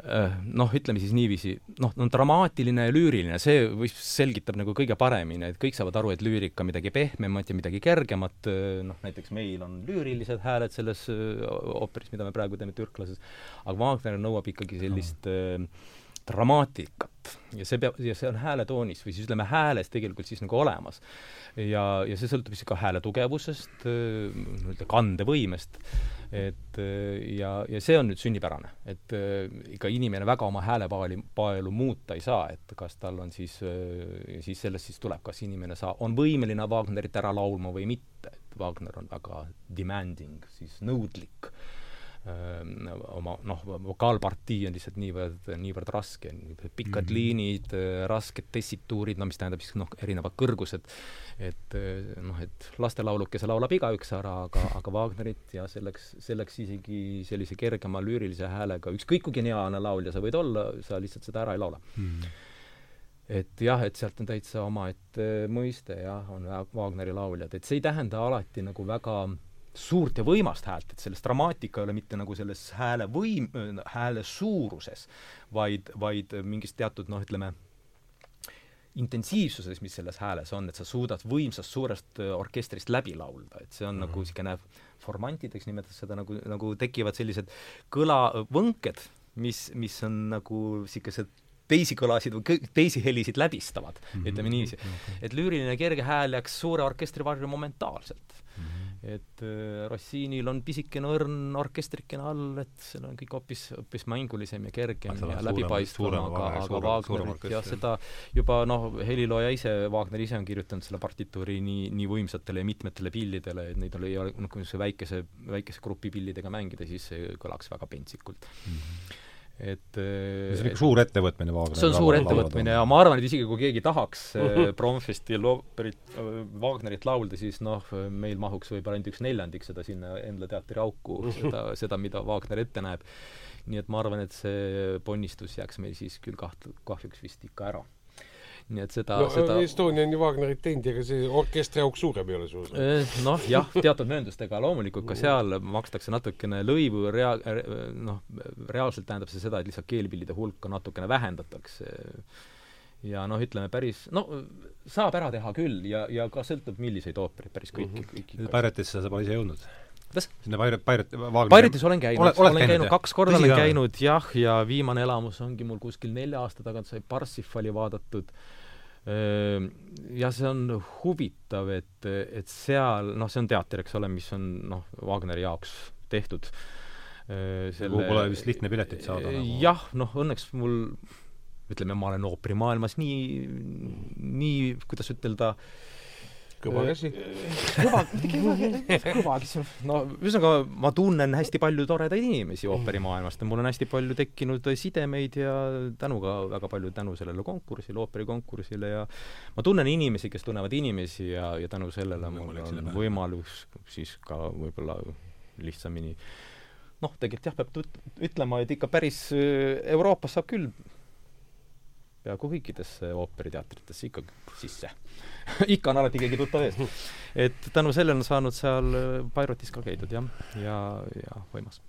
noh, ütleme siis niiviisi, noh, no dramaatiline ja lüüriline, see või selgitab nagu kõige paremini, et kõik saavad aru, et lüürika midagi pehmemat ja midagi kergemat, äh, noh näiteks meil on lüürilised hääled selles äh, ooperis, mida me praegu teeme türklases, aga Wagner nõuab ikkagi sellist mm. Dramaatikat ja see peab, ja see on hääletoonis või siis ütleme, hääles tegelikult siis nagu olemas. ja, ja see sõltub siis ka hääle tugevusest, nii-öelda kandevõimest. Et äh, ja, ja see on nüüd sünnipärane, et äh, ega inimene väga oma häälepaali, paelu muuta ei saa, et kas tal on siis, äh, siis sellest siis tuleb, kas inimene saa-, on võimeline Wagnerit ära laulma või mitte, et Wagner on väga demanding, siis nõudlik oma noh, vokaalpartii on lihtsalt niivõrd, niivõrd raske, pikad mm -hmm. liinid, rasked tessituurid, no mis tähendab siis noh, erinevad kõrgused, et noh, et lastelaulukese laulab igaüks ära, aga, aga Wagnerit ja selleks, selleks isegi sellise kergema lüürilise häälega, ükskõik kui geniaalne laulja sa võid olla, sa lihtsalt seda ära ei laula mm. -hmm et jah, et sealt on täitsa omaette mõiste jah, on Wagneri lauljad, et see ei tähenda alati nagu väga äh, suurt ja võimast häält, et selles dramaatika ei ole mitte nagu selles hääle võim, hääle suuruses, vaid, vaid mingis teatud noh, ütleme, intensiivsuses, mis selles hääles on, et sa suudad võimsast suurest orkestrist läbi laulda, et see on mm -hmm. nagu niisugune formantideks nimetades seda nagu, nagu tekivad sellised kõlavõnked, mis, mis on nagu niisugused teisi kõlasid või teisi helisid läbistavad mm, -hmm. ütleme niiviisi. et lüüriline kerge hääl jääks suure orkestri varju momentaalselt mm. -hmm et äh, Rossiinil on pisikene õrn orkestrikene all, et seal on kõik hoopis, hoopis mängulisem ja kergem ja läbipaistvam, aga, aga Wagnerit jah, seda juba noh, helilooja ise, Wagner ise on kirjutanud selle partituuri nii, nii võimsatele ja mitmetele pillidele, et neid ei ole, noh, kui niisuguse väikese, väikese grupi pillidega mängida, siis see kõlaks väga pentsikult mm. -hmm et see on ikka suur ettevõtmine Wagner see on suur ettevõtmine ja ma arvan, et isegi kui keegi tahaks Bromfestil ooperit, Wagnerit laulda, siis noh, meil mahuks võib-olla ainult üks neljandik seda sinna Endla teatri auku, seda, seda, mida Wagner ette näeb. nii et ma arvan, et see ponnistus jääks meil siis küll kaht-, kahjuks vist ikka ära nii et seda no seda... Estonia on ju Wagnerit teinud ja ega see orkestri auk suurem ei ole sul? Eh, noh, jah, teatud mööndustega loomulikult ka seal makstakse natukene lõivu, rea-, noh, reaalselt tähendab see seda, et lihtsalt keelpillide hulka natukene vähendatakse. ja noh, ütleme päris, no saab ära teha küll ja, ja ka sõltub, milliseid oopereid, päris kõiki mm, -hmm. kõiki Pairatisse sa pole ise jõudnud? kuidas? sinna Pirate, Pirate, Wagneri Pirate'is olen käinud, olen käinud, käinud kaks korda olen käinud jah, ja viimane elamus ongi mul kuskil nelja aasta tagant sai Parsifali vaadatud jah, see on huvitav, et, et seal, noh, see on teater, eks ole, mis on noh, Wagneri jaoks tehtud. Selle... Pole vist lihtne piletit saada nagu. jah, noh, õnneks mul ütleme, ma olen ooperimaailmas nii, nii, kuidas ütelda äh, kõva käsi. kõva, kõva käsi. no ühesõnaga, ma tunnen hästi palju toredaid inimesi ooperimaailmast ja mul on hästi palju tekkinud sidemeid ja tänu ka väga palju tänu sellele konkursile, ooperikonkursile ja ma tunnen inimesi, kes tunnevad inimesi ja, ja tänu sellele mul on võimalus siis ka võib-olla lihtsamini noh, tegelikult jah, peab ütlema, et ikka päris Euroopas saab küll peaaegu kõikidesse ooperiteatritesse ikkagi sisse ikka on alati keegi tuttav ees. et tänu sellele on saanud seal Piratis ka käidud jah, ja, ja võimas.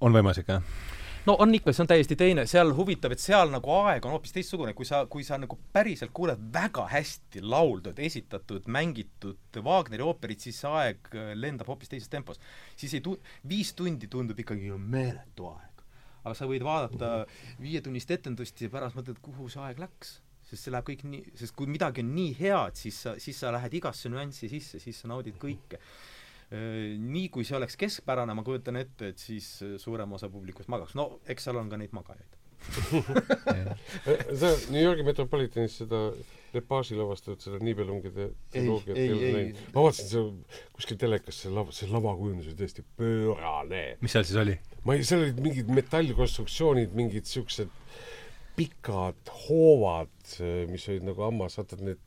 on võimas ikka, jah? no on ikka, see on täiesti teine, seal huvitav, et seal nagu aeg on hoopis teistsugune, kui sa, kui sa nagu päriselt kuuled väga hästi lauldud, esitatud, mängitud Wagneri ooperit, siis see aeg lendab hoopis teises tempos. siis ei tu-, viis tundi tundub ikkagi meeletu aeg aga sa võid vaadata viietunnist etendust ja pärast mõtled, kuhu see aeg läks. sest see läheb kõik nii, sest kui midagi on nii head, siis sa, siis sa lähed igasse nüanssi sisse, siis sa naudid kõike. Nii kui see oleks keskpärane, ma kujutan ette, et siis suurem osa publikust magaks. no eks seal on ka neid magajaid sa New Yorgi Metropolitanis seda Lepagi lavastatud seda Nibelungide triloogiat ei ole näinud? ma vaatasin see kuskil telekas, see lava, see lavakujundus oli tõesti pöörane. mis seal siis oli? ma ei, seal olid mingid metallkonstruktsioonid, mingid siuksed pikad hoovad, mis olid nagu hammas, vaata need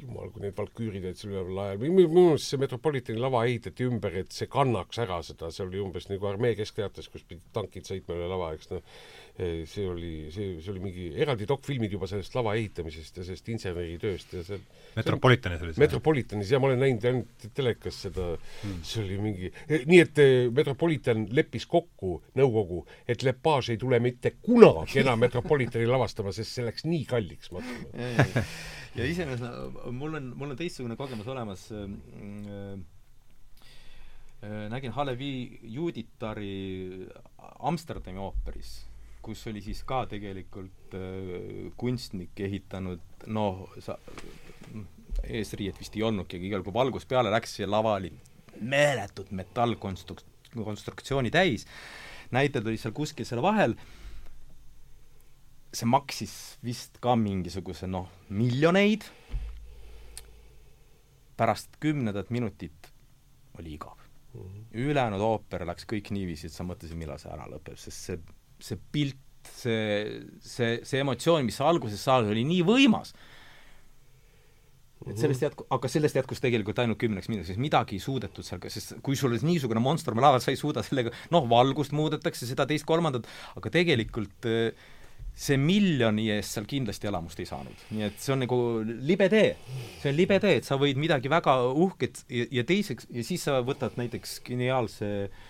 jumal, kui need valküürid olid seal üleval lae all, minu meelest see Metropolitani lava ehitati ümber, et see kannaks ära seda, see oli umbes nagu armee keskteatris, kus pidid tankid sõitma üle lava, eks noh. See oli, see, see oli mingi eraldi dokfilmid juba sellest lava ehitamisest ja sellest inseneritööst ja seal Metropolitanis oli see? Metropolitanis, jaa, ma olen näinud ainult telekas seda. Hmm., see oli mingi, nii et eh, Metropolitan leppis kokku, nõukogu, et Lepage ei tule mitte kunagi enam Metropolitani lavastama, sest see läks nii kalliks maksma ja iseenesest mul on, mul on teistsugune kogemus olemas. Äh, nägin Halevi Juditari Amsterdami ooperis kus oli siis ka tegelikult äh, kunstnik ehitanud noh, sa, eesriiet vist ei olnudki, aga igal pool valgus peale läks ja lava oli meeletut metallkonstruk-, konstruktsiooni täis, näitlejad olid seal kuskil seal vahel, see maksis vist ka mingisuguse noh, miljoneid, pärast kümnendat minutit oli igav mm. -hmm. ülejäänud ooper läks kõik niiviisi, et sa mõtlesid, millal see ära lõpeb, sest see see pilt, see, see, see emotsioon, mis alguses saad, oli nii võimas, et sellest jätku-, aga sellest jätkus tegelikult ainult kümneks minutiks, sest midagi ei suudetud seal, sest kui sul on niisugune monster laval, sa ei suuda sellega, noh, valgust muudetakse, seda, teist, kolmandat, aga tegelikult see miljoni eest seal kindlasti elamust ei saanud. nii et see on nagu libe tee. see on libe tee, et sa võid midagi väga uhket ja, ja teiseks, ja siis sa võtad näiteks geniaalse äh,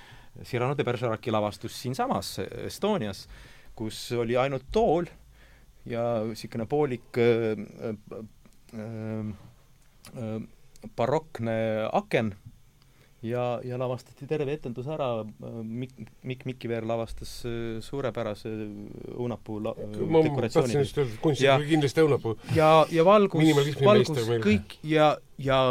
Cyrano de Bergeraci lavastus siinsamas Estonias, kus oli ainult tool ja niisugune poolik äh, äh, äh, barokne aken ja, ja lavastati terve etendus ära, Mikk, Mikk Mikiver lavastas äh, suurepärase õunapuu la-, dekoratsiooni. ma tahtsin just öelda, et kunstnik oli kindlasti õunapuu. ja, ja valgus, valgus kõik ja, ja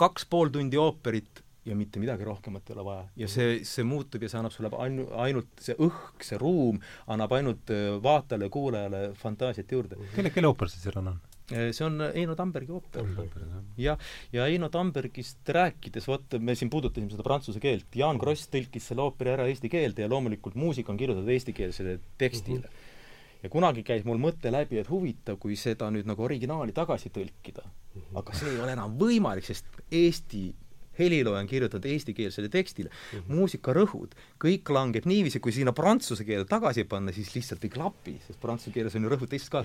kaks pool tundi ooperit ja mitte midagi rohkemat ei ole vaja. ja see, see muutub ja see annab sulle ainu-, ainult see õhk, see ruum annab ainult äh, vaatajale, kuulajale fantaasiat juurde. kelle, kelle ooper see seal on? Äh, see on Eino Tambergi ooper. jah, ja Eino Tambergist rääkides, vot me siin puudutasime seda prantsuse keelt, Jaan Kross tõlkis selle ooperi ära eesti keelde ja loomulikult muusika on kirjutatud eestikeelsele tekstile mm. -hmm. ja kunagi käis mul mõte läbi, et huvitav, kui seda nüüd nagu originaali tagasi tõlkida mm. -hmm. aga see ei ole enam võimalik, sest Eesti helilooja on kirjutanud eestikeelsele tekstile mm, -hmm. muusikarõhud, kõik langeb niiviisi, kui sinna prantsuse keele tagasi panna, siis lihtsalt ei klapi, sest prantsuse keeles on ju rõhud teisest ka.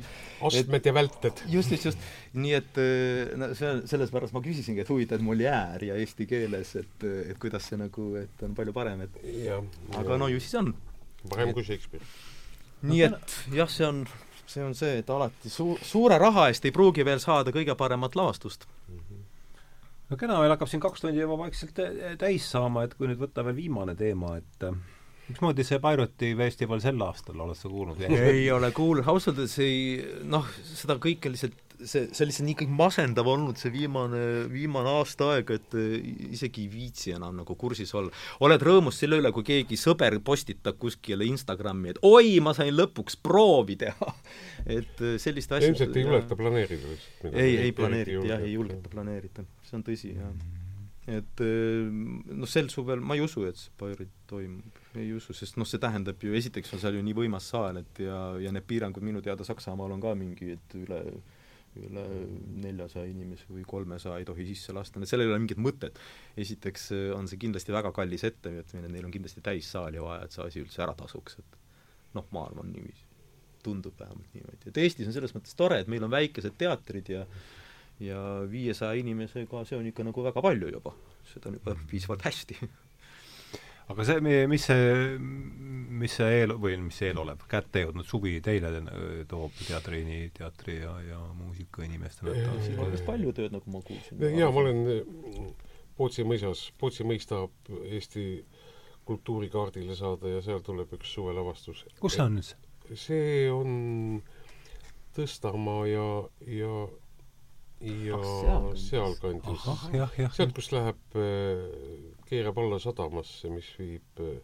astmed ja välted. just, just, just. nii et äh, no see on, selles pärast ma küsisingi, et huvitav, et Molière ja eesti keeles, et, et kuidas see nagu, et on palju parem, et ja, aga ja. no ju siis on. parem kui Shakespeare. nii et jah, see on, see on see, et alati su-, suure raha eest ei pruugi veel saada kõige paremat lavastust mm. No kena, meil hakkab siin kaks tundi juba vaikselt täis saama, et kui nüüd võtta veel viimane teema, et äh, mismoodi see Pirate'i festival sel aastal, oled sa kuulnud? ei ole kuulnud, ausalt öeldes ei noh, seda kõike lihtsalt see, see on lihtsalt nii kõik masendav olnud, see viimane, viimane aasta aega, et äh, isegi ei viitsi enam nagu kursis olla. oled rõõmus selle üle, kui keegi sõber postitab kuskile Instagrami, et oi, ma sain lõpuks proovi teha et äh, sellist asja ilmselt ei julgeta planeerida lihtsalt. ei, ei planeerita jah, ei julgeta planeerida, see on tõsi, jah. et noh, sel suvel ma ei usu, et see Pirate toimub, ei usu, sest noh, see tähendab ju, esiteks on seal ju nii võimas saal, et ja, ja need piirangud minu teada Saksamaal on ka mingi, et üle üle neljasaja inimese või kolmesaja ei tohi sisse lasta, sellel ei ole mingit mõtet. esiteks äh, on see kindlasti väga kallis ettevõtmine, neil on kindlasti täissaali vaja, et see asi üldse ära tasuks, et noh, ma arvan niiviisi. tundub vähemalt niimoodi, et Eestis on selles mõttes tore, et meil on väikesed teatrid ja ja viiesaja inimesega, see on ikka nagu väga palju juba, seda on juba piisavalt hästi aga see, mis see, mis see eel, või mis see eelolev, kätte jõudnud suvi teile toob teatri, nii teatri ja, ja muusikainimestele? siin on päris palju tööd, nagu ma kuulsin. jaa, ma olen Pootsi mõisas, Pootsi mõis tahab Eesti kultuurikaardile saada ja seal tuleb üks suvelavastus. kus see on nüüd? see on Tõstamaa ja, ja ja ah, sealkandis. sealt, kus läheb keerab alla sadamasse, mis viib äh,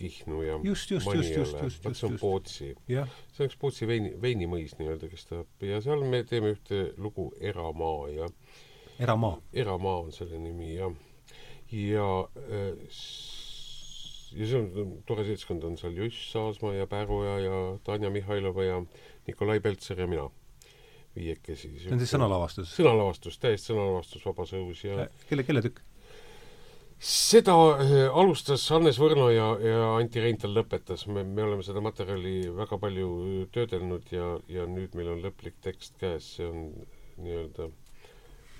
Kihnu ja just, just, just, just, just, just, see on Pootsi. see on üks Pootsi veini, veinimõis nii-öelda, kes tahab ja seal me teeme ühte lugu Eramaa ja Eramaa? Eramaa on selle nimi, jah. ja äh, ja see on, tore seltskond on seal Juss Saasma ja Päroja ja Tanja Mihhailova ja Nikolai Peltser ja mina. viiekesi. see on siis sõnalavastus? sõnalavastus, täiesti sõnalavastus Vabas õhus ja kelle, kelle tükk? Seda äh, alustas Hannes Võrno ja, ja Anti Reintal lõpetas. me, me oleme seda materjali väga palju töödelnud ja, ja nüüd meil on lõplik tekst käes, see on nii-öelda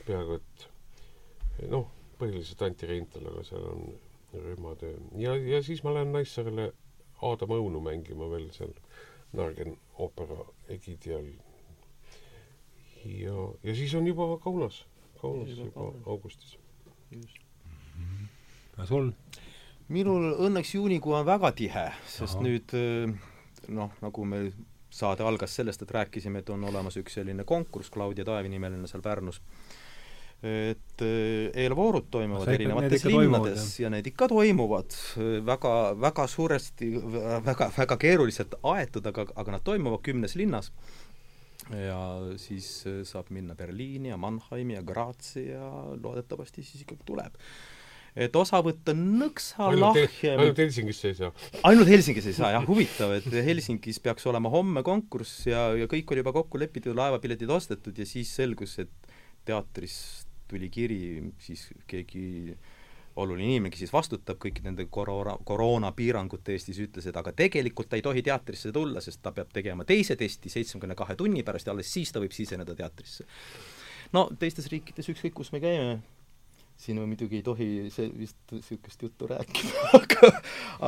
peaaegu et noh, põhiliselt Anti Reintal, aga seal on rühmatöö. ja, ja siis ma lähen Naissaarele Aadam Õunu mängima veel seal Nargen oopera egiidi all. ja, ja siis on juba Kaunas, Kaunas juba augustis. just ja sul? minul õnneks juunikuu on väga tihe, sest Aha. nüüd äh, noh, nagu me saade algas sellest, et rääkisime, et on olemas üks selline konkurss, Claudia Taevi nimeline seal Pärnus, et äh, eelvoorud toimuvad Sa erinevates linnades toimuvad, ja need ikka toimuvad väga, väga suuresti, väga, väga keeruliselt aetud, aga, aga nad toimuvad kümnes linnas. ja siis äh, saab minna Berliini ja Mannheimi ja Graatsi ja loodetavasti siis ikkagi tuleb et osa võtta nõksa lahjem. ainult Helsingisse ei saa? ainult Helsingis ei saa jah, huvitav, et Helsingis peaks olema homme konkurss ja, ja kõik oli juba kokku lepitud, laevapiletid ostetud ja siis selgus, et teatris tuli kiri, siis keegi oluline inimene, kes siis vastutab kõikide nende koroona, koroonapiirangute eest, siis ütles, et aga tegelikult ta ei tohi teatrisse tulla, sest ta peab tegema teise testi seitsmekümne kahe tunni pärast ja alles siis ta võib siseneda teatrisse. no teistes riikides, ükskõik kus me käime, siin me muidugi ei tohi see vist niisugust juttu rääkida aga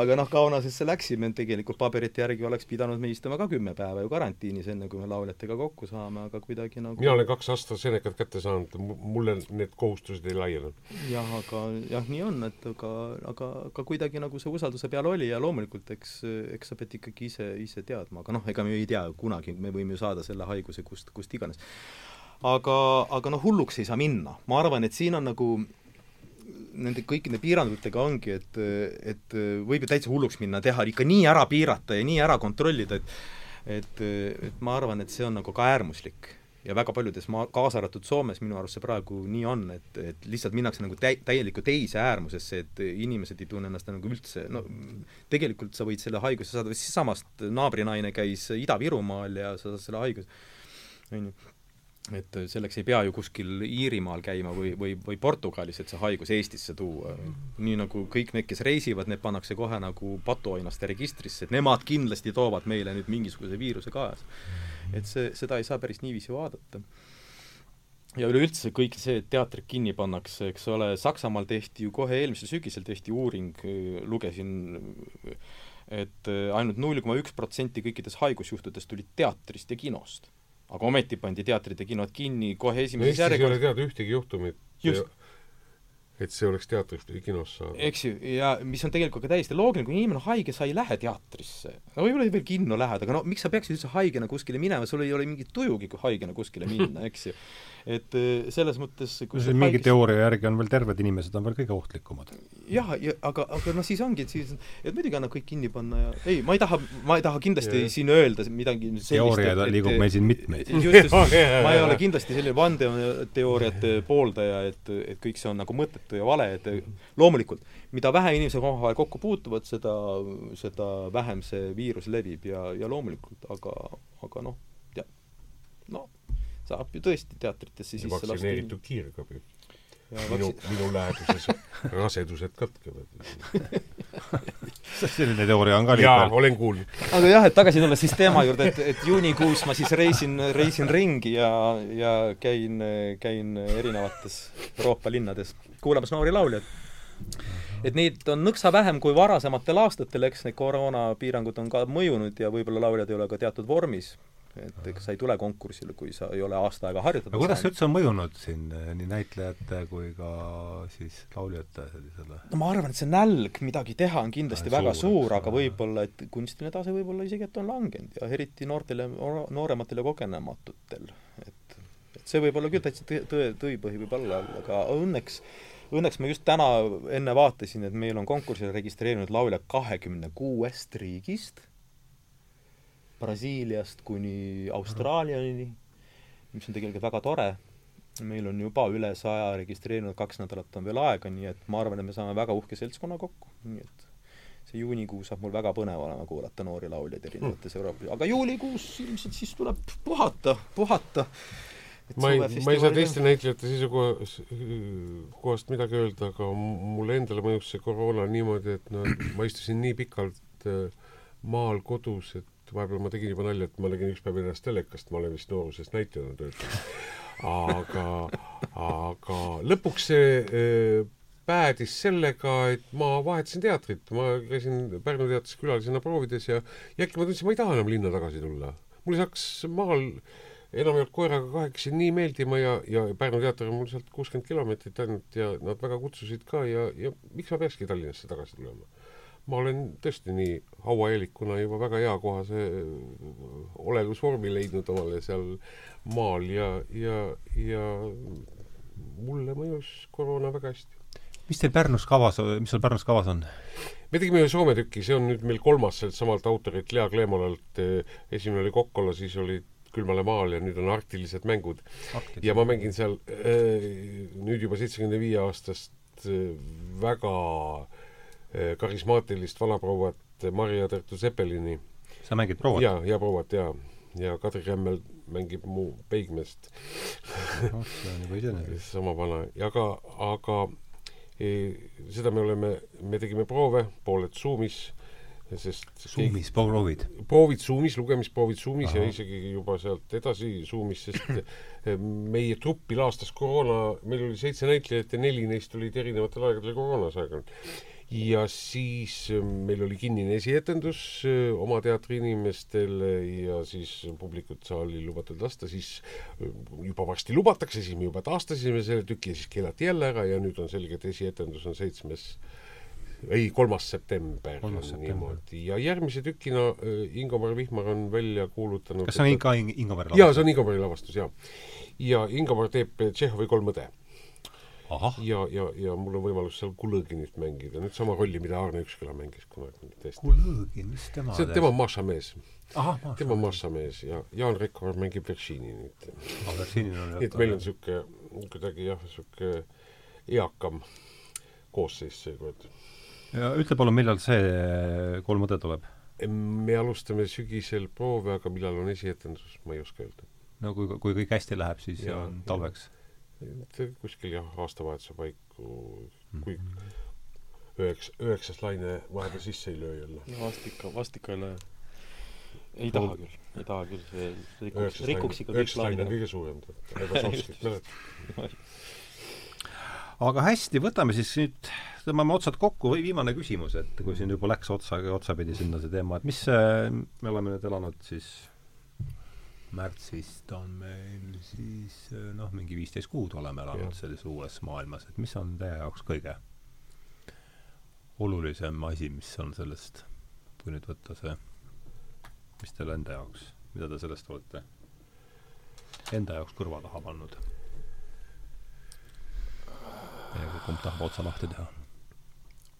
aga noh, Kaunasesse läksime, tegelikult paberite järgi oleks pidanud me istuma ka kümme päeva ju karantiinis, enne kui me lauljatega kokku saame, aga kuidagi nagu mina olen kaks AstraZenecat kätte saanud, mulle need kohustused ei laiene. jah, aga jah, nii on, et aga, aga, aga kuidagi nagu see usalduse peal oli ja loomulikult eks, eks sa pead ikkagi ise, ise teadma, aga noh, ega me ei tea kunagi, me võime ju saada selle haiguse kust, kust iganes aga, aga noh, hulluks ei saa minna. ma arvan, et siin on nagu nende kõikide piirangutega ongi, et, et võib ju täitsa hulluks minna, teha ikka nii ära piirata ja nii ära kontrollida, et et, et ma arvan, et see on nagu ka äärmuslik. Ja väga paljudes maa, kaasa arvatud Soomes minu arust see praegu nii on, et, et lihtsalt minnakse nagu täi-, täielikku teise äärmusesse, et inimesed ei tunne ennast nagu üldse, no tegelikult sa võid selle haiguse saada, siisamast naabrinaine käis Ida-Virumaal ja sa saad selle haiguse, on ju et selleks ei pea ju kuskil Iirimaal käima või, või, või Portugalis, et see haigus Eestisse tuua. nii nagu kõik need, kes reisivad, need pannakse kohe nagu patuoinaste registrisse, et nemad kindlasti toovad meile nüüd mingisuguse viiruse kaasa. et see, seda ei saa päris niiviisi vaadata. ja üleüldse kõik see, et teatrid kinni pannakse, eks ole, Saksamaal tehti ju kohe eelmisel sügisel tehti uuring, lugesin et ainult null koma üks protsenti kõikidest haigusjuhtudest tulid teatrist ja kinost aga ometi pandi teatrid ja kinod kinni kohe esimeses no, järjekorras. ei ole teada ühtegi juhtumit, et see oleks teatrist või kinost saada. eks ju, ja mis on tegelikult ka täiesti loogiline, kui inimene on haige, sa ei lähe teatrisse. no võib-olla veel kinno lähed, aga no miks sa peaksid üldse haigena kuskile minema, sul ei ole mingit tujugi, kui haigena kuskile minna, eks ju et äh, selles mõttes kui see mingi haigis... teooria järgi on veel terved inimesed on veel kõige ohtlikumad. jah, ja aga, aga noh, siis ongi, et siis, et muidugi annab kõik kinni panna ja ei, ma ei taha, ma ei taha kindlasti ja. siin öelda midagi teooriaid liigub meil siin mitmeid. just, just ma ei ole kindlasti selline vandeteooriate pooldaja, et, et kõik see on nagu mõttetu ja vale, et loomulikult, mida vähem inimesed omavahel kokku puutuvad, seda, seda vähem see viirus levib ja, ja loomulikult, aga, aga noh, no saab ju tõesti teatritesse sisse lasta. vaktsineeritud kiirgabi. minu, minu läheduses rasedused katkevad selline teooria on ka jaa, olen kuulnud. aga jah, et tagasi tulles siis teema juurde, et, et juunikuus ma siis reisin, reisin ringi ja, ja käin, käin erinevates Euroopa linnades kuulamas noori lauljaid. et neid on nõksa vähem kui varasematel aastatel, eks need koroonapiirangud on ka mõjunud ja võib-olla lauljad ei ole ka teatud vormis et ega sa ei tule konkursile, kui sa ei ole aasta aega harjutada aga kuidas see üldse on mõjunud siin eh, nii näitlejate kui ka siis lauljate sellisele? no ma arvan, et see nälg midagi teha on kindlasti ja, väga suur, suur, aga võib-olla, et kunstiline tase võib-olla isegi, et on langenud ja eriti noortele, noorematel ja kogenematutel. et, et see võib olla küll täitsa tõe, tõipõhi võib olla, aga õnneks õnneks ma just täna enne vaatasin, et meil on konkursile registreerinud lauljad kahekümne kuuest riigist Brasiiliast kuni Austraaliani, mis on tegelikult väga tore. meil on juba üle saja registreerinud, kaks nädalat on veel aega, nii et ma arvan, et me saame väga uhke seltskonna kokku, nii et see juunikuu saab mul väga põnev olema kuulata noori lauljaid erinevates. Euroopas, aga juulikuus ilmselt siis tuleb puhata, puhata. ma ei, ma ei saa teiste näitlejate seisukohast midagi öelda, aga mulle endale mõjus see koroona niimoodi, et no ma istusin nii pikalt äh, maal kodus, et vahepeal ma tegin juba nalja, et ma nägin üks päev ennast telekast, ma olen vist noorusest näitlejana töötanud. aga, aga lõpuks see äh, päädis sellega, et ma vahetasin teatrit, ma käisin Pärnu teatris külalisena proovides ja ja äkki ma tundsin, ma ei taha enam linna tagasi tulla. mulle hakkas maal enam ei olnud koeraga kahekesi nii meeldima ja, ja Pärnu teater on mul sealt kuuskümmend kilomeetrit ainult ja nad väga kutsusid ka ja, ja miks ma peakski Tallinnasse tagasi tulema. Ma olen tõesti nii hauaeelikuna juba väga hea kohase olelusvormi leidnud omale seal maal ja, ja, ja mulle mõjus koroona väga hästi mis teil Pärnus kavas, mis sul Pärnus kavas on? me tegime ühe Soome tüki, see on nüüd meil kolmas sellelt samalt autorilt Lea Kleemolalt, esimene oli Kokkola, siis oli Külmale maal ja nüüd on Arktilised mängud. ja ma mängin seal äh, nüüd juba seitsmekümne viie aastast äh, väga äh, karismaatilist vanaprouat Maria Tertu Seppelini. sa mängid prouat? jaa, ja prouat jaa. ja Kadri Rämmel mängib mu peigmeest noh, see on juba iseenesest. sama vana, aga, aga seda me oleme, me tegime proove, pooled Zoomis, sest Zoomis keegi, proovid? proovid Zoomis, lugemisproovid Zoomis Aha. ja isegi juba sealt edasi Zoomis, sest meie truppi laastas koroona, meil oli seitse näitlejat ja neli neist olid erinevatel aegadel koroonas aeg-ajalt ja siis ähm, meil oli kinnine esietendus äh, oma teatri inimestele ja siis publikut saali lubatud lasta, siis äh, juba varsti lubatakse, siis me juba taastasime selle tüki ja siis keelati jälle ära ja nüüd on selge, et esietendus on seitsmes ei, kolmas september, niimoodi. ja järgmise tükina äh, Ingomar Vihmar on välja kuulutanud kas see on ka Ingomari lavastus? jaa, see on Ingomari lavastus, jaa. ja Ingomar teeb Tšehhovi kolm õde ja, ja, ja mul on võimalus seal Kulõginit mängida, nüüd sama rolli, mida Arne Üksküla mängis kunagi. Kulõgin, mis tema see, tema on Maša mees. tema on Maša mees ja Jaan Rekor mängib Veršinit. ah, nii et meil on niisugune kuidagi jah, niisugune eakam koosseis seekord. ja ütle palun, millal see Kolm õde tuleb? me alustame sügisel proove, aga millal on esietendus, ma ei oska öelda. no kui, kui kõik hästi läheb, siis ja, on talveks kuskil jah, aastavahetuse paiku, kui üheks, üheksas laine vahepeal sisse ei löö jälle. no vast ikka, vast ikka ei löö. ei taha küll, ei taha küll, see rikuks, rikuks ikka kõik laine. üheksas laine on kõige suurem, Lebasovskit mäletad? aga hästi, võtame siis nüüd, tõmbame otsad kokku või viimane küsimus, et kui siin juba läks otsa, otsapidi sinna see teema, et mis me oleme nüüd elanud siis märtsist on meil siis noh, mingi viisteist kuud oleme elanud selles uues maailmas, et mis on teie jaoks kõige olulisem asi, mis on sellest, kui nüüd võtta see, mis teil enda jaoks, mida te sellest olete enda jaoks kõrva taha pannud? kumb tahab otsa lahti teha?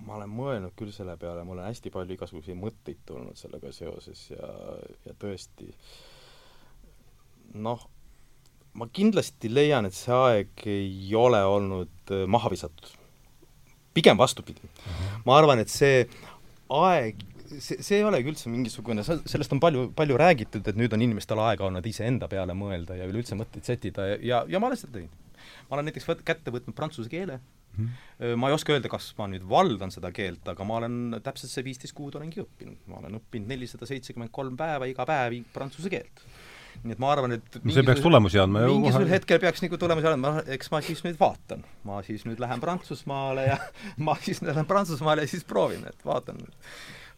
ma olen mõelnud küll selle peale, mul on hästi palju igasuguseid mõtteid tulnud sellega seoses ja, ja tõesti äh, noh, ma kindlasti leian, et see aeg ei ole olnud äh, maha visatud. pigem vastupidi. -huh. ma arvan, et see aeg, see, see ei olegi üldse mingisugune, sellest on palju, palju räägitud, et nüüd on inimestel aega olnud iseenda peale mõelda ja üleüldse mõtteid sättida ja, ja, ja ma olen seda teinud. ma olen näiteks võt-, kätte võtnud prantsuse keele mm, -hmm. ma ei oska öelda, kas ma nüüd valdan seda keelt, aga ma olen täpselt see viisteist kuud olengi õppinud. ma olen õppinud nelisada seitsekümmend kolm päeva iga päev prantsuse keelt nii et ma arvan, et no see peaks tulemusi andma ju mingisugusel hetkel peaks nagu tulemusi andma, eks ma siis nüüd vaatan. ma siis nüüd lähen Prantsusmaale ja ma siis lähen Prantsusmaale ja siis proovin, et vaatan,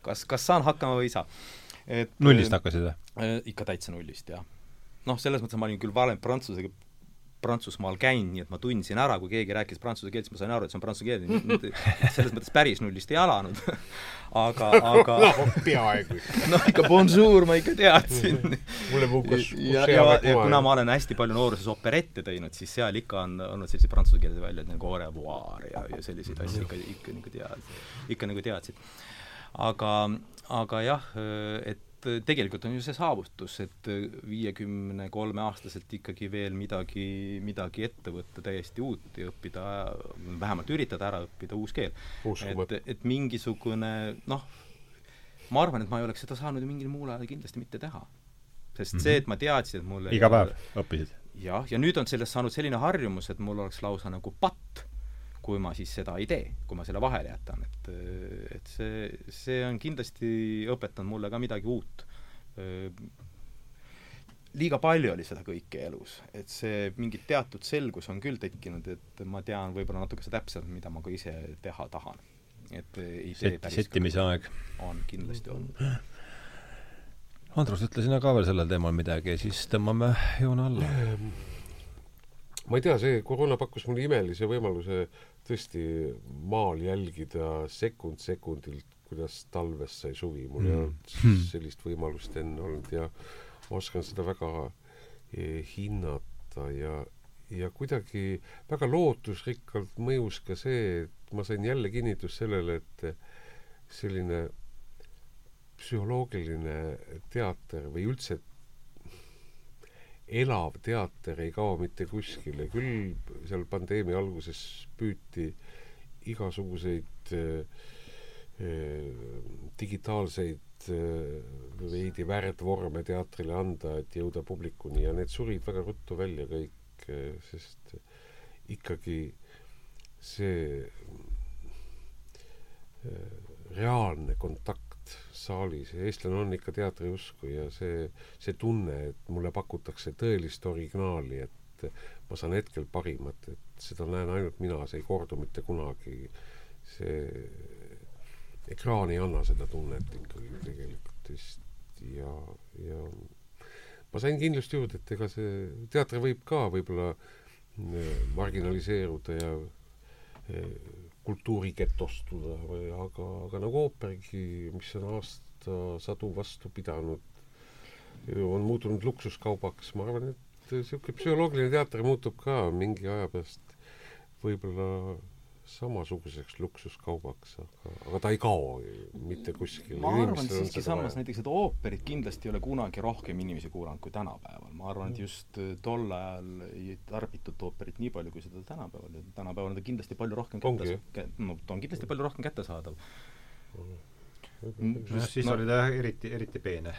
kas, kas saan hakkama või ei saa. et nullist hakkasid või äh,? ikka täitsa nullist, jah. noh, selles mõttes ma olin küll varem prantsuse Prantsusmaal käinud, nii et ma tundsin ära, kui keegi rääkis prantsuse keelt, siis ma sain aru, et see on prantsuse keel, selles mõttes päris nullist ei alanud aga, aga no peaaegu. noh, ikka bonjour ma ikka teadsin mulle puhkas ja, ja, ja kuna ma olen hästi palju nooruses operette teinud, siis seal ikka on olnud sellised prantsuse keeles väljad nagu au revoir ja, ja selliseid asju ikka, ikka nagu tead, ikka nagu teadsid. aga, aga jah, et et tegelikult on ju see saavutus, et viiekümne kolme aastaselt ikkagi veel midagi, midagi ette võtta, täiesti uut ja õppida, vähemalt üritada ära õppida uus keel. et, et mingisugune noh, ma arvan, et ma ei oleks seda saanud mingil muul ajal kindlasti mitte teha. sest mm -hmm. see, et ma teadsin, et mul iga päev õppisid? jah, ja nüüd on sellest saanud selline harjumus, et mul oleks lausa nagu patt kui ma siis seda ei tee, kui ma selle vahele jätan, et et see, see on kindlasti õpetanud mulle ka midagi uut. liiga palju oli seda kõike elus, et see mingi teatud selgus on küll tekkinud, et ma tean võib-olla natukese täpsemalt, mida ma ka ise teha tahan. et ei tee Set, päris settimise aeg. on kindlasti olnud. Andrus, ütle sina ka veel sellel teemal midagi ja siis tõmbame joone alla ma ei tea, see koroona pakkus mulle imelise võimaluse tõesti maal jälgida sekund sekundilt, kuidas talvest sai suvi, mul mm. ei olnud hmm. sellist võimalust enne olnud ja ma oskan seda väga eh, hinnata ja, ja kuidagi väga lootusrikkalt mõjus ka see, et ma sain jälle kinnitust sellele, et selline psühholoogiline teater või üldse elav teater ei kao mitte kuskile, küll seal pandeemia alguses püüti igasuguseid äh, digitaalseid äh, veidi värdvorme teatrile anda, et jõuda publikuni ja need surid väga ruttu välja kõik sest ikkagi see reaalne kontakt saalis eestlane on ikka teatriusku ja see, see tunne, et mulle pakutakse tõelist originaali, et ma saan hetkel parimat, et seda näen ainult mina, see ei kordu mitte kunagi. see ekraan ei anna seda tunnet ikkagi tegelikult vist ja, ja ma sain kindlust juurde, et ega see teater võib ka võib-olla äh, marginaliseeruda ja kultuurigetostuda või aga, aga nagu ooperigi, mis on aastasadu vastu pidanud, on muutunud luksuskaubaks, ma arvan, et niisugune psühholoogiline teater muutub ka mingi aja pärast. Võib-olla samasuguseks luksuskaubaks, aga, aga ta ei kao mitte kuskile. ma arvan siiski samas näiteks, et ooperit kindlasti ei ole kunagi rohkem inimesi kuulanud kui tänapäeval. ma arvan, et just äh, tol ajal ei tarbitud ooperit nii palju, kui seda tänapäeval. Ja tänapäeval on ta kindlasti palju rohkem kätte, no ta on kindlasti palju rohkem kättesaadav. siis no, oli ta eriti, eriti peene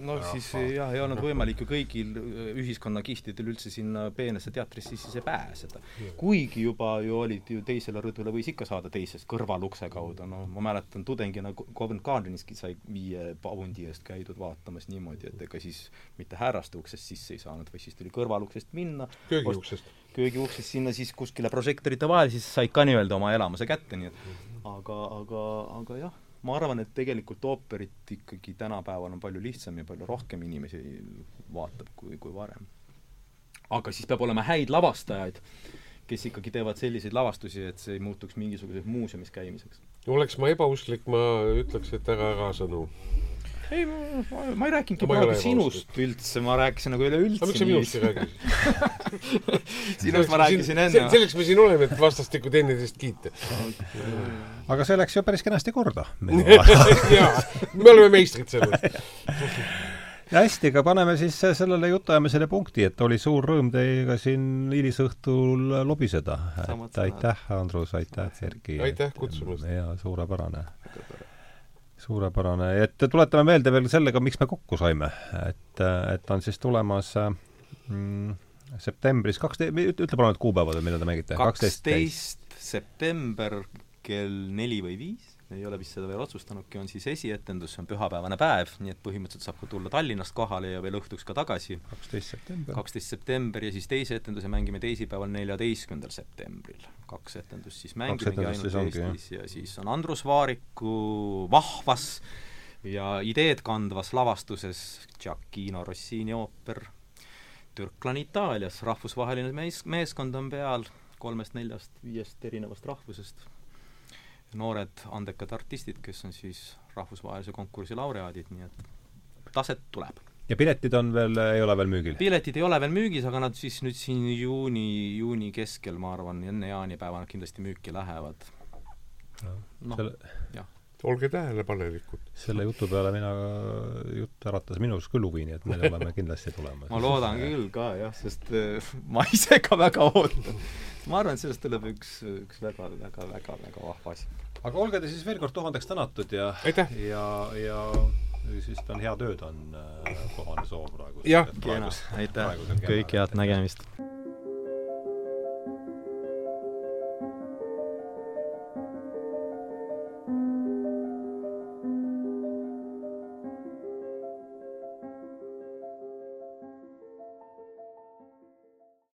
no siis jah, ei olnud võimalik ju kõigil äh, ühiskonnakihtidel üldse sinna peenesse teatrisse sisse pääseda. kuigi juba ju olid ju teisele rõdule võis ikka saada teisest kõrvalukse kaudu, no ma mäletan tudengina Covent Gardeniski sai viie paundi eest käidud vaatamas niimoodi, et ega siis mitte härraste uksest sisse ei saanud, vaid siis tuli kõrvaluksest minna. Köögiuksest köögiuksest sinna siis kuskile prožektorite vahele, siis said ka nii-öelda oma elamuse kätte, nii et aga, aga, aga jah ma arvan, et tegelikult ooperit ikkagi tänapäeval on palju lihtsam ja palju rohkem inimesi vaatab kui, kui varem. aga siis peab olema häid lavastajaid, kes ikkagi teevad selliseid lavastusi, et see ei muutuks mingisuguseks muuseumis käimiseks. oleks ma ebausklik, ma ütleks, et ära ära sõnu ei, ma, ei rääkinudki praegu sinust üldse, ma rääkisin nagu üleüldse. aga miks sa minust ei räägi sinust ma rääkisin enne. selleks me siin oleme, et vastastikku teineteist kiita aga see läks ju päris kenasti korda. jaa, me oleme meistrid selles ja hästi, aga paneme siis sellele jutuajamisele punkti, et oli suur rõõm teiega siin hilisõhtul lobiseda. et aitäh, Andrus, aitäh, Erki. aitäh kutsumast. ja suurepärane suurepärane, et tuletame meelde veel sellega, miks me kokku saime, et, et on siis tulemas mm, septembris kaksteist, ütle palun need kuupäevad, millal te mängite. kaksteist september kell neli või viis ei ole vist seda veel otsustanudki, on siis esietendus, see on pühapäevane päev, nii et põhimõtteliselt saab ka tulla Tallinnast kohale ja veel õhtuks ka tagasi. kaksteist september. kaksteist september ja siis teise etenduse mängime teisipäeval, neljateistkümnendal septembril. kaks etendust siis mängimegi ainult siis ongi, Eestis jah. ja siis on Andrus Vaariku vahvas ja ideed kandvas lavastuses Giacchino Rossini ooper Türklan Itaalias, rahvusvaheline mees, meeskond on peal kolmest-neljast-viiest erinevast rahvusest noored andekad artistid, kes on siis rahvusvahelise konkursi laureaadid, nii et taset tuleb. ja piletid on veel, ei ole veel müügil? piletid ei ole veel müügis, aga nad siis nüüd siin juuni, juuni keskel, ma arvan, enne jaanipäeva nad kindlasti müüki lähevad. noh, jah. Olge tähelepanelikud. selle jutu peale mina, jutt äratas minus küll huvi, nii et me oleme kindlasti tulemas. ma loodan küll ka jah, sest äh, ma ise ka väga ootan. ma arvan, et sellest tuleb üks, üks väga, väga, väga, väga vahva asi. aga olge te siis veel kord tuhandeks tänatud ja ja, ja siis on hea tööd, on kohane soov praegu. jah, aitäh, kõike head nägemist!